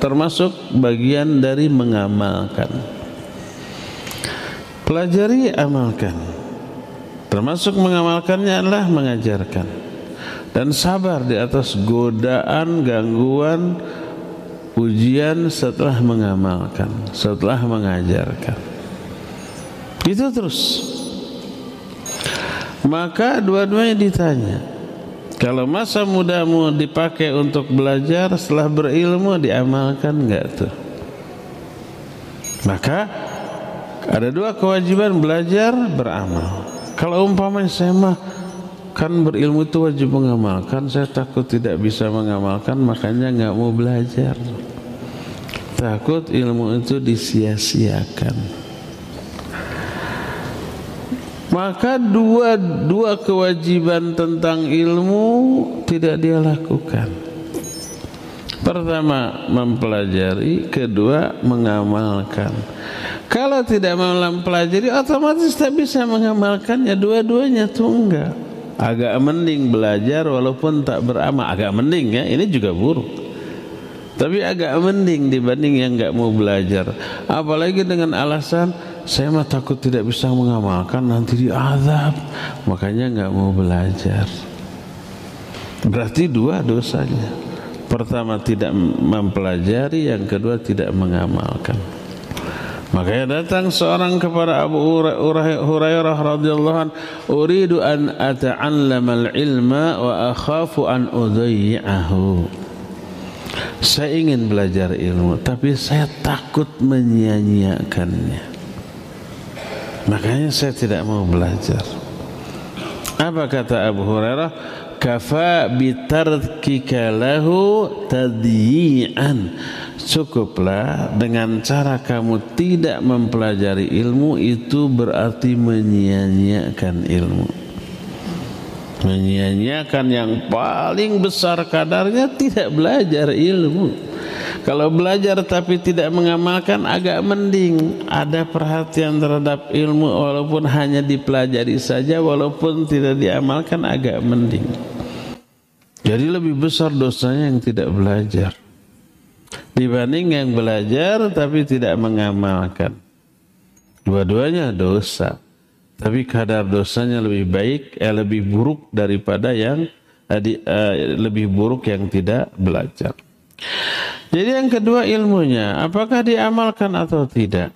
A: termasuk bagian dari mengamalkan. Pelajari amalkan. Termasuk mengamalkannya adalah mengajarkan. Dan sabar di atas godaan gangguan ujian setelah mengamalkan setelah mengajarkan. Itu terus. Maka dua-duanya ditanya. Kalau masa mudamu dipakai untuk belajar, setelah berilmu diamalkan enggak tuh? Maka ada dua kewajiban belajar, beramal. Kalau umpamanya saya mah kan berilmu itu wajib mengamalkan, saya takut tidak bisa mengamalkan, makanya enggak mau belajar. Takut ilmu itu disia-siakan. Maka dua dua kewajiban tentang ilmu tidak dia lakukan. Pertama mempelajari, kedua mengamalkan. Kalau tidak mempelajari otomatis tak bisa mengamalkannya dua-duanya tuh enggak. Agak mending belajar walaupun tak beramal, agak mending ya. Ini juga buruk. Tapi agak mending dibanding yang enggak mau belajar. Apalagi dengan alasan saya mah takut tidak bisa mengamalkan nanti diazab makanya nggak mau belajar. Berarti dua dosanya. Pertama tidak mempelajari yang kedua tidak mengamalkan. Makanya datang seorang kepada Abu Hurairah radhiyallahu an uridu an al-ilma wa akhafu an udayyahu saya ingin belajar ilmu tapi saya takut menyia-nyiakannya Makanya saya tidak mau belajar. Apa kata Abu Hurairah? Kafa bitarkika lahu tadyi'an. Cukuplah dengan cara kamu tidak mempelajari ilmu itu berarti menyia-nyiakan ilmu. Menyia-nyiakan yang paling besar kadarnya tidak belajar ilmu. Kalau belajar tapi tidak mengamalkan agak mending ada perhatian terhadap ilmu walaupun hanya dipelajari saja walaupun tidak diamalkan agak mending. Jadi lebih besar dosanya yang tidak belajar dibanding yang belajar tapi tidak mengamalkan. Dua-duanya dosa. Tapi kadar dosanya lebih baik, eh, lebih buruk daripada yang eh, eh, lebih buruk yang tidak belajar. Jadi yang kedua ilmunya, apakah diamalkan atau tidak?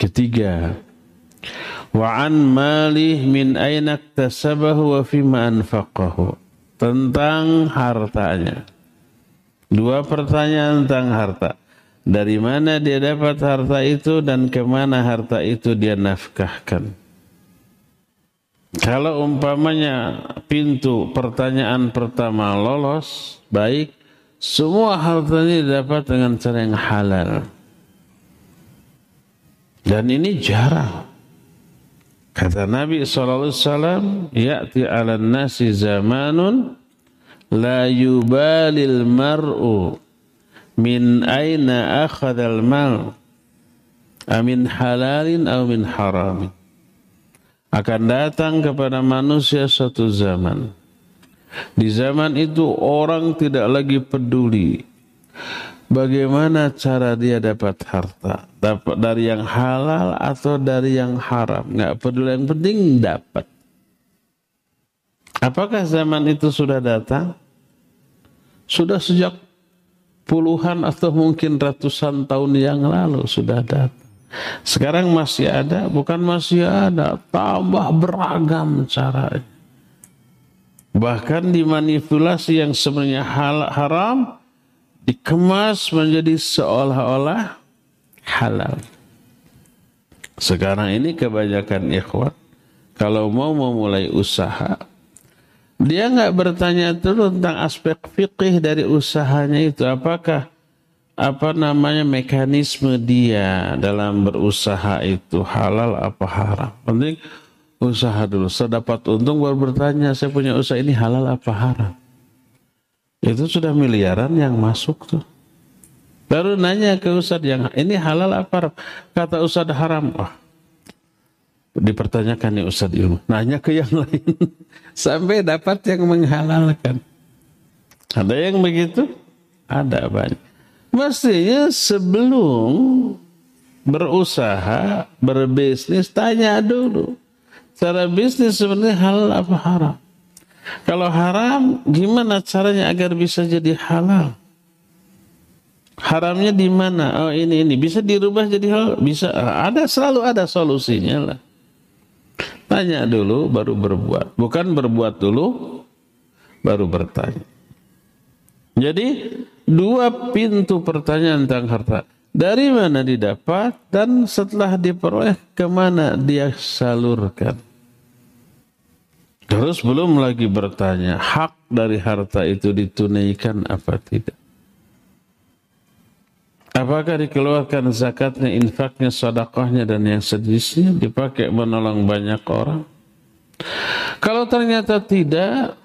A: Ketiga, wa an malih min aina iktasabahu wa fima anfaqahu. Tentang hartanya. Dua pertanyaan tentang harta. Dari mana dia dapat harta itu dan ke mana harta itu dia nafkahkan. Kalau umpamanya pintu pertanyaan pertama lolos, baik, semua hartanya didapat dengan cara yang halal. Dan ini jarang. Kata Nabi SAW, Ya'ti ala nasi zamanun la yubalil mar'u min aina akhadal mal? Amin halalin atau min haramin? Akan datang kepada manusia suatu zaman. Di zaman itu orang tidak lagi peduli bagaimana cara dia dapat harta. Dapat dari yang halal atau dari yang haram. Nggak peduli yang penting dapat. Apakah zaman itu sudah datang? Sudah sejak puluhan atau mungkin ratusan tahun yang lalu sudah datang sekarang masih ada bukan masih ada tambah beragam caranya bahkan dimanipulasi yang sebenarnya hal, haram dikemas menjadi seolah-olah halal. Sekarang ini kebanyakan ikhwan kalau mau memulai usaha dia nggak bertanya dulu tentang aspek fikih dari usahanya itu apakah apa namanya mekanisme dia dalam berusaha itu halal apa haram. Penting usaha dulu. Sedapat untung baru bertanya saya punya usaha ini halal apa haram. Itu sudah miliaran yang masuk tuh. Baru nanya ke Ustadz yang ini halal apa haram? Kata Ustadz haram. Wah, dipertanyakan nih Ustadz ilmu. Nanya ke yang (laughs) lain. Sampai dapat yang menghalalkan. Ada yang begitu? Ada banyak. Mestinya sebelum berusaha, berbisnis, tanya dulu. Cara bisnis sebenarnya halal apa haram? Kalau haram, gimana caranya agar bisa jadi halal? Haramnya di mana? Oh ini ini bisa dirubah jadi halal? Bisa. Ada selalu ada solusinya lah. Tanya dulu baru berbuat. Bukan berbuat dulu baru bertanya. Jadi dua pintu pertanyaan tentang harta. Dari mana didapat dan setelah diperoleh ke mana dia salurkan. Terus belum lagi bertanya, hak dari harta itu ditunaikan apa tidak. Apakah dikeluarkan zakatnya, infaknya, sedekahnya dan yang sejenisnya dipakai menolong banyak orang? Kalau ternyata tidak,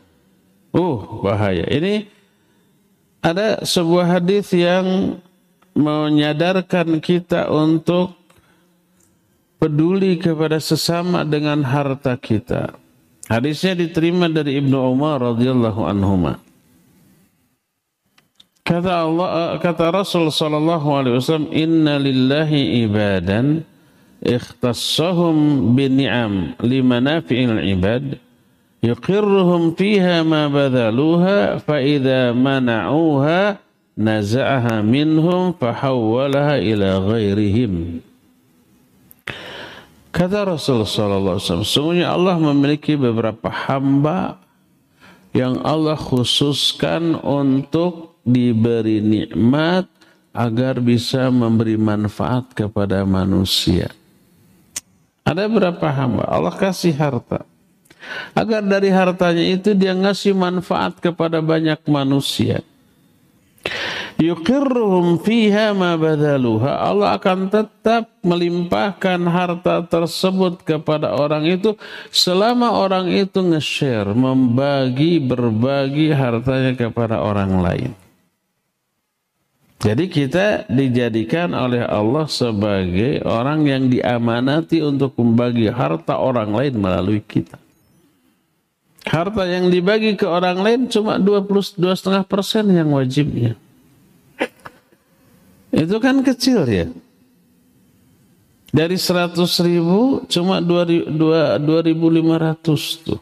A: uh bahaya. Ini ada sebuah hadis yang menyadarkan kita untuk peduli kepada sesama dengan harta kita. Hadisnya diterima dari Ibnu Umar radhiyallahu anhu. Kata Allah kata Rasul sallallahu alaihi wasallam inna lillahi ibadan ikhtassahum bini'am limanafi'il ibad yuqirruhum fiha ma badhaluha fa idza mana'uha naza'aha minhum fahawwalaha ila ghairihim. Kata Rasulullah SAW, sungguhnya Allah memiliki beberapa hamba yang Allah khususkan untuk diberi nikmat agar bisa memberi manfaat kepada manusia. Ada berapa hamba Allah kasih harta. Agar dari hartanya itu dia ngasih manfaat kepada banyak manusia yuqirruhum fiha ma badaluha Allah akan tetap melimpahkan harta tersebut kepada orang itu selama orang itu nge-share membagi berbagi hartanya kepada orang lain jadi kita dijadikan oleh Allah sebagai orang yang diamanati untuk membagi harta orang lain melalui kita. Harta yang dibagi ke orang lain cuma 22,5 persen yang wajibnya. Itu kan kecil ya. Dari 100 ribu cuma 2500 tuh.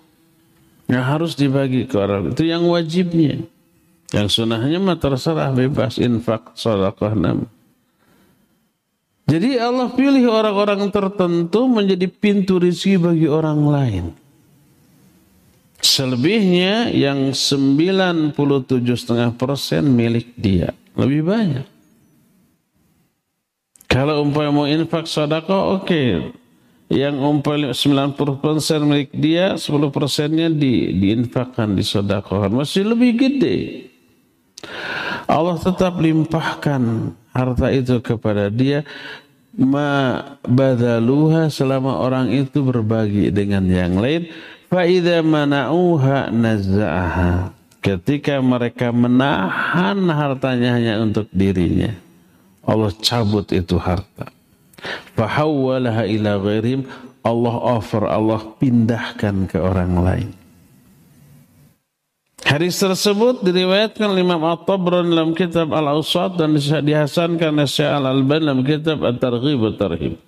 A: Yang harus dibagi ke orang. Itu yang wajibnya. Yang sunahnya mah terserah bebas infak sedekah nam. Jadi Allah pilih orang-orang tertentu menjadi pintu rezeki bagi orang lain. Selebihnya yang 97,5 persen milik dia. Lebih banyak. Kalau umpamanya mau infak sedekah oke. Okay. Yang umpamanya 90% milik dia, 10 persennya di, diinfakkan, disedekahkan. Masih lebih gede. Allah tetap limpahkan harta itu kepada dia ma badaluha selama orang itu berbagi dengan yang lain fa idza mana'uha nazza'aha ketika mereka menahan hartanya hanya untuk dirinya Allah cabut itu harta. Fahawwalaha ila ghairihim. Allah offer, Allah pindahkan ke orang lain. Hadis tersebut diriwayatkan Imam At-Tabrani dalam kitab Al-Awsat dan dihasankan oleh Syekh Al-Albani dalam kitab At-Targhib wa Tarhib.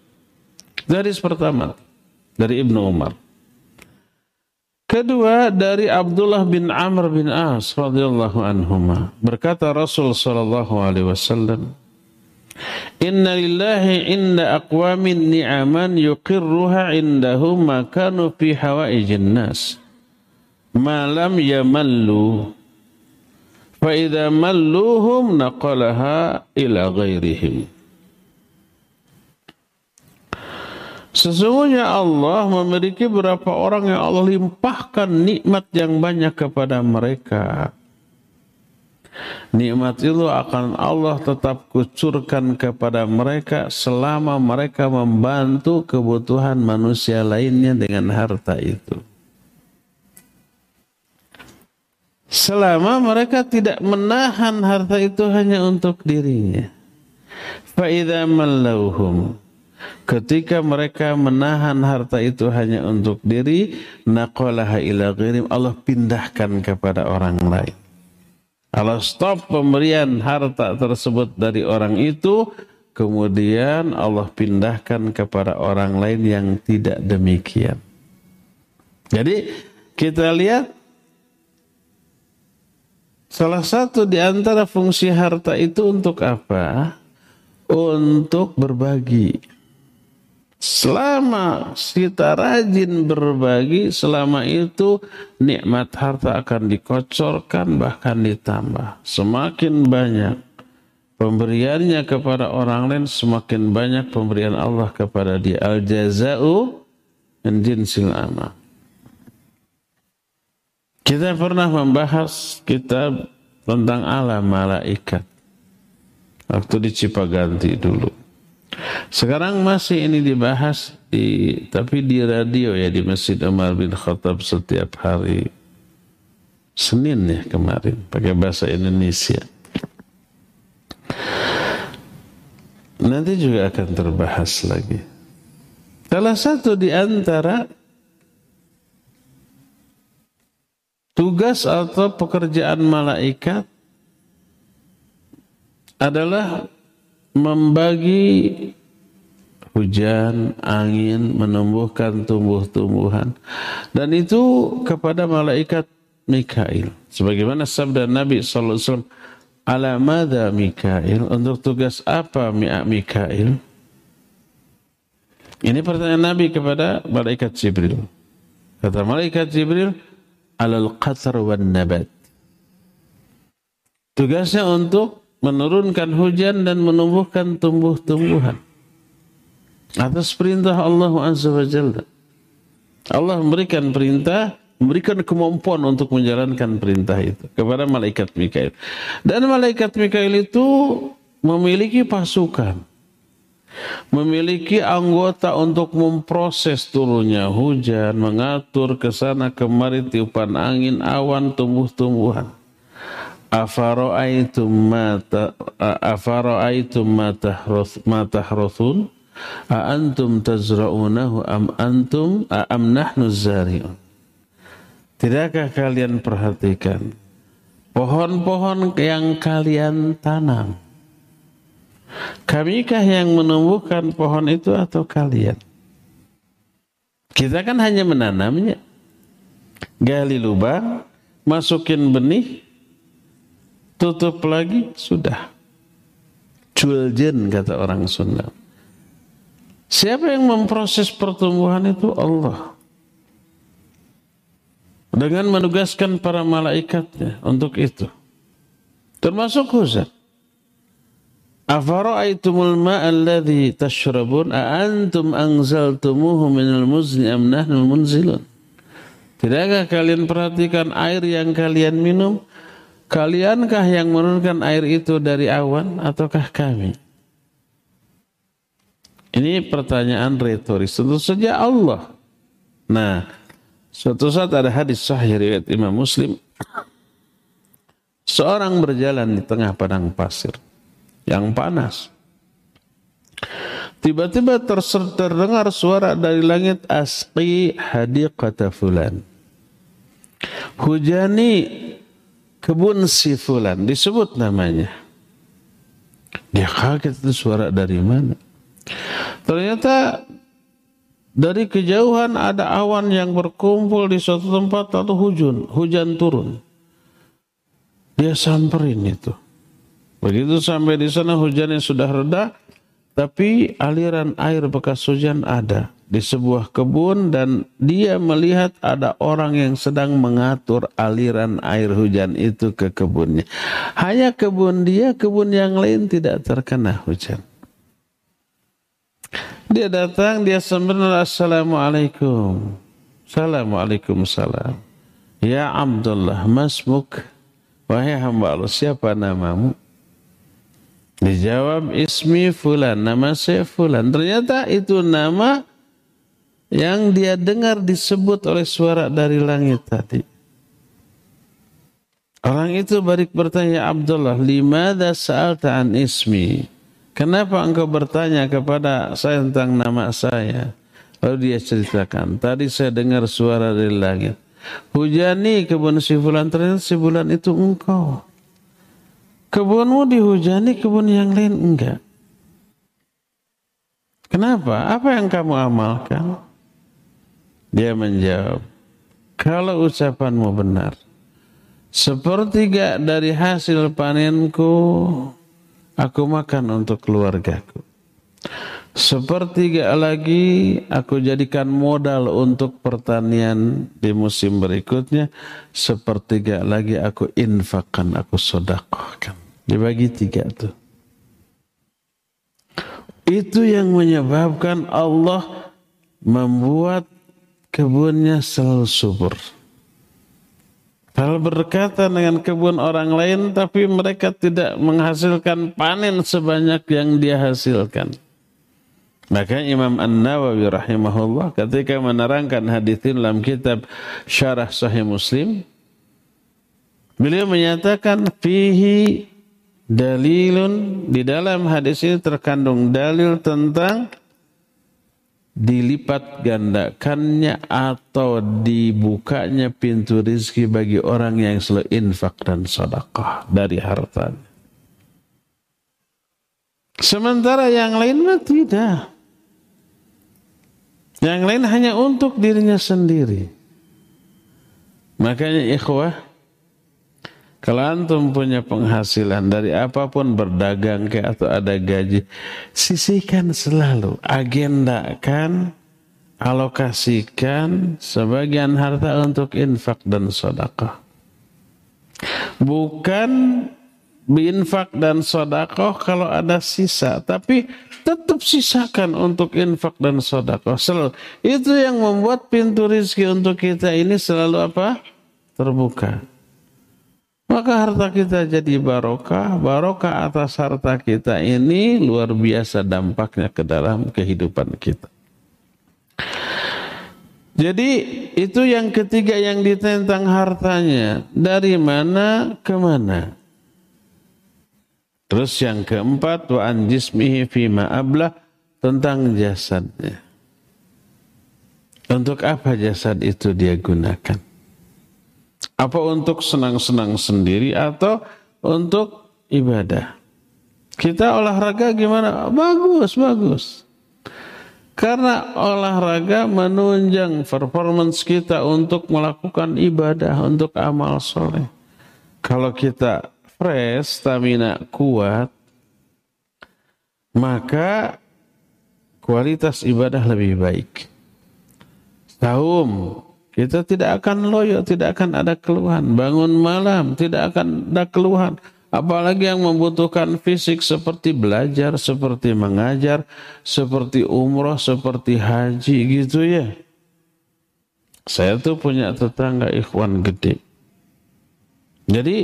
A: Hadis pertama dari Ibnu Umar. Kedua dari Abdullah bin Amr bin As radhiyallahu anhuma. Berkata Rasul sallallahu alaihi wasallam, Inna lillahi inda aqwamin ni'aman yuqirruha indahum ma kanu fi hawaijin nas. Ma lam yamallu. Fa idza malluhum naqalaha ila ghairihim. Sesungguhnya Allah memiliki beberapa orang yang Allah limpahkan nikmat yang banyak kepada mereka. Nikmat itu akan Allah tetap kucurkan kepada mereka selama mereka membantu kebutuhan manusia lainnya dengan harta itu. Selama mereka tidak menahan harta itu hanya untuk dirinya. Fa'idha mallauhum. Ketika mereka menahan harta itu hanya untuk diri, naqalaha ila ghirim, Allah pindahkan kepada orang lain. Kalau stop pemberian harta tersebut dari orang itu, kemudian Allah pindahkan kepada orang lain yang tidak demikian. Jadi kita lihat salah satu di antara fungsi harta itu untuk apa? Untuk berbagi. Selama kita rajin berbagi, selama itu nikmat harta akan dikocorkan bahkan ditambah. Semakin banyak pemberiannya kepada orang lain, semakin banyak pemberian Allah kepada dia. Al jazau min jinsil amal. Kita pernah membahas kitab tentang alam malaikat. Waktu di Cipaganti dulu. Sekarang masih ini dibahas di tapi di radio ya di Masjid Umar bin Khattab setiap hari Senin ya kemarin pakai bahasa Indonesia. Nanti juga akan terbahas lagi. Salah satu di antara tugas atau pekerjaan malaikat adalah membagi hujan, angin, menumbuhkan tumbuh-tumbuhan. Dan itu kepada malaikat Mikail. Sebagaimana sabda Nabi SAW, Ala madha Mikail, untuk tugas apa Mikail? Ini pertanyaan Nabi kepada malaikat Jibril. Kata malaikat Jibril, alal qatar wan nabat. Tugasnya untuk menurunkan hujan dan menumbuhkan tumbuh-tumbuhan atas perintah Allah Azza wa Jalla. Allah memberikan perintah, memberikan kemampuan untuk menjalankan perintah itu kepada malaikat Mikail. Dan malaikat Mikail itu memiliki pasukan. Memiliki anggota untuk memproses turunnya hujan, mengatur ke sana kemari tiupan angin, awan, tumbuh-tumbuhan. Afara'aitum ma afara'aitum ma tahruth ma tahruthun a antum tazra'unahu am antum a nahnu zari'un? Tidakkah kalian perhatikan? Pohon-pohon yang kalian tanam Kamikah yang menumbuhkan pohon itu atau kalian? Kita kan hanya menanamnya. Gali lubang, masukin benih, tutup lagi, sudah. Juljen kata orang Sunda. Siapa yang memproses pertumbuhan itu? Allah. Dengan menugaskan para malaikatnya untuk itu. Termasuk hujan. Afara'aitumul ma'a alladhi tashrabun a anzaltumuhu minal muzni am munzilun. Tidakkah kalian perhatikan air yang kalian minum? Kaliankah yang menurunkan air itu dari awan ataukah kami? Ini pertanyaan retoris. Tentu saja Allah. Nah, suatu saat ada hadis sahih riwayat Imam Muslim. Seorang berjalan di tengah padang pasir yang panas. Tiba-tiba terdengar suara dari langit asqi hadiqata fulan. Hujani kebun si fulan disebut namanya. Dia kaget itu suara dari mana? Ternyata dari kejauhan ada awan yang berkumpul di suatu tempat lalu hujan, hujan turun. Dia samperin itu. Begitu sampai di sana hujannya sudah reda, tapi aliran air bekas hujan ada di sebuah kebun dan dia melihat ada orang yang sedang mengatur aliran air hujan itu ke kebunnya. Hanya kebun dia, kebun yang lain tidak terkena hujan. Dia datang, dia sembunyi Assalamualaikum. Assalamualaikum salam. Ya Abdullah, masmuk. Wahai hamba Allah, siapa namamu? Dijawab ismi fulan, nama saya fulan. Ternyata itu nama yang dia dengar disebut oleh suara dari langit tadi. Orang itu balik bertanya Abdullah, limada sa'alta an ismi? Kenapa engkau bertanya kepada saya tentang nama saya? Lalu dia ceritakan, tadi saya dengar suara dari langit. Hujani kebun si fulan, ternyata si bulan itu engkau. Kebunmu dihujani, kebun yang lain enggak. Kenapa? Apa yang kamu amalkan? Dia menjawab, kalau ucapanmu benar, sepertiga dari hasil panenku aku makan untuk keluargaku. Sepertiga lagi aku jadikan modal untuk pertanian di musim berikutnya. Sepertiga lagi aku infakkan, aku sodakohkan. Dibagi tiga tuh. Itu yang menyebabkan Allah membuat kebunnya selalu subur. Hal berkata dengan kebun orang lain tapi mereka tidak menghasilkan panen sebanyak yang dia hasilkan. Maka Imam An-Nawawi rahimahullah ketika menerangkan hadis dalam kitab Syarah Sahih Muslim beliau menyatakan fihi dalilun di dalam hadis ini terkandung dalil tentang dilipat gandakannya atau dibukanya pintu rizki bagi orang yang selalu infak dan sedekah dari hartanya. Sementara yang lain tidak. Yang lain hanya untuk dirinya sendiri. Makanya ikhwah, kalau antum punya penghasilan dari apa pun berdagang ke atau ada gaji, sisihkan selalu, agendakan, alokasikan sebagian harta untuk infak dan sedekah. Bukan binfak dan sodakoh kalau ada sisa. Tapi tetap sisakan untuk infak dan sodakoh. Itu yang membuat pintu rizki untuk kita ini selalu apa? Terbuka. Maka harta kita jadi barokah. Barokah atas harta kita ini luar biasa dampaknya ke dalam kehidupan kita. Jadi itu yang ketiga yang ditentang hartanya. Dari mana ke mana? Terus yang keempat wa an jismihi fi ablah tentang jasadnya. Untuk apa jasad itu dia gunakan? Apa untuk senang-senang sendiri atau untuk ibadah? Kita olahraga gimana? Bagus, bagus. Karena olahraga menunjang performance kita untuk melakukan ibadah, untuk amal soleh. Kalau kita fresh, stamina kuat, maka kualitas ibadah lebih baik. Saum, kita tidak akan loyo, tidak akan ada keluhan. Bangun malam, tidak akan ada keluhan. Apalagi yang membutuhkan fisik seperti belajar, seperti mengajar, seperti umroh, seperti haji gitu ya. Saya tuh punya tetangga ikhwan gede. Jadi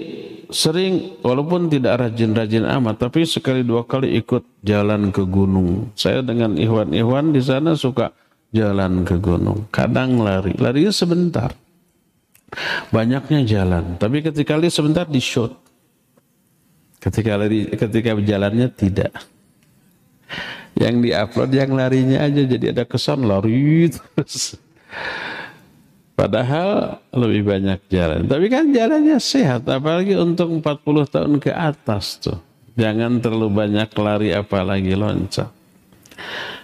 A: sering walaupun tidak rajin-rajin amat tapi sekali dua kali ikut jalan ke gunung. Saya dengan ikhwan-ikhwan di sana suka jalan ke gunung. Kadang lari, larinya sebentar. Banyaknya jalan, tapi ketika lari sebentar di shot Ketika lari, ketika berjalannya tidak. Yang diupload yang larinya aja jadi ada kesan lari terus. Padahal lebih banyak jalan. Tapi kan jalannya sehat, apalagi untuk 40 tahun ke atas tuh. Jangan terlalu banyak lari apalagi loncat.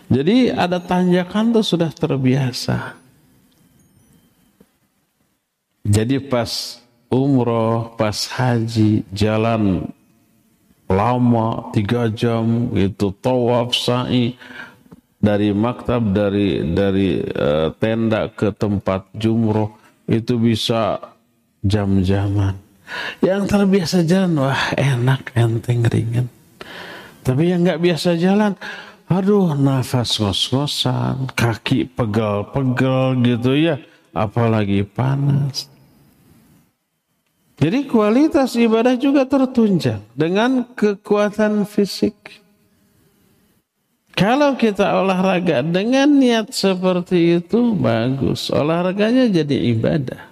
A: Jadi ada tanjakan tuh sudah terbiasa. Jadi pas umroh, pas haji, jalan lama tiga jam itu tawaf sa'i dari maktab dari dari uh, tenda ke tempat jumroh itu bisa jam-jaman. Yang terbiasa jalan wah enak enteng ringan. Tapi yang nggak biasa jalan aduh nafas ngos-ngosan kaki pegal-pegal gitu ya apalagi panas. Jadi kualitas ibadah juga tertunjang dengan kekuatan fisik. Kalau kita olahraga dengan niat seperti itu bagus. Olahraganya jadi ibadah.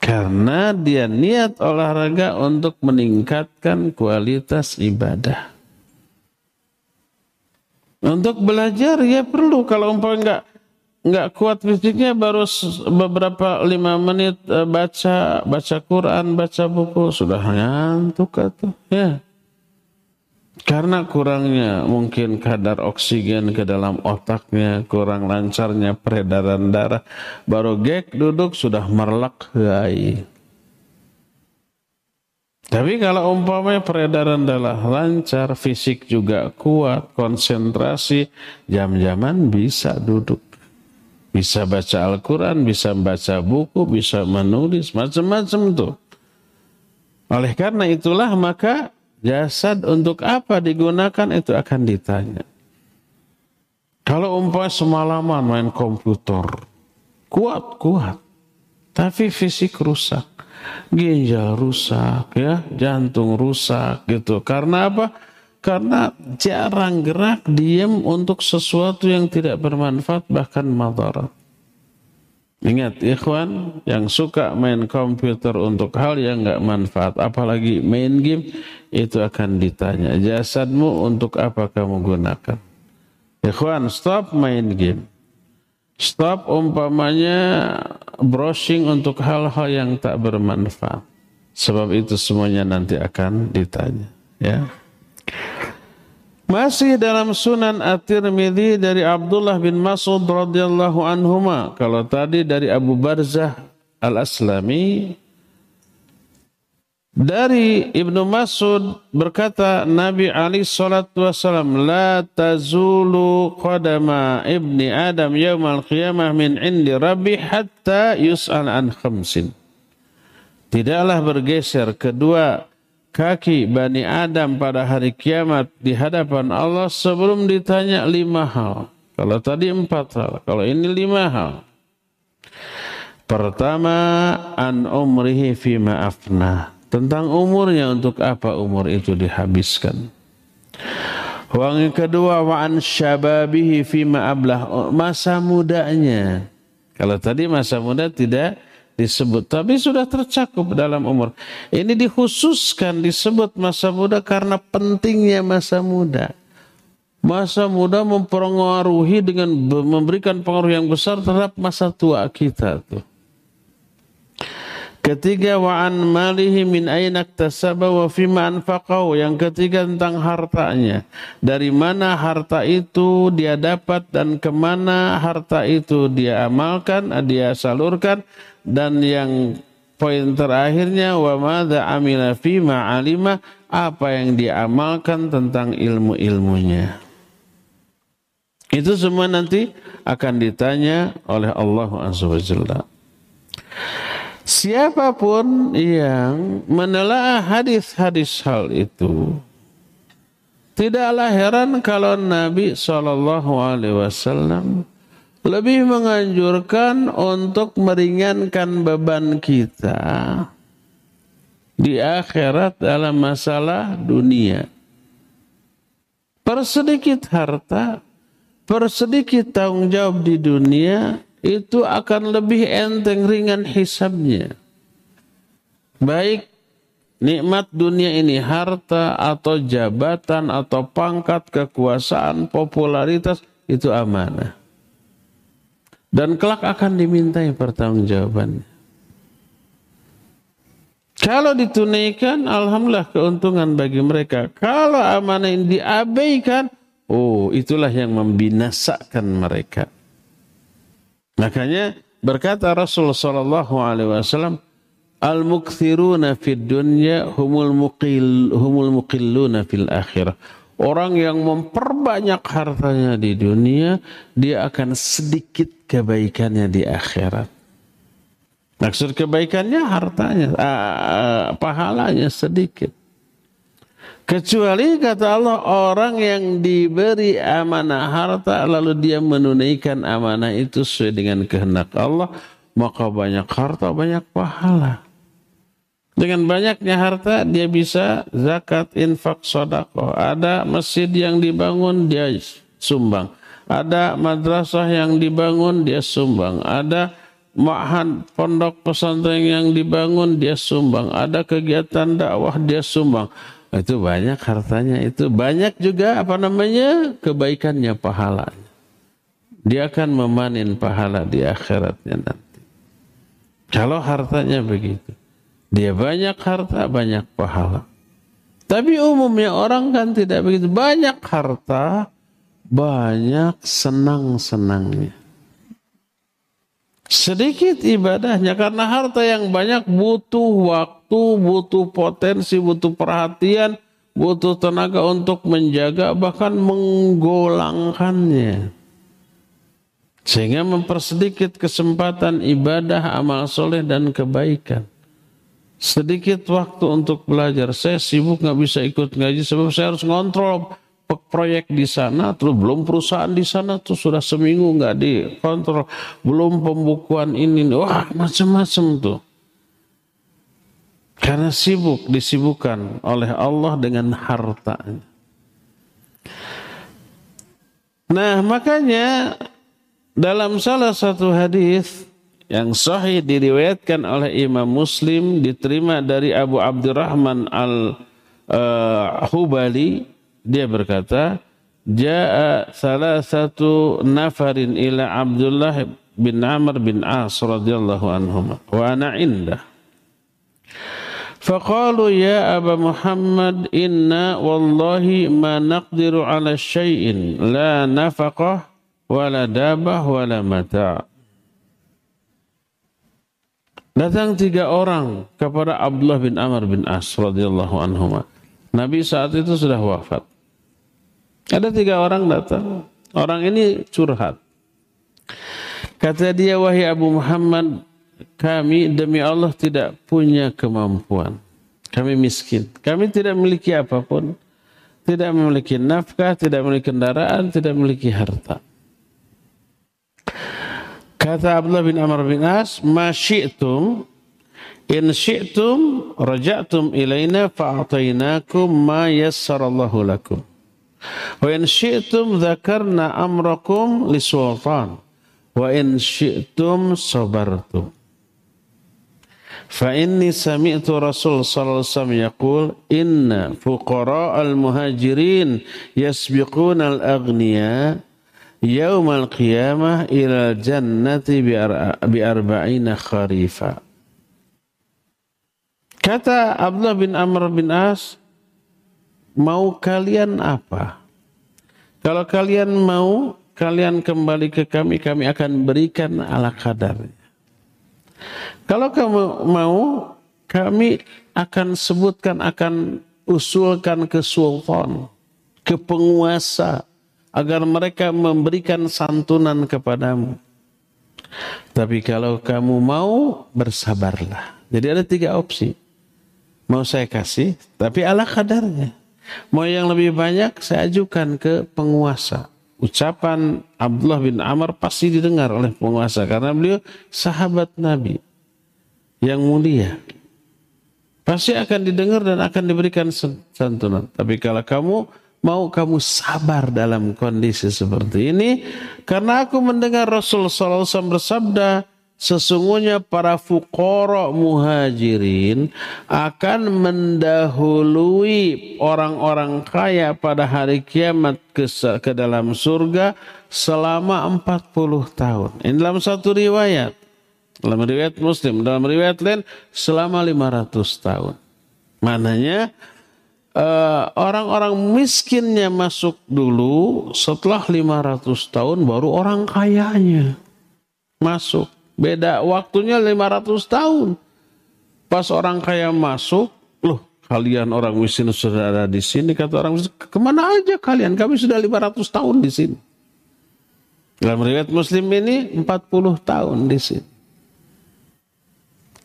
A: Karena dia niat olahraga untuk meningkatkan kualitas ibadah. Untuk belajar ya perlu kalau umpamanya enggak nggak kuat fisiknya baru beberapa lima menit eh, baca baca Quran baca buku sudah ngantuk atau ya karena kurangnya mungkin kadar oksigen ke dalam otaknya kurang lancarnya peredaran darah baru gek duduk sudah merlak hai tapi kalau umpamanya peredaran darah lancar, fisik juga kuat, konsentrasi, jam-jaman bisa duduk. Bisa baca Al-Quran, bisa baca buku, bisa menulis, macam-macam tuh. Oleh karena itulah maka jasad untuk apa digunakan itu akan ditanya. Kalau umpamanya semalaman main komputer, kuat-kuat, tapi fisik rusak, ginjal rusak, ya, jantung rusak gitu. Karena apa? Karena jarang gerak diam untuk sesuatu yang tidak bermanfaat bahkan madarat. Ingat ikhwan yang suka main komputer untuk hal yang nggak manfaat, apalagi main game, itu akan ditanya, jasadmu untuk apa kamu gunakan? Ikhwan, stop main game. Stop umpamanya browsing untuk hal-hal yang tak bermanfaat. Sebab itu semuanya nanti akan ditanya. Ya. Masih dalam Sunan At-Tirmidzi dari Abdullah bin Mas'ud radhiyallahu anhuma. Kalau tadi dari Abu Barzah Al-Aslami dari Ibnu Mas'ud berkata Nabi Ali salatu wasallam la tazulu qadama ibni Adam yaumal qiyamah min indi rabbi hatta yus'al an khamsin. Tidaklah bergeser kedua kaki Bani Adam pada hari kiamat di hadapan Allah sebelum ditanya lima hal. Kalau tadi empat hal, kalau ini lima hal. Pertama, an umrihi fi afna. Tentang umurnya untuk apa umur itu dihabiskan. Yang kedua, wa an syababihi fi ablah. Masa mudanya. Kalau tadi masa muda tidak disebut tapi sudah tercakup dalam umur. Ini dikhususkan disebut masa muda karena pentingnya masa muda. Masa muda mempengaruhi dengan memberikan pengaruh yang besar terhadap masa tua kita tuh. Ketiga wa an malihi min aina iktasaba wa fima. Yang ketiga tentang hartanya. Dari mana harta itu dia dapat dan ke mana harta itu dia amalkan, dia salurkan. Dan yang poin terakhirnya wa madza amila fima alima apa yang diamalkan tentang ilmu-ilmunya. Itu semua nanti akan ditanya oleh Allah Azza wa Jalla. Siapa pun yang menelaah hadis-hadis hal itu, tidaklah heran kalau Nabi Shallallahu Alaihi Wasallam lebih menganjurkan untuk meringankan beban kita di akhirat dalam masalah dunia. Persedikit harta, persedikit tanggung jawab di dunia itu akan lebih enteng ringan hisabnya. Baik nikmat dunia ini harta atau jabatan atau pangkat kekuasaan popularitas itu amanah. Dan kelak akan dimintai pertanggungjawabannya. Kalau ditunaikan, alhamdulillah keuntungan bagi mereka. Kalau amanah ini diabaikan, oh itulah yang membinasakan mereka. Makanya berkata Rasulullah sallallahu alaihi wasallam al mukthiruna fid dunya humul muqil humul muqilluna fil akhirah. Orang yang memperbanyak hartanya di dunia, dia akan sedikit kebaikannya di akhirat. Maksud kebaikannya hartanya, uh, pahalanya sedikit. Kecuali kata Allah orang yang diberi amanah harta lalu dia menunaikan amanah itu sesuai dengan kehendak Allah maka banyak harta banyak pahala. Dengan banyaknya harta dia bisa zakat, infak, sodako. Ada masjid yang dibangun dia sumbang. Ada madrasah yang dibangun dia sumbang. Ada ma'had pondok pesantren yang dibangun dia sumbang. Ada kegiatan dakwah dia sumbang itu banyak hartanya itu banyak juga apa namanya kebaikannya pahalanya dia akan memanen pahala di akhiratnya nanti kalau hartanya begitu dia banyak harta banyak pahala tapi umumnya orang kan tidak begitu banyak harta banyak senang-senangnya sedikit ibadahnya karena harta yang banyak butuh waktu, butuh potensi, butuh perhatian, butuh tenaga untuk menjaga bahkan menggolangkannya. Sehingga mempersedikit kesempatan ibadah, amal soleh dan kebaikan. Sedikit waktu untuk belajar. Saya sibuk nggak bisa ikut ngaji sebab saya harus ngontrol proyek di sana, terus belum perusahaan di sana tuh sudah seminggu nggak dikontrol, belum pembukuan ini, wah macam-macam tuh. Karena sibuk disibukkan oleh Allah dengan hartanya. Nah makanya dalam salah satu hadis yang sahih diriwayatkan oleh Imam Muslim diterima dari Abu Abdurrahman al uh, Hubali dia berkata, Ja'a salah satu nafarin ila Abdullah bin Amr bin As radhiyallahu anhum wa ana indah. فقالوا يا أبا محمد إنا والله ما نقدر على شيء لا نفقة ولا دابة ولا متاع Datang tiga orang kepada Abdullah bin Amr bin As radhiyallahu anhu. Nabi saat itu sudah wafat. Ada tiga orang datang. Orang ini curhat. Kata dia, wahai Abu Muhammad, kami demi Allah tidak punya kemampuan. Kami miskin. Kami tidak memiliki apa pun. Tidak memiliki nafkah, tidak memiliki kendaraan, tidak memiliki harta. Kata Abdullah bin Amr bin As, ma syi'tum in syi'tum raja'tum ilaina fa'atainakum ma yassarallahu lakum. Wa in syi'tum dzakarna amrakum lisultan wa in syi'tum sabartum. Fa inni sami'tu Rasul sallallahu alaihi wasallam yaqul inna fuqara al-muhajirin yasbiquna yaumal qiyamah ilal jannati bi arba'ina kharifa. Kata Abdullah bin Amr bin As, mau kalian apa? Kalau kalian mau, kalian kembali ke kami, kami akan berikan ala kadarnya. Kalau kamu mau, kami akan sebutkan, akan usulkan ke sultan, ke penguasa, agar mereka memberikan santunan kepadamu. Tapi kalau kamu mau, bersabarlah. Jadi ada tiga opsi. Mau saya kasih, tapi ala kadarnya. Mau yang lebih banyak, saya ajukan ke penguasa. Ucapan Abdullah bin Amr pasti didengar oleh penguasa. Karena beliau sahabat Nabi yang mulia. Pasti akan didengar dan akan diberikan santunan. Tapi kalau kamu mau kamu sabar dalam kondisi seperti ini. Karena aku mendengar Rasul SAW bersabda, sesungguhnya para fukoro muhajirin akan mendahului orang-orang kaya pada hari kiamat ke, ke dalam surga selama 40 tahun. Ini dalam satu riwayat. Dalam riwayat muslim, dalam riwayat lain selama 500 tahun. Mananya uh, orang-orang miskinnya masuk dulu setelah 500 tahun baru orang kayanya masuk. Beda waktunya 500 tahun. Pas orang kaya masuk, loh kalian orang miskin sudah ada di sini. Kata orang miskin, ke mana aja kalian? Kami sudah 500 tahun di sini. Dalam riwayat muslim ini 40 tahun di sini.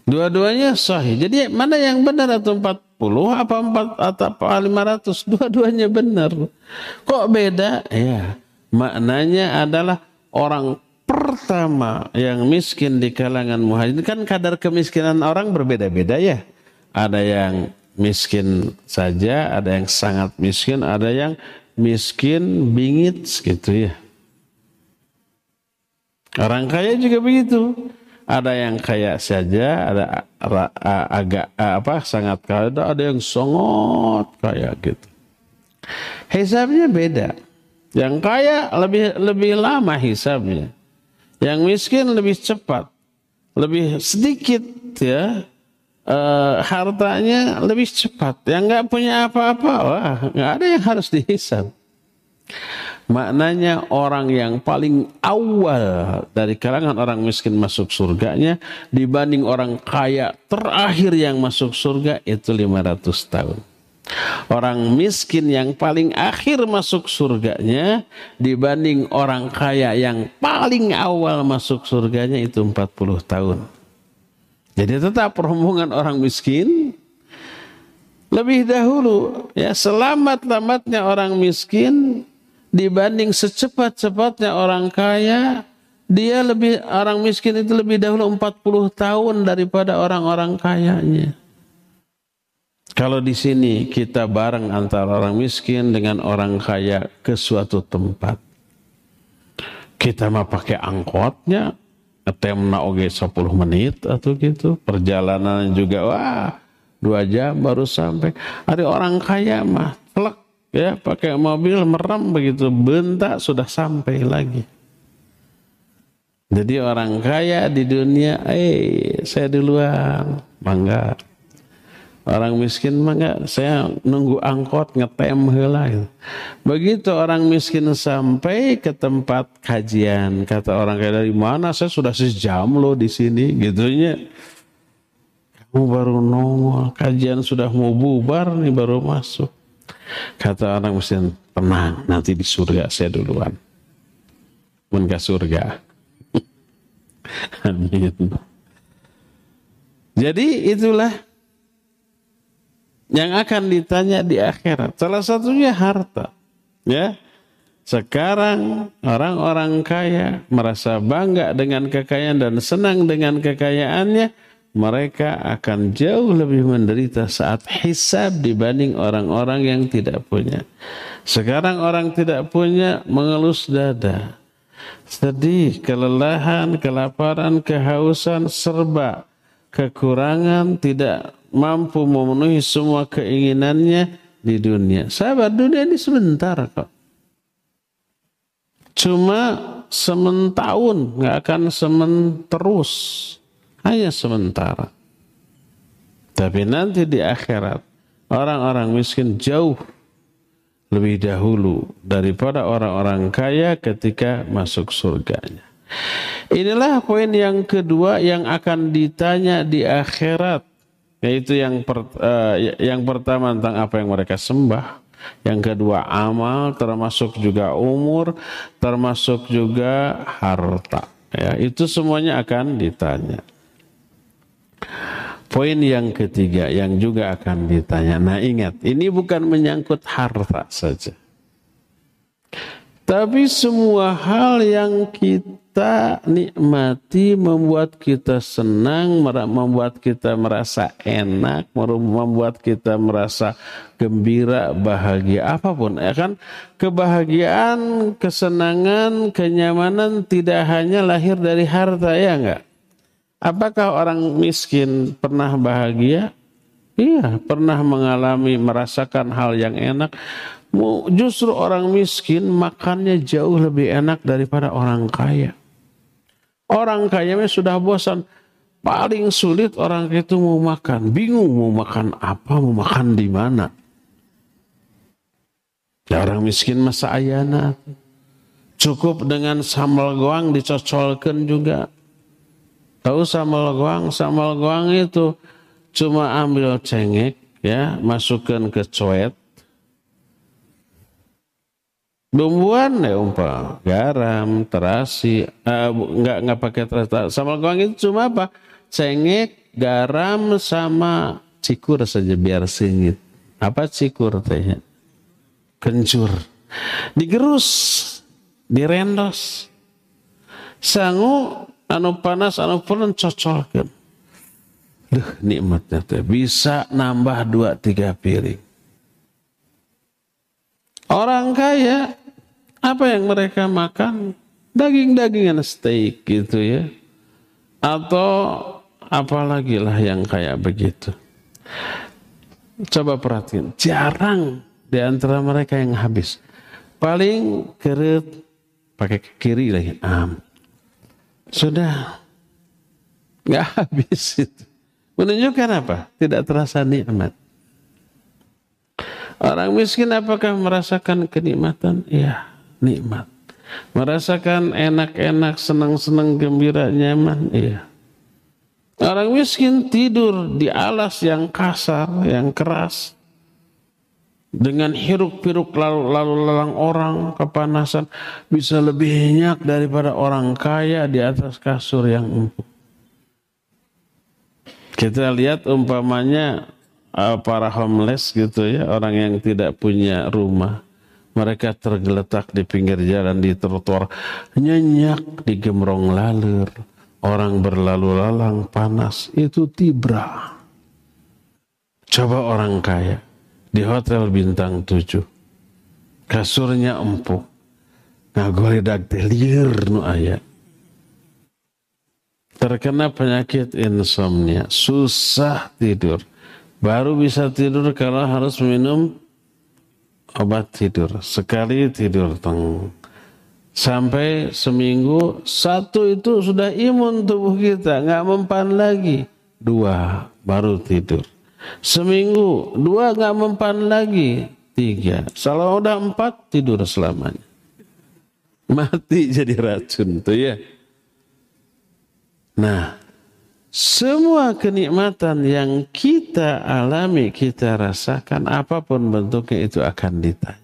A: Dua-duanya sahih. Jadi mana yang benar atau 40 apa 4 atau 500? Dua-duanya benar. Kok beda? Ya, maknanya adalah orang pertama yang miskin di kalangan muhajirin kan kadar kemiskinan orang berbeda-beda ya. Ada yang miskin saja, ada yang sangat miskin, ada yang miskin bingit gitu ya. Orang kaya juga begitu. Ada yang kaya saja, ada agak apa sangat kaya, ada yang sangat kaya gitu. Hisabnya beda. Yang kaya lebih lebih lama hisabnya. Yang miskin lebih cepat, lebih sedikit ya e, hartanya lebih cepat. Yang nggak punya apa-apa, wah nggak ada yang harus dihisab. Maknanya orang yang paling awal dari kalangan orang miskin masuk surganya dibanding orang kaya terakhir yang masuk surga itu 500 tahun. Orang miskin yang paling akhir masuk surganya dibanding orang kaya yang paling awal masuk surganya itu 40 tahun. Jadi tetap rombongan orang miskin lebih dahulu ya selamat-lamatnya orang miskin dibanding secepat-cepatnya orang kaya dia lebih orang miskin itu lebih dahulu 40 tahun daripada orang-orang kayanya. Kalau di sini kita bareng antara orang miskin dengan orang kaya ke suatu tempat. Kita mah pakai angkotnya, na oge 10 menit atau gitu. Perjalanan juga wah dua jam baru sampai. Ada orang kaya mah ya pakai mobil merem begitu bentak sudah sampai lagi. Jadi orang kaya di dunia, eh saya duluan, bangga. Orang miskin mah saya nunggu angkot ngetem heula gitu. Begitu orang miskin sampai ke tempat kajian, kata orang kaya dari mana? Saya sudah sejam loh di sini, gitunya. Kamu baru nongol, kajian sudah mau bubar nih baru masuk. Kata orang miskin, tenang, nanti di surga saya duluan. Pun ke surga. (laughs) Amin. Jadi itulah yang akan ditanya di akhirat. Salah satunya harta. Ya. Sekarang orang-orang kaya merasa bangga dengan kekayaan dan senang dengan kekayaannya, mereka akan jauh lebih menderita saat hisab dibanding orang-orang yang tidak punya. Sekarang orang tidak punya mengelus dada. Sedih, kelelahan, kelaparan, kehausan, serba, kekurangan, tidak mampu memenuhi semua keinginannya di dunia. Sahabat, dunia ini sebentar kok. Cuma sementahun, nggak akan semen terus. Hanya sementara. Tapi nanti di akhirat orang-orang miskin jauh lebih dahulu daripada orang-orang kaya ketika masuk surganya. Inilah poin yang kedua yang akan ditanya di akhirat yaitu yang per, uh, yang pertama tentang apa yang mereka sembah, yang kedua amal, termasuk juga umur, termasuk juga harta. Ya, itu semuanya akan ditanya. Poin yang ketiga yang juga akan ditanya. Nah ingat, ini bukan menyangkut harta saja. Tapi semua hal yang kita nikmati membuat kita senang, membuat kita merasa enak, membuat kita merasa gembira, bahagia, apa pun. Ya kan kebahagiaan, kesenangan, kenyamanan tidak hanya lahir dari harta ya enggak? Apakah orang miskin pernah bahagia? Iya, pernah mengalami merasakan hal yang enak. Justru orang miskin makannya jauh lebih enak daripada orang kaya. Orang kaya sudah bosan. Paling sulit orang itu mau makan. Bingung mau makan apa, mau makan di mana. Ya, orang miskin masa ayana. Cukup dengan sambal goang dicocolkan juga. Tahu sambal goang? Sambal goang itu cuma ambil cengek, ya, masukkan ke coet, Bumbuan ya umpah garam, terasi, uh, nggak nggak pakai terasi. Sambal goang itu cuma apa? Cengek, garam sama cikur saja biar singit. Apa cikur teh? Kencur. Digerus, direndos. Sangu anu panas anu pulen cocolkan. Duh nikmatnya teh bisa nambah dua tiga piring. Orang kaya apa yang mereka makan? Daging-dagingan steak gitu ya. Atau apalagi lah yang kayak begitu. Coba perhatiin, jarang di antara mereka yang habis. Paling kerut pakai kiri lagi. Am. Sudah nggak (laughs) habis itu. Menunjukkan apa? Tidak terasa nikmat. Orang miskin apakah merasakan kenikmatan? Iya nikmat. Merasakan enak-enak, senang-senang, gembira, nyaman. Iya. Orang miskin tidur di alas yang kasar, yang keras. Dengan hiruk-piruk lalu lalang orang, kepanasan. Bisa lebih nyenyak daripada orang kaya di atas kasur yang empuk. Kita lihat umpamanya uh, para homeless gitu ya, orang yang tidak punya rumah mereka tergeletak di pinggir jalan di trotoar, nyenyak di gemrong lalur. Orang berlalu lalang panas, itu tibra. Coba orang kaya di hotel bintang tujuh. Kasurnya empuk. Ngagolidak delir nu ayat. Terkena penyakit insomnia, susah tidur. Baru bisa tidur kalau harus minum obat tidur. Sekali tidur teng. Sampai seminggu satu itu sudah imun tubuh kita, nggak mempan lagi. Dua baru tidur. Seminggu dua nggak mempan lagi. Tiga. Kalau udah empat tidur selamanya. Mati jadi racun tuh ya. Nah, semua kenikmatan yang kita alami, kita rasakan, apa pun bentuknya itu akan ditanya.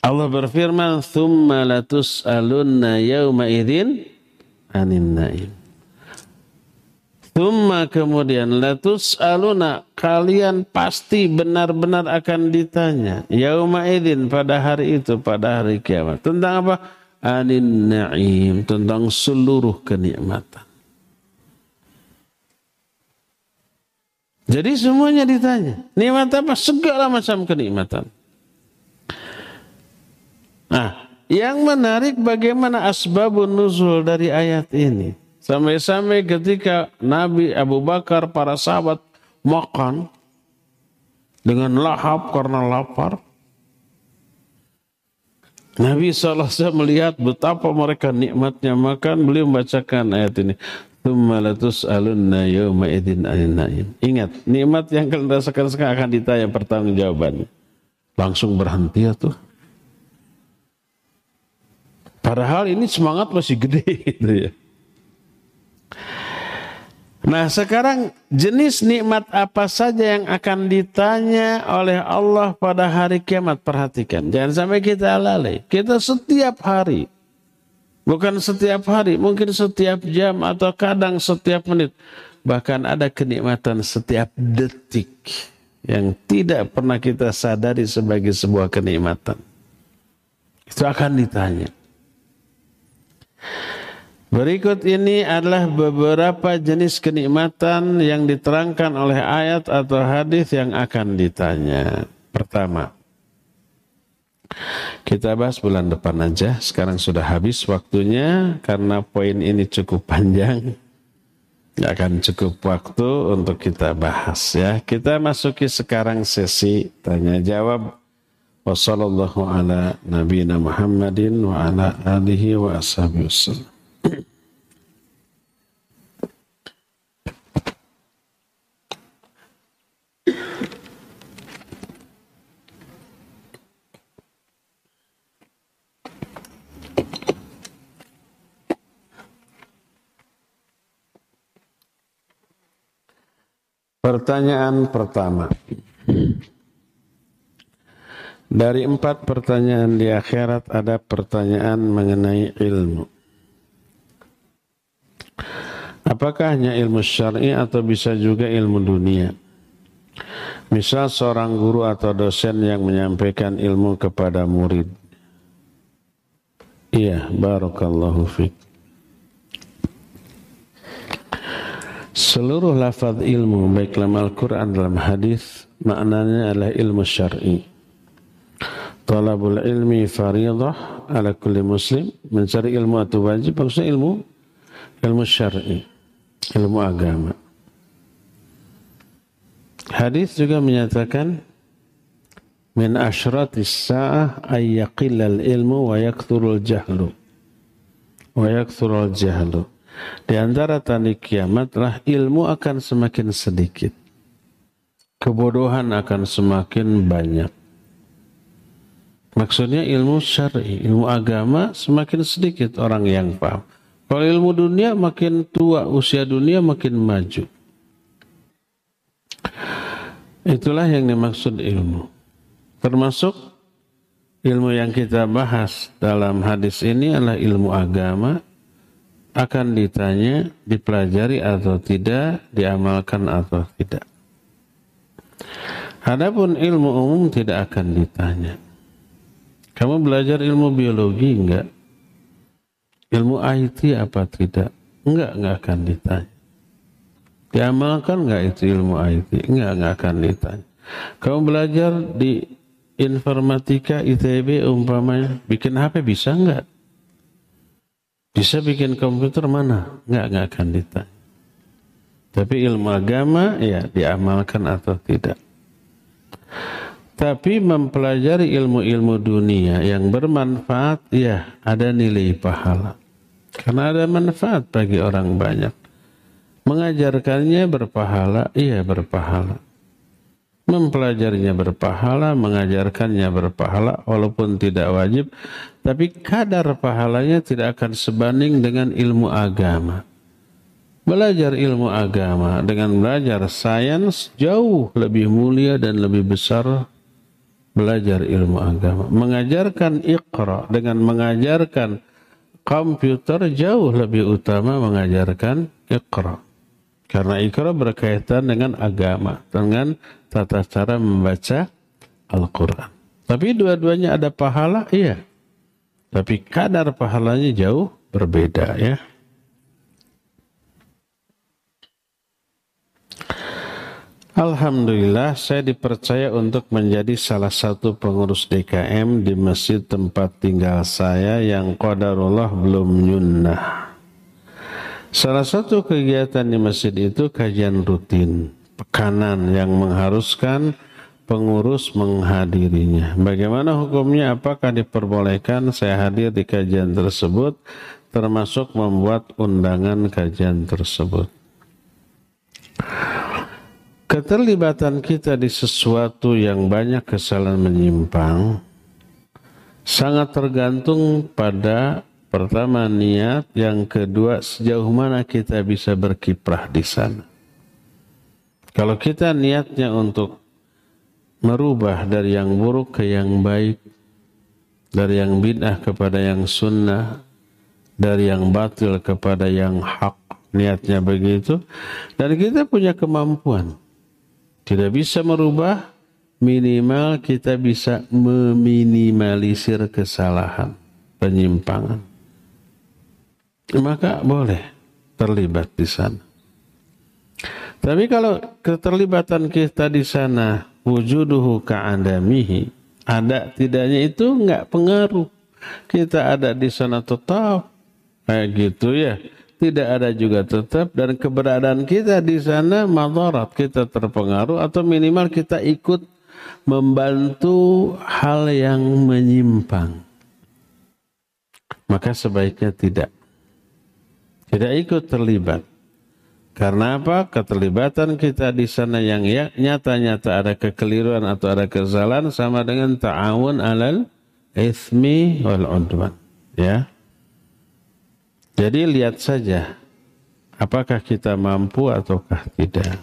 A: Allah berfirman, "Tsumma latus'alunna yauma idzin anin naim." Tsumma kemudian latus'aluna kalian pasti benar-benar akan ditanya yauma idzin pada hari itu, pada hari kiamat. Tentang apa? anin na'im tentang seluruh kenikmatan. Jadi semuanya ditanya. Nikmat apa? Segala macam kenikmatan. Nah, yang menarik bagaimana asbabun nuzul dari ayat ini. Sampai-sampai ketika Nabi Abu Bakar, para sahabat makan dengan lahap karena lapar. Nabi SAW melihat betapa mereka nikmatnya makan, beliau membacakan ayat ini. Ingat, nikmat yang kalian rasakan sekarang akan ditanya pertanggungjawabannya. Langsung berhenti ya tuh. Padahal ini semangat masih gede (laughs) gitu ya. Nah sekarang jenis nikmat apa saja yang akan ditanya oleh Allah pada hari kiamat. Perhatikan, jangan sampai kita lalai. Kita setiap hari Bukan setiap hari, mungkin setiap jam atau kadang setiap menit. Bahkan ada kenikmatan setiap detik yang tidak pernah kita sadari sebagai sebuah kenikmatan. Itu akan ditanya. Berikut ini adalah beberapa jenis kenikmatan yang diterangkan oleh ayat atau hadis yang akan ditanya. Pertama, kita bahas bulan depan aja. Sekarang sudah habis waktunya karena poin ini cukup panjang. Gak akan cukup waktu untuk kita bahas ya. Kita masuki sekarang sesi tanya jawab. Wassalamualaikum ala nabiyina Muhammadin wa ala alihi wa ashabihi wasallam. Pertanyaan pertama. Dari empat pertanyaan di akhirat ada pertanyaan mengenai ilmu. Apakah hanya ilmu syar'i atau bisa juga ilmu dunia? Misal seorang guru atau dosen yang menyampaikan ilmu kepada murid. Iya, barakallahu fiqh. Seluruh lafaz ilmu baik dalam Al-Quran dalam hadis maknanya adalah ilmu syar'i. Talabul ilmi faridah ala kulli muslim. Mencari ilmu atau wajib maksudnya ilmu ilmu syar'i, ilmu agama. Hadis juga menyatakan min asyratis sa'ah ay ilmu wa yakthurul jahlu. Wa yakthurul jahlu. Di antara tanda kiamat adalah ilmu akan semakin sedikit. Kebodohan akan semakin banyak. Maksudnya ilmu syar'i, ilmu agama semakin sedikit orang yang paham. Kalau ilmu dunia makin tua, usia dunia makin maju. Itulah yang dimaksud ilmu. Termasuk ilmu yang kita bahas dalam hadis ini adalah ilmu agama, akan ditanya, dipelajari atau tidak, diamalkan atau tidak. Adapun ilmu umum tidak akan ditanya. Kamu belajar ilmu biologi enggak? Ilmu IT apa tidak? Enggak, enggak akan ditanya. Diamalkan enggak itu ilmu IT? Enggak, enggak akan ditanya. Kamu belajar di informatika ITB umpamanya, bikin HP bisa enggak? Bisa bikin komputer mana? Enggak, enggak akan ditanya. Tapi ilmu agama ya diamalkan atau tidak. Tapi mempelajari ilmu-ilmu dunia yang bermanfaat ya ada nilai pahala. Karena ada manfaat bagi orang banyak. Mengajarkannya berpahala, iya berpahala mempelajarinya berpahala, mengajarkannya berpahala walaupun tidak wajib, tapi kadar pahalanya tidak akan sebanding dengan ilmu agama. Belajar ilmu agama dengan belajar sains jauh lebih mulia dan lebih besar belajar ilmu agama. Mengajarkan ikhra dengan mengajarkan komputer jauh lebih utama mengajarkan ikhra. Karena ikra berkaitan dengan agama, dengan tata cara membaca Al-Quran. Tapi dua-duanya ada pahala, iya. Tapi kadar pahalanya jauh berbeda ya. Alhamdulillah saya dipercaya untuk menjadi salah satu pengurus DKM di masjid tempat tinggal saya yang qadarullah belum nyunnah. Salah satu kegiatan di masjid itu kajian rutin, pekanan yang mengharuskan pengurus menghadirinya. Bagaimana hukumnya? Apakah diperbolehkan saya hadir di kajian tersebut termasuk membuat undangan kajian tersebut? Keterlibatan kita di sesuatu yang banyak kesalahan menyimpang sangat tergantung pada pertama niat, yang kedua sejauh mana kita bisa berkiprah di sana. Kalau kita niatnya untuk merubah dari yang buruk ke yang baik, dari yang bid'ah kepada yang sunnah, dari yang batil kepada yang hak, niatnya begitu, dan kita punya kemampuan tidak bisa merubah, minimal kita bisa meminimalisir kesalahan, penyimpangan. Maka boleh terlibat di sana. Tapi kalau keterlibatan kita di sana wujuduhu ka'adamihi, ada tidaknya itu enggak pengaruh. Kita ada di sana tetap. Kayak gitu ya. Tidak ada juga tetap. Dan keberadaan kita di sana madarat kita terpengaruh atau minimal kita ikut membantu hal yang menyimpang. Maka sebaiknya tidak. Tidak ikut terlibat karena apa? Keterlibatan kita di sana yang ya, nyata-nyata ada kekeliruan atau ada kesalahan sama dengan ta'awun alal ismi wal udwan. Ya. Jadi lihat saja apakah kita mampu ataukah tidak.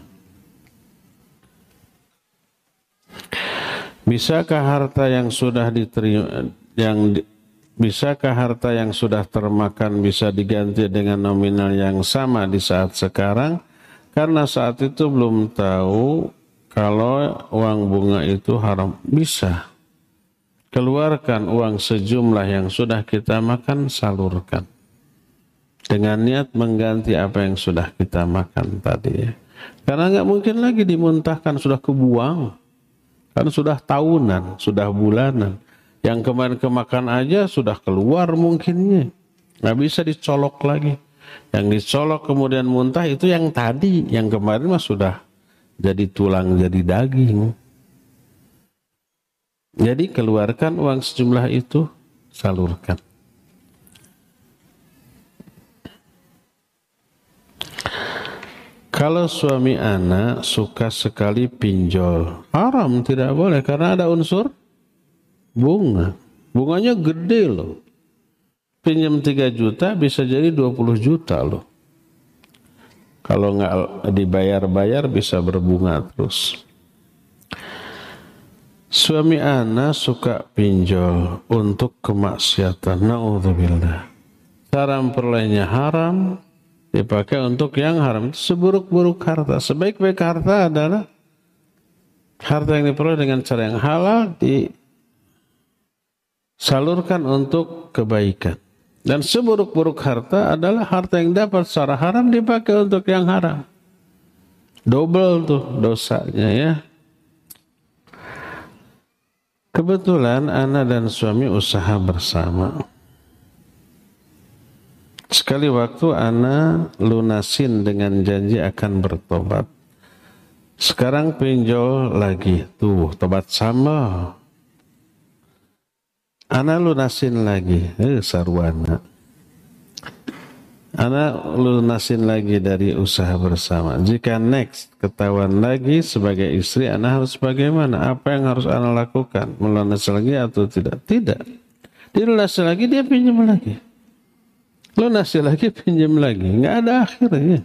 A: Bisakah harta yang sudah diterima yang bisakah harta yang sudah termakan bisa diganti dengan nominal yang sama di saat sekarang? Karena saat itu belum tahu kalau uang bunga itu haram. Bisa. Keluarkan uang sejumlah yang sudah kita makan, salurkan dengan niat mengganti apa yang sudah kita makan tadi. Karena nggak mungkin lagi dimuntahkan sudah kebuang. Kan sudah tahunan, sudah bulanan. Yang kemarin kemakan aja sudah keluar mungkinnya. Nggak bisa dicolok lagi. Yang dicolok kemudian muntah itu yang tadi, yang kemarin mah sudah jadi tulang, jadi daging. Jadi keluarkan uang sejumlah itu, salurkan. Kalau suami anak suka sekali pinjol, haram tidak boleh karena ada unsur bunga. Bunganya gede loh. Pinjam 3 juta bisa jadi 20 juta loh. Kalau nggak dibayar-bayar bisa berbunga terus. Suami anak suka pinjol untuk kemaksiatan. Na'udzubillah. Cara memperolehnya haram, dipakai untuk yang haram. Itu seburuk-buruk harta. Sebaik-baik harta adalah harta yang diperoleh dengan cara yang halal disalurkan untuk kebaikan. Dan seburuk-buruk harta adalah harta yang dapat secara haram dipakai untuk yang haram. Double tuh dosanya ya. Kebetulan anak dan suami usaha bersama. Sekali waktu ana lunasin dengan janji akan bertobat. Sekarang pinjol lagi. Tuh, tobat sama. Ana lunasin lagi. Eh, sarwana. Ana lunasin lagi dari usaha bersama. Jika next ketahuan lagi sebagai istri, Ana harus bagaimana? Apa yang harus Ana lakukan? Melunasi lagi atau tidak? Tidak. Dia lunasi lagi, dia pinjam lagi. Lunasi lagi, pinjam lagi. Nggak ada akhirnya.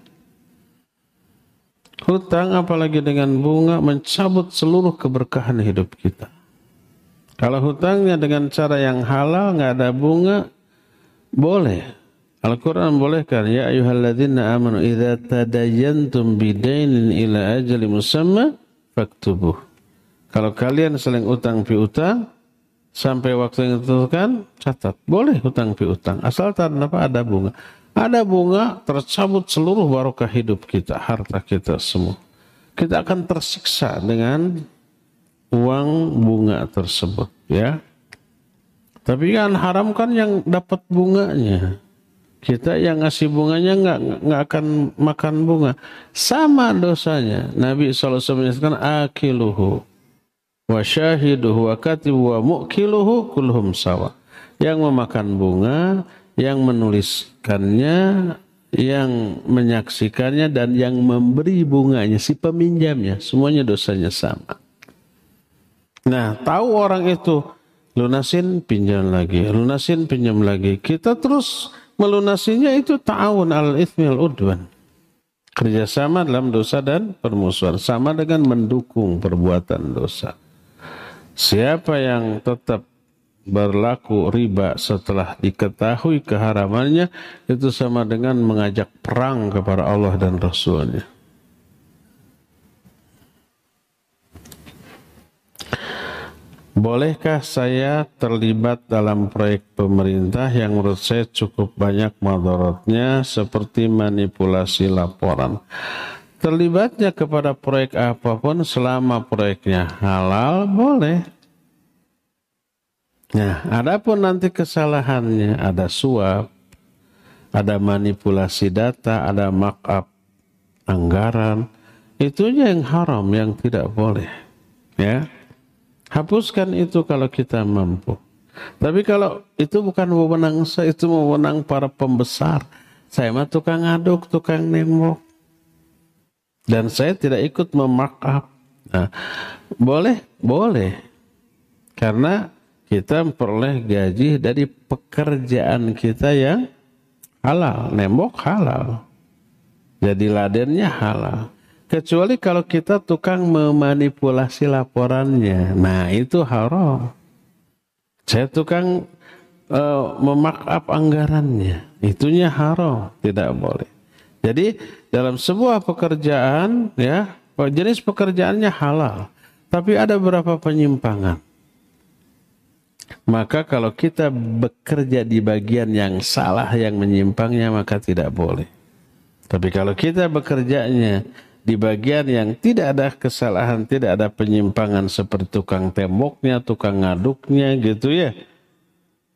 A: Hutang apalagi dengan bunga mencabut seluruh keberkahan hidup kita. Kalau hutangnya dengan cara yang halal, nggak ada bunga, boleh. Al-Quran bolehkan, Ya ayuhalladzina amanu idha tadayantum bidainin ila ajali musamma faktubuh. Kalau kalian saling utang piutang, sampai waktu yang ditentukan catat boleh hutang piutang asal tanpa ada bunga ada bunga tercabut seluruh barokah hidup kita harta kita semua kita akan tersiksa dengan uang bunga tersebut ya. Tapi kan haram kan yang dapat bunganya. Kita yang ngasih bunganya nggak nggak akan makan bunga. Sama dosanya. Nabi SAW menyatakan akiluhu wa syahiduhu wa katibu wa mukiluhu kulhum sawa. Yang memakan bunga, yang menuliskannya, yang menyaksikannya dan yang memberi bunganya si peminjamnya. Semuanya dosanya sama. Nah, tahu orang itu lunasin pinjam lagi, lunasin pinjam lagi. Kita terus melunasinya itu ta'awun al ithmil udwan. Kerjasama dalam dosa dan permusuhan. Sama dengan mendukung perbuatan dosa. Siapa yang tetap berlaku riba setelah diketahui keharamannya itu sama dengan mengajak perang kepada Allah dan Rasulnya. Bolehkah saya terlibat dalam proyek pemerintah yang menurut saya cukup banyak madaratnya seperti manipulasi laporan? Terlibatnya kepada proyek apa pun selama proyeknya halal boleh. Nah, adapun nanti kesalahannya ada suap, ada manipulasi data, ada markup anggaran, itu yang haram yang tidak boleh. Ya. Hapuskan itu kalau kita mampu. Tapi kalau itu bukan wewenang saya, itu wewenang para pembesar. Saya mah tukang aduk, tukang nembok. Dan saya tidak ikut memakap. Nah, boleh, boleh. Karena kita memperoleh gaji dari pekerjaan kita yang halal. Nembok halal. Jadi ladennya halal. Kecuali kalau kita tukang memanipulasi laporannya. Nah itu haram. Saya tukang uh, memakap anggarannya. Itunya haram. Tidak boleh. Jadi dalam sebuah pekerjaan ya jenis pekerjaannya halal. Tapi ada beberapa penyimpangan. Maka kalau kita bekerja di bagian yang salah yang menyimpangnya maka tidak boleh. Tapi kalau kita bekerjanya di bagian yang tidak ada kesalahan, tidak ada penyimpangan seperti tukang temboknya, tukang ngaduknya gitu ya.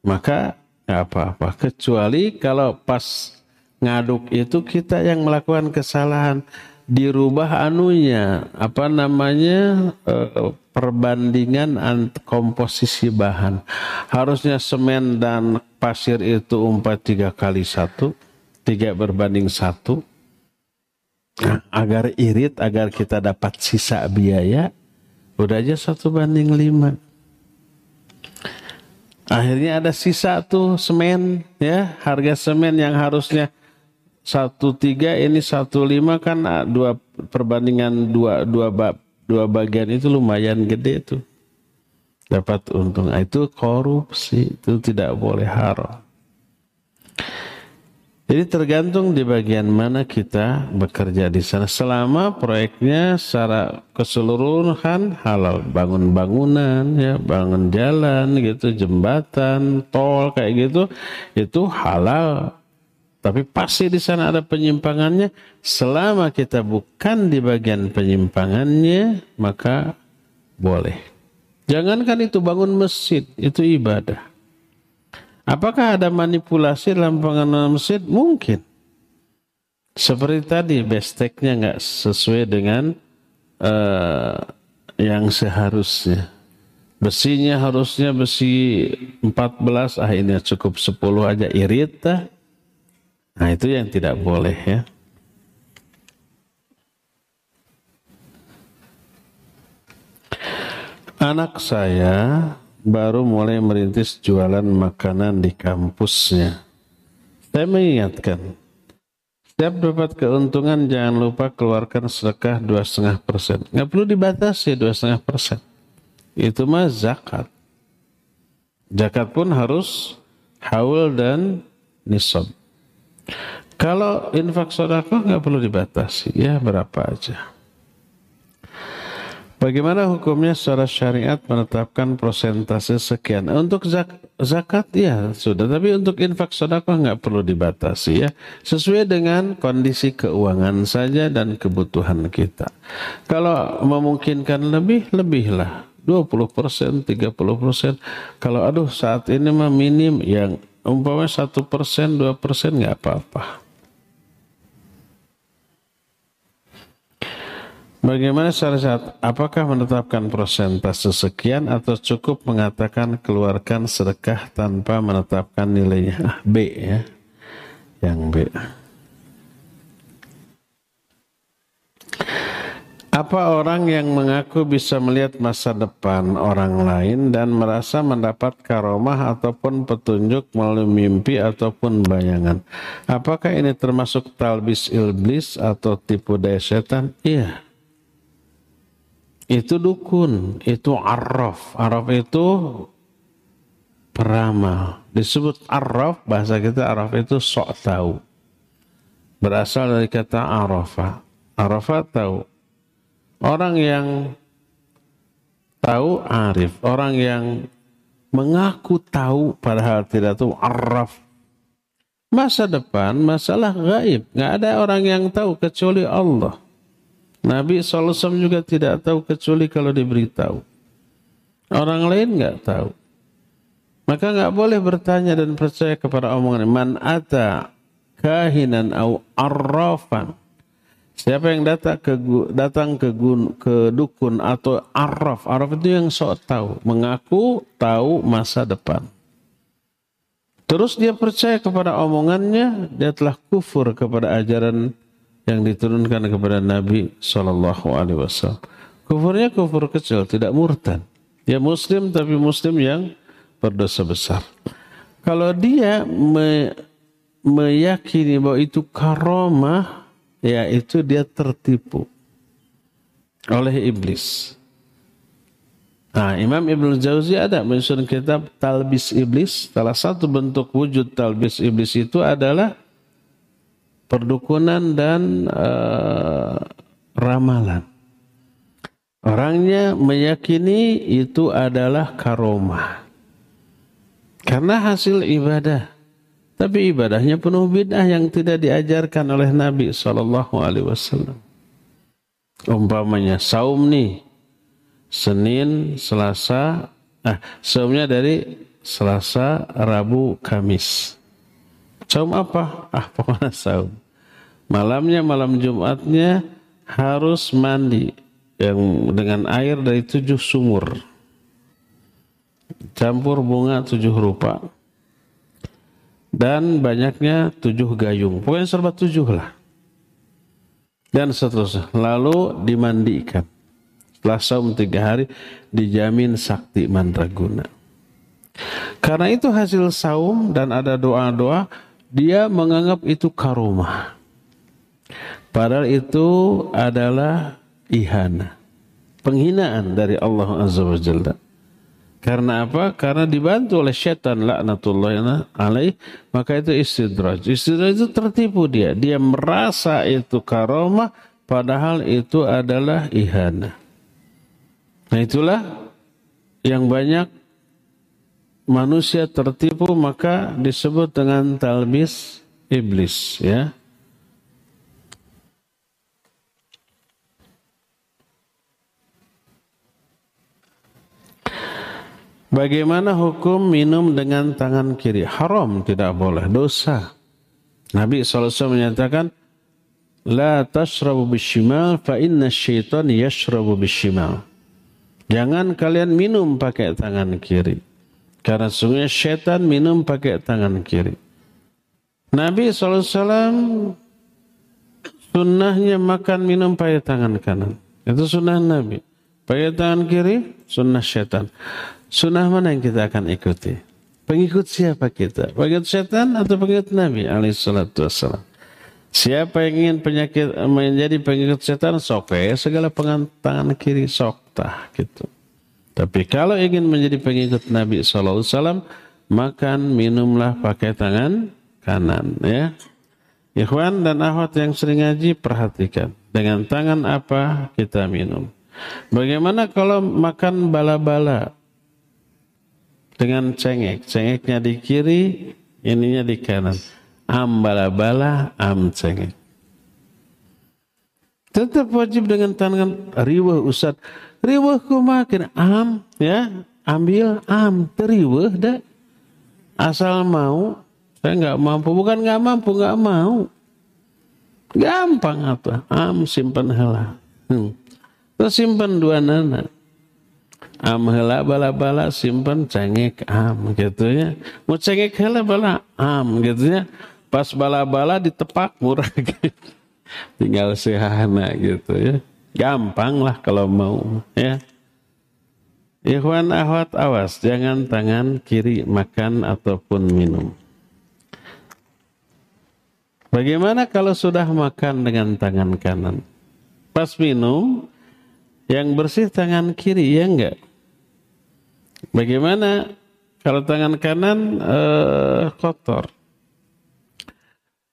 A: Maka apa-apa. Kecuali kalau pas ngaduk itu kita yang melakukan kesalahan dirubah anunya apa namanya eh, perbandingan komposisi bahan harusnya semen dan pasir itu umpat tiga kali satu tiga berbanding satu agar irit, agar kita dapat sisa biaya, udah aja satu banding lima. Akhirnya ada sisa tuh semen, ya. Harga semen yang harusnya satu tiga ini satu lima kan ah, dua perbandingan dua dua bab dua bagian itu lumayan gede tuh. Dapat untung. Nah, itu korupsi itu tidak boleh haram jadi tergantung di bagian mana kita bekerja di sana. Selama proyeknya secara keseluruhan halal, bangun bangunan, ya, bangun jalan gitu, jembatan, tol kayak gitu, itu halal. Tapi pasti di sana ada penyimpangannya. Selama kita bukan di bagian penyimpangannya, maka boleh. Jangankan itu bangun masjid, itu ibadah. Apakah ada manipulasi dalam pengenalan masjid? Mungkin. Seperti tadi, besteknya nggak sesuai dengan uh, yang seharusnya. Besinya harusnya besi 14, ah ini cukup 10 aja irit. Nah itu yang tidak boleh ya. Anak saya baru mulai merintis jualan makanan di kampusnya. Saya mengingatkan, setiap dapat keuntungan jangan lupa keluarkan sedekah dua setengah persen. Nggak perlu dibatasi dua setengah persen. Itu mah zakat. Zakat pun harus haul dan nisab. Kalau infak sodako nggak perlu dibatasi, ya berapa aja. Bagaimana hukumnya secara syariat menetapkan persentase sekian? Untuk zak zakat ya sudah, tapi untuk infak sedekah nggak perlu dibatasi ya. Sesuai dengan kondisi keuangan saja dan kebutuhan kita. Kalau memungkinkan lebih, lebihlah. 20 persen, 30 persen. Kalau aduh saat ini mah minim yang umpamanya satu persen, dua persen nggak apa-apa. Bagaimana syariat? Apakah menetapkan persentase sekian atau cukup mengatakan keluarkan sedekah tanpa menetapkan nilainya? Ah, B ya. Yang B. Apa orang yang mengaku bisa melihat masa depan orang lain dan merasa mendapat karomah ataupun petunjuk melalui mimpi ataupun bayangan? Apakah ini termasuk talbis iblis atau tipu daya setan? Iya. Itu dukun, itu arraf. Arraf itu peramal. Disebut arraf, bahasa kita arraf itu sok tahu. Berasal dari kata arafa. Arafa tahu Orang yang tahu arif, orang yang mengaku tahu padahal tidak tahu araf. Masa depan masalah gaib, nggak ada orang yang tahu kecuali Allah. Nabi SAW juga tidak tahu kecuali kalau diberitahu. Orang lain nggak tahu. Maka nggak boleh bertanya dan percaya kepada omongan man ata kahinan au arrafan Siapa yang datang ke datang ke gun, ke dukun atau araf, araf itu yang sok tahu, mengaku tahu masa depan. Terus dia percaya kepada omongannya, dia telah kufur kepada ajaran yang diturunkan kepada Nabi Shallallahu Alaihi Wasallam. Kufurnya kufur kecil, tidak murtad. Dia Muslim tapi Muslim yang berdosa besar. Kalau dia me, meyakini bahwa itu karomah, yaitu dia tertipu oleh iblis. Nah, Imam Ibn Jauzi ada menyusun kitab Talbis Iblis. Salah satu bentuk wujud talbis iblis itu adalah perdukunan dan uh, ramalan. Orangnya meyakini itu adalah karomah. Karena hasil ibadah. Tapi ibadahnya penuh bid'ah yang tidak diajarkan oleh Nabi Shallallahu Alaihi Wasallam. Umpamanya saum nih Senin, Selasa, ah saumnya dari Selasa, Rabu, Kamis. Saum apa? Ah pokoknya saum. Malamnya malam Jumatnya harus mandi yang dengan air dari tujuh sumur. Campur bunga tujuh rupa dan banyaknya tujuh gayung. Pokoknya serba tujuh lah. Dan seterusnya. Lalu dimandikan. Setelah saum tiga hari dijamin sakti mandraguna. Karena itu hasil saum dan ada doa-doa, dia menganggap itu karumah. Padahal itu adalah ihana. Penghinaan dari Allah Azza wa Jalla. Karena apa? Karena dibantu oleh setan laknatullah alaih, maka itu istidraj. Istidraj itu tertipu dia. Dia merasa itu karomah, padahal itu adalah ihana. Nah itulah yang banyak manusia tertipu maka disebut dengan talbis iblis ya. Bagaimana hukum minum dengan tangan kiri? Haram, tidak boleh, dosa. Nabi SAW menyatakan, La tashrabu bishimal fa inna syaitan yashrabu bishimal. Jangan kalian minum pakai tangan kiri. Karena sungguhnya syaitan minum pakai tangan kiri. Nabi SAW sunnahnya makan minum pakai tangan kanan. Itu sunnah Nabi. Pakai tangan kiri, sunnah syaitan. Sunnah mana yang kita akan ikuti? Pengikut siapa kita? Pengikut setan atau pengikut Nabi wassalam? Siapa yang ingin penyakit menjadi pengikut setan sok segala tangan kiri sok tah gitu. Tapi kalau ingin menjadi pengikut Nabi SAW, makan minumlah pakai tangan kanan ya. Ikhwan dan akhwat yang sering ngaji perhatikan dengan tangan apa kita minum. Bagaimana kalau makan bala-bala dengan cengek. Cengeknya di kiri, ininya di kanan. Am bala-bala, am cengek. Tetap wajib dengan tangan riwah Ustaz. Riwah ku makin am, ya. Ambil am, teriwah dah. Asal mau, saya nggak mampu. Bukan nggak mampu, nggak mau. Gampang apa? Am simpan helah. Hmm. Terus simpan dua nana. Am heula bala-bala simpan cengek am gitu ya. Mau cengek heula bala am gitu ya. Pas bala-bala ditepak murah (laughs) gitu. Tinggal sehana gitu ya. Gampang lah kalau mau ya. Ikhwan ahwat awas, jangan tangan kiri makan ataupun minum. Bagaimana kalau sudah makan dengan tangan kanan? Pas minum, yang bersih tangan kiri, ya enggak? Bagaimana kalau tangan kanan eh, kotor?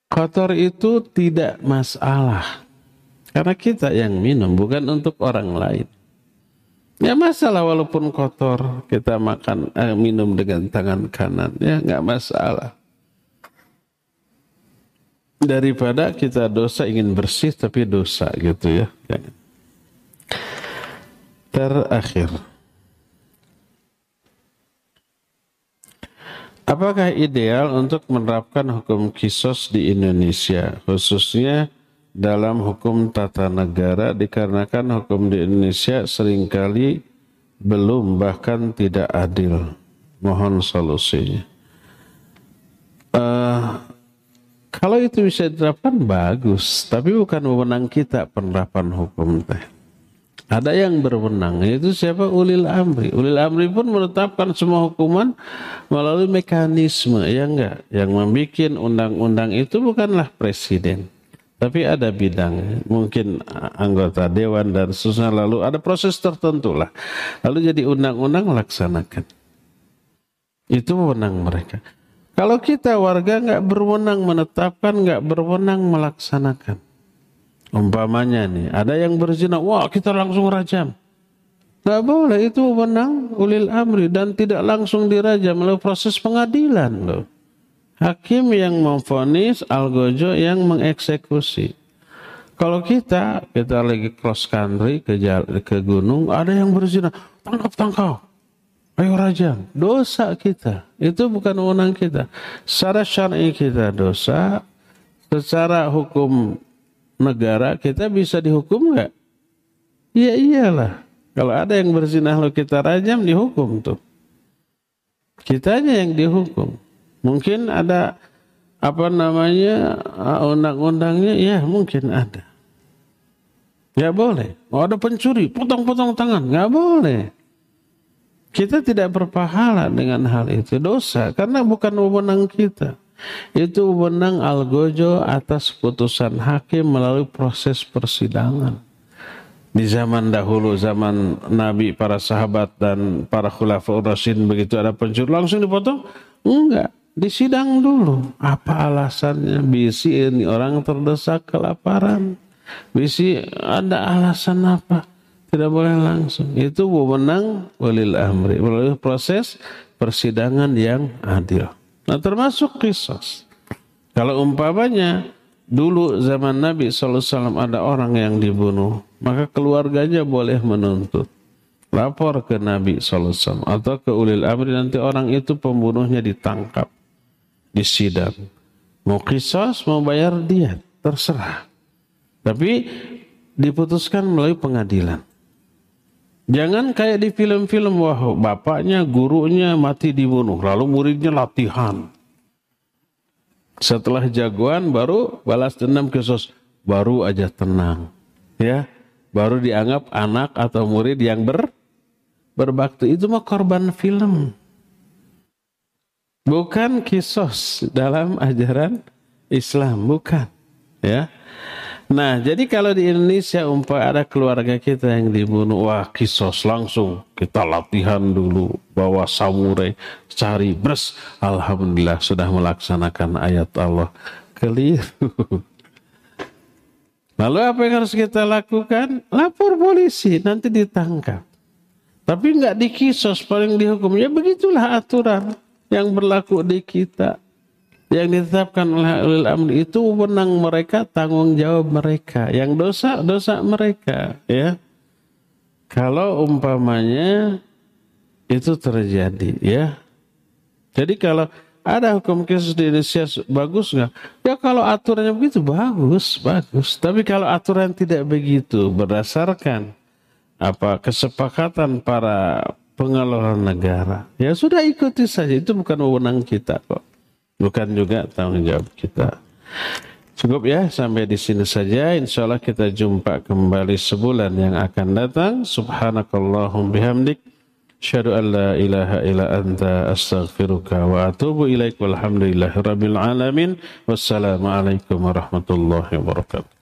A: Kotor itu tidak masalah. Karena kita yang minum, bukan untuk orang lain. Ya masalah walaupun kotor kita makan eh, minum dengan tangan kanan ya nggak masalah. Daripada kita dosa ingin bersih tapi dosa gitu ya. Terakhir. Apakah ideal untuk menerapkan hukum kisos di Indonesia khususnya dalam hukum tata negara dikarenakan hukum di Indonesia sering kali belum bahkan tidak adil. Mohon solusinya. Uh, kalau itu bisa diterapkan bagus, tapi bukan wewenang kita penerapan hukum teh. Ada yang berwenang, itu siapa ulil amri. Ulil amri pun menetapkan semua hukuman melalui mekanisme, ya enggak. Yang membuat undang-undang itu bukanlah presiden. Tapi ada bidang, mungkin anggota dewan dan seterusnya lalu ada proses tertentu lah. Lalu jadi undang-undang laksanakan. Itu wewenang mereka. Kalau kita warga nggak berwenang menetapkan, nggak berwenang melaksanakan. Umpamanya nih, ada yang berzina, wah kita langsung rajam. Nggak boleh, itu wewenang ulil amri dan tidak langsung dirajam melalui proses pengadilan loh. Hakim yang memfonis, algojo yang mengeksekusi. Kalau kita, kita lagi cross country ke, ke gunung, ada yang berzina, tangkap tangkap, ayo rajam. Dosa kita, itu bukan wewenang kita. Secara syar'i kita dosa, secara hukum negara kita bisa dihukum nggak? Iya iyalah. Kalau ada yang berzina lalu kita rajam dihukum tuh. Kitanya yang dihukum. Mungkin ada apa namanya undang-undangnya ya mungkin ada. Nggak boleh. Oh, ada pencuri, potong-potong tangan. Nggak boleh. Kita tidak berpahala dengan hal itu. Dosa. Karena bukan wewenang kita. Itu wewenang algojo atas putusan hakim melalui proses persidangan. Di zaman dahulu, zaman Nabi, para sahabat, dan para khulafaur rasyidin begitu ada pencuri, langsung dipotong? Enggak disidang dulu. Apa alasannya? Bisi ini orang terdesak kelaparan. Bisi ada alasan apa? Tidak boleh langsung. Itu wewenang walil amri. Melalui proses persidangan yang adil. Nah termasuk kisos. Kalau umpamanya dulu zaman Nabi SAW ada orang yang dibunuh. Maka keluarganya boleh menuntut lapor ke Nabi SAW atau ke ulil amri nanti orang itu pembunuhnya ditangkap di sidang. Mau kisos, mau bayar dia, terserah. Tapi diputuskan melalui pengadilan. Jangan kayak di film-film, wah bapaknya, gurunya mati dibunuh, lalu muridnya latihan. Setelah jagoan baru balas dendam kisos, baru aja tenang. Ya, baru dianggap anak atau murid yang ber berbakti. Itu mah korban film. Bukan kisos dalam ajaran Islam, bukan. Ya. Nah, jadi kalau di Indonesia umpah ada keluarga kita yang dibunuh, wah kisos langsung kita latihan dulu bawa samurai cari bres. Alhamdulillah sudah melaksanakan ayat Allah. Keliru. (laughs) Lalu apa yang harus kita lakukan? Lapor polisi, nanti ditangkap. Tapi nggak dikisos, paling dihukum. Ya begitulah aturan yang berlaku di kita yang ditetapkan oleh ulil amri itu wenang mereka tanggung jawab mereka yang dosa dosa mereka ya. Kalau umpamanya itu terjadi ya. Jadi kalau ada hukum khusus di Indonesia bagus nggak? Ya kalau aturannya begitu bagus bagus. Tapi kalau aturan tidak begitu berdasarkan apa kesepakatan para pengelola negara. Ya sudah ikuti saja, itu bukan wewenang kita kok. Bukan juga tanggung jawab kita. Cukup ya sampai di sini saja. Insya Allah kita jumpa kembali sebulan yang akan datang. Subhanakallahum bihamdik. Asyhadu an la ilaha illa anta astaghfiruka wa atubu ilaik walhamdulillahi rabbil alamin. Wassalamualaikum warahmatullahi wabarakatuh.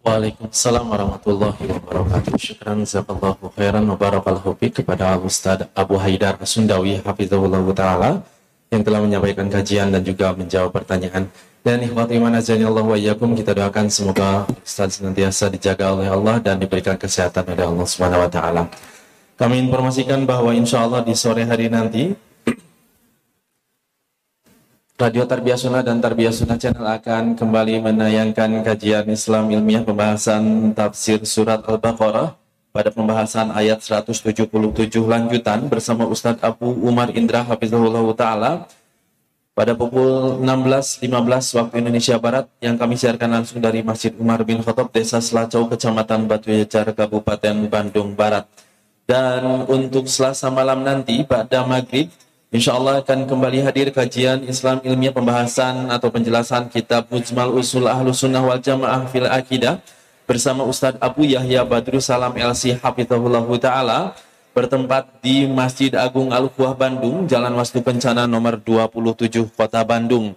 P: Waalaikumsalam warahmatullahi wabarakatuh. Syukran jazakallahu khairan wa barakallahu kepada Ustaz Abu Haidar Sundawi hafizahullah taala yang telah menyampaikan kajian dan juga menjawab pertanyaan. Dan ikhwati iman azani Allah wa iyyakum kita doakan semoga Ustaz senantiasa dijaga oleh Allah dan diberikan kesehatan oleh Allah Subhanahu wa taala. Kami informasikan bahwa insya Allah di sore hari nanti Radio Tarbiyah Sunnah dan Tarbiyah Sunnah Channel akan kembali menayangkan kajian Islam ilmiah pembahasan tafsir surat Al-Baqarah pada pembahasan ayat 177 lanjutan bersama Ustadz Abu Umar Indra Hafizahullah Ta'ala pada pukul 16.15 waktu Indonesia Barat yang kami siarkan langsung dari Masjid Umar bin Khattab Desa Selacau Kecamatan Batu Jajar Kabupaten Bandung Barat. Dan untuk Selasa malam nanti pada maghrib Insya Allah akan kembali hadir kajian Islam ilmiah pembahasan atau penjelasan kitab Mujmal Usul Ahlu Sunnah wal Jamaah fil Akidah bersama Ustadz Abu Yahya Badrul Salam LC Hafizahullah Ta'ala bertempat di Masjid Agung Al-Quah Bandung, Jalan Wastu Kencana nomor 27 Kota Bandung.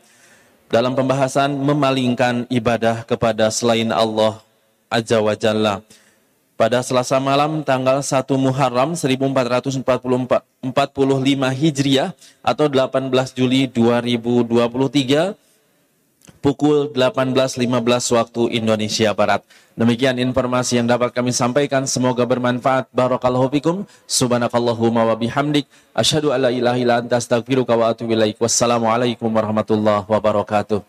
P: Dalam pembahasan memalingkan ibadah kepada selain Allah Azza wa Jalla pada Selasa malam tanggal 1 Muharram 1445 Hijriah atau 18 Juli 2023 pukul 18.15 waktu Indonesia Barat. Demikian informasi yang dapat kami sampaikan. Semoga bermanfaat. Barakallahu fikum. Subhanakallahumma wa bihamdik. Asyhadu an la ilaha illa anta astaghfiruka wa atubu ilaik. Wassalamualaikum warahmatullahi wabarakatuh.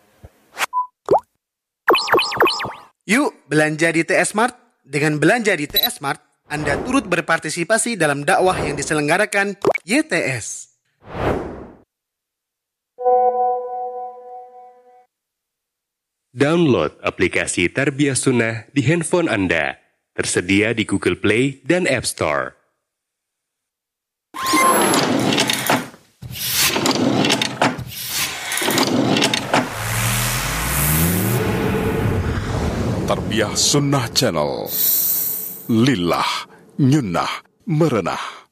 N: Yuk belanja di TS Mart. Dengan belanja di TS Mart, Anda turut berpartisipasi dalam dakwah yang diselenggarakan YTS.
Q: Download aplikasi Tarbiyah Sunnah di handphone Anda. Tersedia di Google Play dan App Store.
O: Tarbiyah Sunnah Channel. Lillah Nyunnah Merenah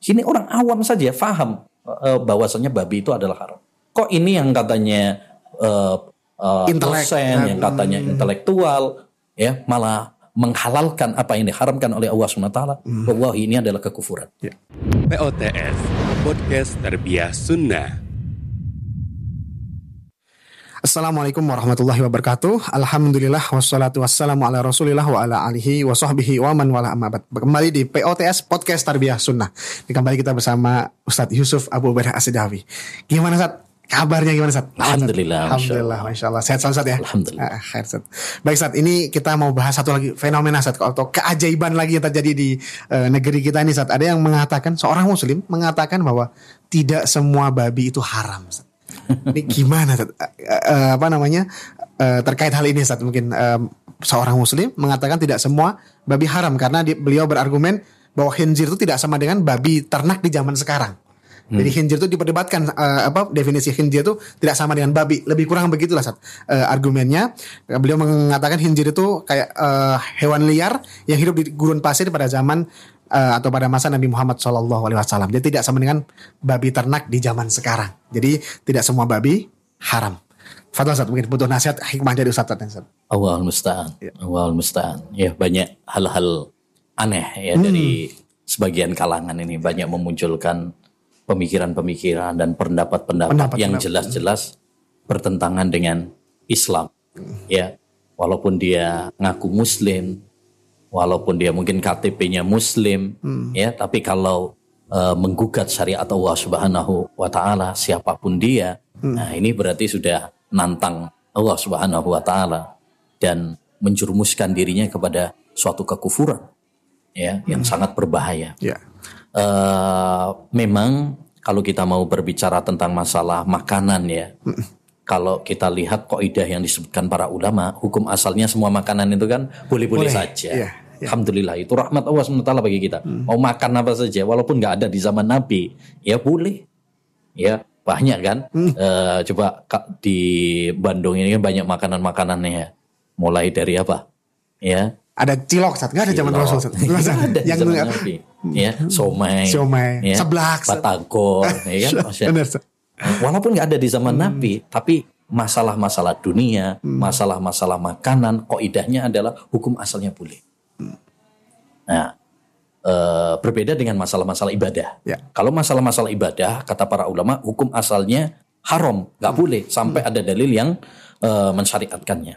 K: Sini orang awam saja faham uh, bahwasanya babi itu adalah haram. Kok ini yang katanya uh, uh, dosen, yang katanya
N: Hmm.
K: intelektual, ya malah menghalalkan apa yang diharamkan oleh Allah SWT.
N: Hmm.
K: Bahwa ini adalah kekufuran.
Q: POTS Podcast Tarbiyah Sunnah.
N: Assalamualaikum warahmatullahi wabarakatuh. Alhamdulillah wassalatu wassalamu ala Rasulillah wa ala alihi wa sahbihi wa man wala amma ba'd. Kembali di POTS Podcast Tarbiyah Sunnah. Kembali kita bersama Ustadz Yusuf Abu Ubaidah Asidawi. Gimana Ustadz? Kabarnya gimana Ustadz?
K: Alhamdulillah,
N: Alhamdulillah, Masya Allah. Sehat selalu ya?
K: Alhamdulillah.
N: Ah, khair. Baik Ustadz, ini kita mau bahas satu lagi fenomena Ustadz atau keajaiban lagi yang terjadi di eh, negeri kita ini Ustadz. Ada yang mengatakan, seorang muslim mengatakan bahwa tidak semua babi itu haram Ustadz. Ini gimana eh, apa namanya? Eh, terkait hal ini Ustadz mungkin eh, seorang muslim mengatakan tidak semua babi haram karena di- beliau berargumen bahwa khinzir itu tidak sama dengan babi ternak di zaman sekarang. Jadi khinzir itu diperdebatkan eh, apa definisi khinzir itu tidak sama dengan babi. Lebih kurang begitulah Sat. Eh, argumennya. Beliau mengatakan khinzir itu kayak eh, hewan liar yang hidup di gurun pasir pada zaman eh, atau pada masa Nabi Muhammad SAW. Jadi tidak sama dengan babi ternak di zaman sekarang. Jadi tidak semua babi haram. Fadlan Ustaz, mungkin butuh nasihat hikmah dari Ustaz. Ustaz.
K: Allah musta'an. Allah musta'an. Ya banyak hal-hal aneh ya
N: Hmm.
K: dari sebagian kalangan ini banyak memunculkan pemikiran-pemikiran dan pendapat-pendapat
N: Pendapat-
K: yang jelas-jelas bertentangan dengan Islam. Ya, walaupun dia ngaku muslim, walaupun dia mungkin KTP-nya muslim,
N: Hmm.
K: ya, tapi kalau
R: eh, menggugat syariat Allah Subhanahu wa taala siapa pun dia. Nah, ini berarti sudah nantang Allah Subhanahu wa taala dan menjerumuskan dirinya kepada suatu kekufuran ya yang sangat berbahaya.
N: Ya.
R: Eh, memang kalau kita mau berbicara tentang masalah makanan ya, kalau kita lihat kaidah yang disebutkan para ulama, hukum asalnya semua makanan itu kan boleh-boleh
N: Boleh,
R: saja.
N: iya,
R: Alhamdulillah itu rahmat Allah SWT bagi kita. Mau makan apa saja, walaupun nggak ada di zaman Nabi, ya boleh. Ya banyak kan. Eh, coba Kak, di Bandung ini kan banyak makanan-makanannya. ya. Mulai dari apa? Ya
N: Ada cilok saat nggak ada zaman. Rasul
R: ada di
N: yang
R: zaman Nabi. Ya, somai,
N: Somai,
R: ya,
N: seblak,
R: batagor, ya kan? (laughs) Masya-
N: Benar.
R: Walaupun nggak ada di zaman Nabi, tapi masalah-masalah dunia, masalah-masalah makanan, koidahnya adalah hukum asalnya boleh. Nah, eh, berbeda dengan masalah-masalah ibadah.
N: Ya.
R: Kalau masalah-masalah ibadah, kata para ulama, hukum asalnya haram, nggak boleh sampai ada dalil yang eh, mensyariatkannya.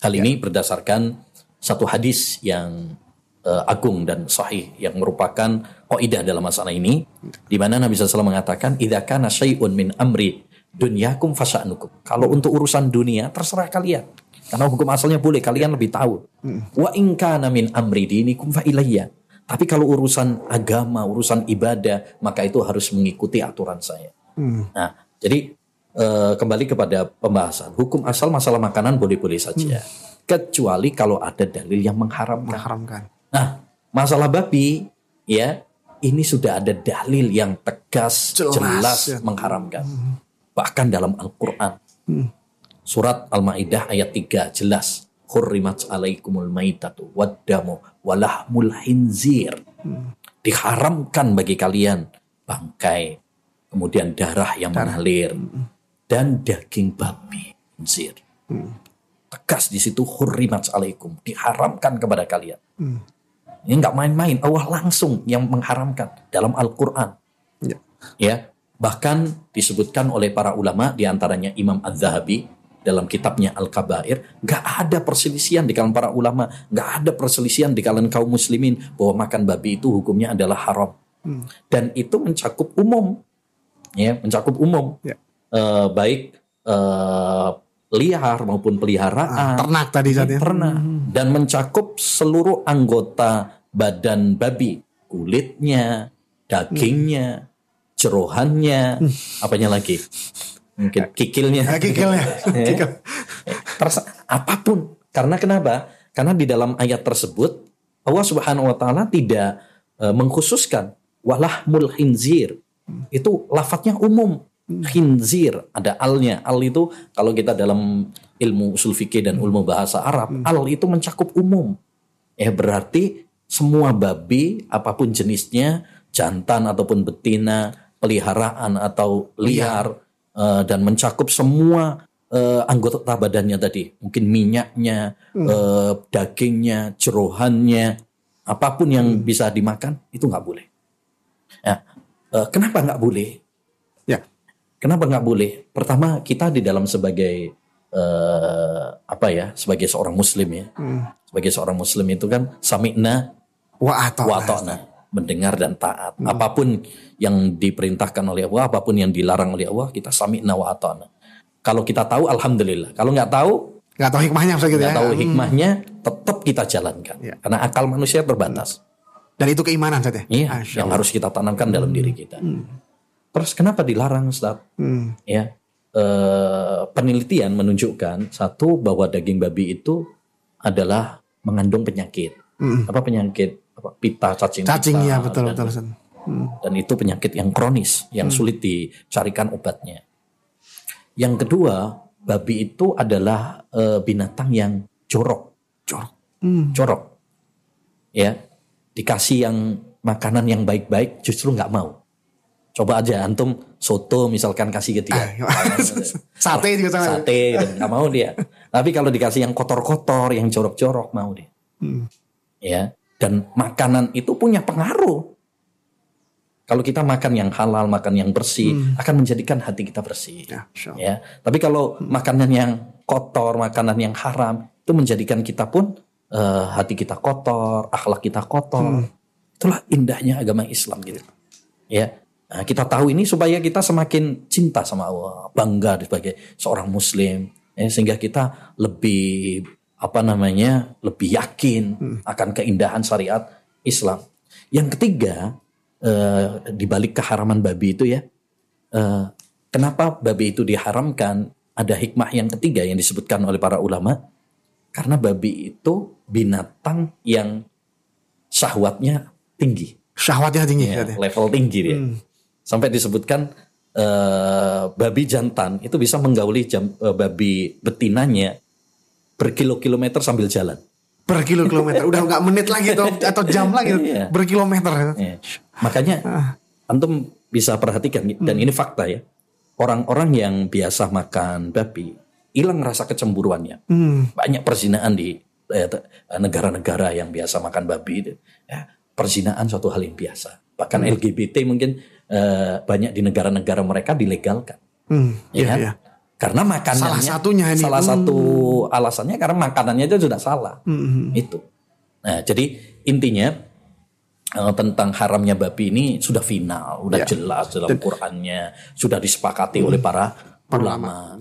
R: Hal ini berdasarkan satu hadis yang eh, agung dan sahih yang merupakan kaidah dalam masalah ini, di mana Nabi SAW mengatakan, "Idza kana syai'un min amri dunyakum fasa'nukum." Kalau untuk urusan dunia terserah kalian. Karena hukum asalnya boleh, kalian lebih tahu. Wa in kana min amri dinikum fa ilayya. Tapi kalau urusan agama, urusan ibadah, maka itu harus mengikuti aturan saya. Nah, jadi eh, kembali kepada pembahasan hukum asal masalah makanan boleh-boleh saja, kecuali kalau ada dalil yang mengharamkan.
N: Mengharamkan.
R: Nah, masalah babi, ya ini sudah ada dalil yang tegas,
N: Jelas,
R: jelas,
N: ya.
R: mengharamkan. Bahkan dalam Al-Quran, surat Al-Maidah ayat 3 jelas. Hurrimat alaikumul maitatu waddamu walahmul hinzir. Diharamkan bagi kalian bangkai, kemudian darah yang mengalir, dan daging babi, hinzir. Tegas di situ hurrimat alaikum, diharamkan kepada kalian. Ini nggak main-main, Allah langsung yang mengharamkan dalam Al-Quran.
N: Ya.
R: Ya, bahkan disebutkan oleh para ulama, di antaranya Imam Az-Zahabi dalam kitabnya Al-Kabair, nggak ada perselisihan di kalangan para ulama, nggak ada perselisihan di kalangan kaum muslimin bahwa makan babi itu hukumnya adalah haram. Dan itu mencakup umum, ya, mencakup umum,
N: Ya.
R: Eh, baik eh, liar maupun peliharaan,
N: ternak tadi Ustaz, ya.
R: ternak, dan mencakup seluruh anggota badan babi, kulitnya, dagingnya, jerohannya, apanya lagi, mungkin kikilnya,
N: Ah, kikilnya. (laughs)
R: Ya. Terus apa pun, karena kenapa? Karena di dalam ayat tersebut Allah Subhanahu Wa Taala tidak eh, mengkhususkan walahmul hinzir itu lafadznya umum khinzir ada alnya. Al itu kalau kita dalam ilmu usul fikih dan ilmu bahasa Arab al itu mencakup umum. Ya berarti semua babi apa pun jenisnya jantan ataupun betina peliharaan atau liar eh, dan mencakup semua eh, anggota badannya tadi. Mungkin minyaknya eh, dagingnya jerohannya apa pun yang bisa dimakan itu nggak boleh. Ya kenapa nggak boleh?
N: Ya.
R: Kenapa nggak boleh? Pertama kita di dalam sebagai eh, apa ya, sebagai seorang muslim ya,
N: Hmm.
R: sebagai seorang muslim itu kan sami'na
N: Wa ata'na,
R: mendengar dan taat. Apa pun yang diperintahkan oleh Allah, apa pun yang dilarang oleh Allah, kita sami'na wa ata'na. Kalau kita tahu, alhamdulillah. Kalau nggak tahu,
N: Nggak tahu hikmahnya gitu
R: nggak
N: ya.
R: tahu
N: Hmm.
R: hikmahnya, tetap kita jalankan. Karena akal manusia terbatas.
N: Dan itu keimanan Ustaz ya.
R: Iya, yang harus kita tanamkan dalam diri kita. Terus kenapa dilarang, Ustaz?
N: Hmm.
R: ya eh, penelitian menunjukkan satu bahwa daging babi itu adalah mengandung penyakit
N: Hmm.
R: apa penyakit apa pita cacing
N: Cacing
R: pita,
N: ya betul
R: dan,
N: betul Ustaz. Hmm.
R: dan itu penyakit yang kronis yang
N: Hmm.
R: sulit dicarikan obatnya yang kedua babi itu adalah eh, binatang yang jorok
N: jorok
R: Hmm. jorok ya dikasih yang makanan yang baik-baik justru nggak mau coba aja antum soto misalkan kasih ke dia. (laughs)
N: Sate juga sama.
R: sate dan nggak mau dia. Tapi kalau dikasih yang kotor-kotor yang jorok-jorok mau dia.
N: Hmm.
R: ya. Dan makanan itu punya pengaruh. Kalau kita makan yang halal makan yang bersih akan menjadikan hati kita bersih. Ya tapi kalau makanan yang kotor makanan yang haram itu menjadikan kita pun eh, hati kita kotor akhlak kita kotor. Itulah indahnya agama Islam gitu. Ya, Nah, kita tahu ini supaya kita semakin cinta sama Allah, bangga sebagai seorang Muslim, ya, sehingga kita lebih apa namanya lebih yakin akan keindahan syariat Islam. Yang ketiga, eh, di balik keharaman babi itu ya, eh, kenapa babi itu diharamkan? Ada hikmah yang ketiga yang disebutkan oleh para ulama, karena babi itu binatang yang syahwatnya tinggi.
N: Syahwatnya tinggi.
R: Ya, level tinggi dia.
N: Hmm.
R: Sampai disebutkan eh, babi jantan itu bisa menggauli jam, eh, babi betinanya berkilo-kilometer sambil jalan.
N: Berkilo-kilometer. Udah nggak menit lagi atau, atau jam lagi.
R: Iya.
N: Berkilometer.
R: Iya. Makanya antum bisa perhatikan dan ini fakta ya. Orang-orang yang biasa makan babi hilang rasa kecemburuannya.
N: Hmm.
R: Banyak perzinaan di eh, negara-negara yang biasa makan babi itu. Ya, perzinaan suatu hal yang biasa. Bahkan
N: Hmm.
R: LGBT mungkin eh, banyak di negara-negara mereka dilegalkan.
N: Hmm.
R: Ya
N: Iya,
R: kan?
N: iya.
R: Karena makanannya
N: Salah satunya ini.
R: salah
N: Hmm.
R: satu alasannya karena makanannya itu sudah salah.
N: Hmm.
R: Itu. Nah, jadi intinya eh, tentang haramnya babi ini sudah final, sudah
N: Ya.
R: jelas dalam Qur'annya, sudah disepakati oleh para ulama.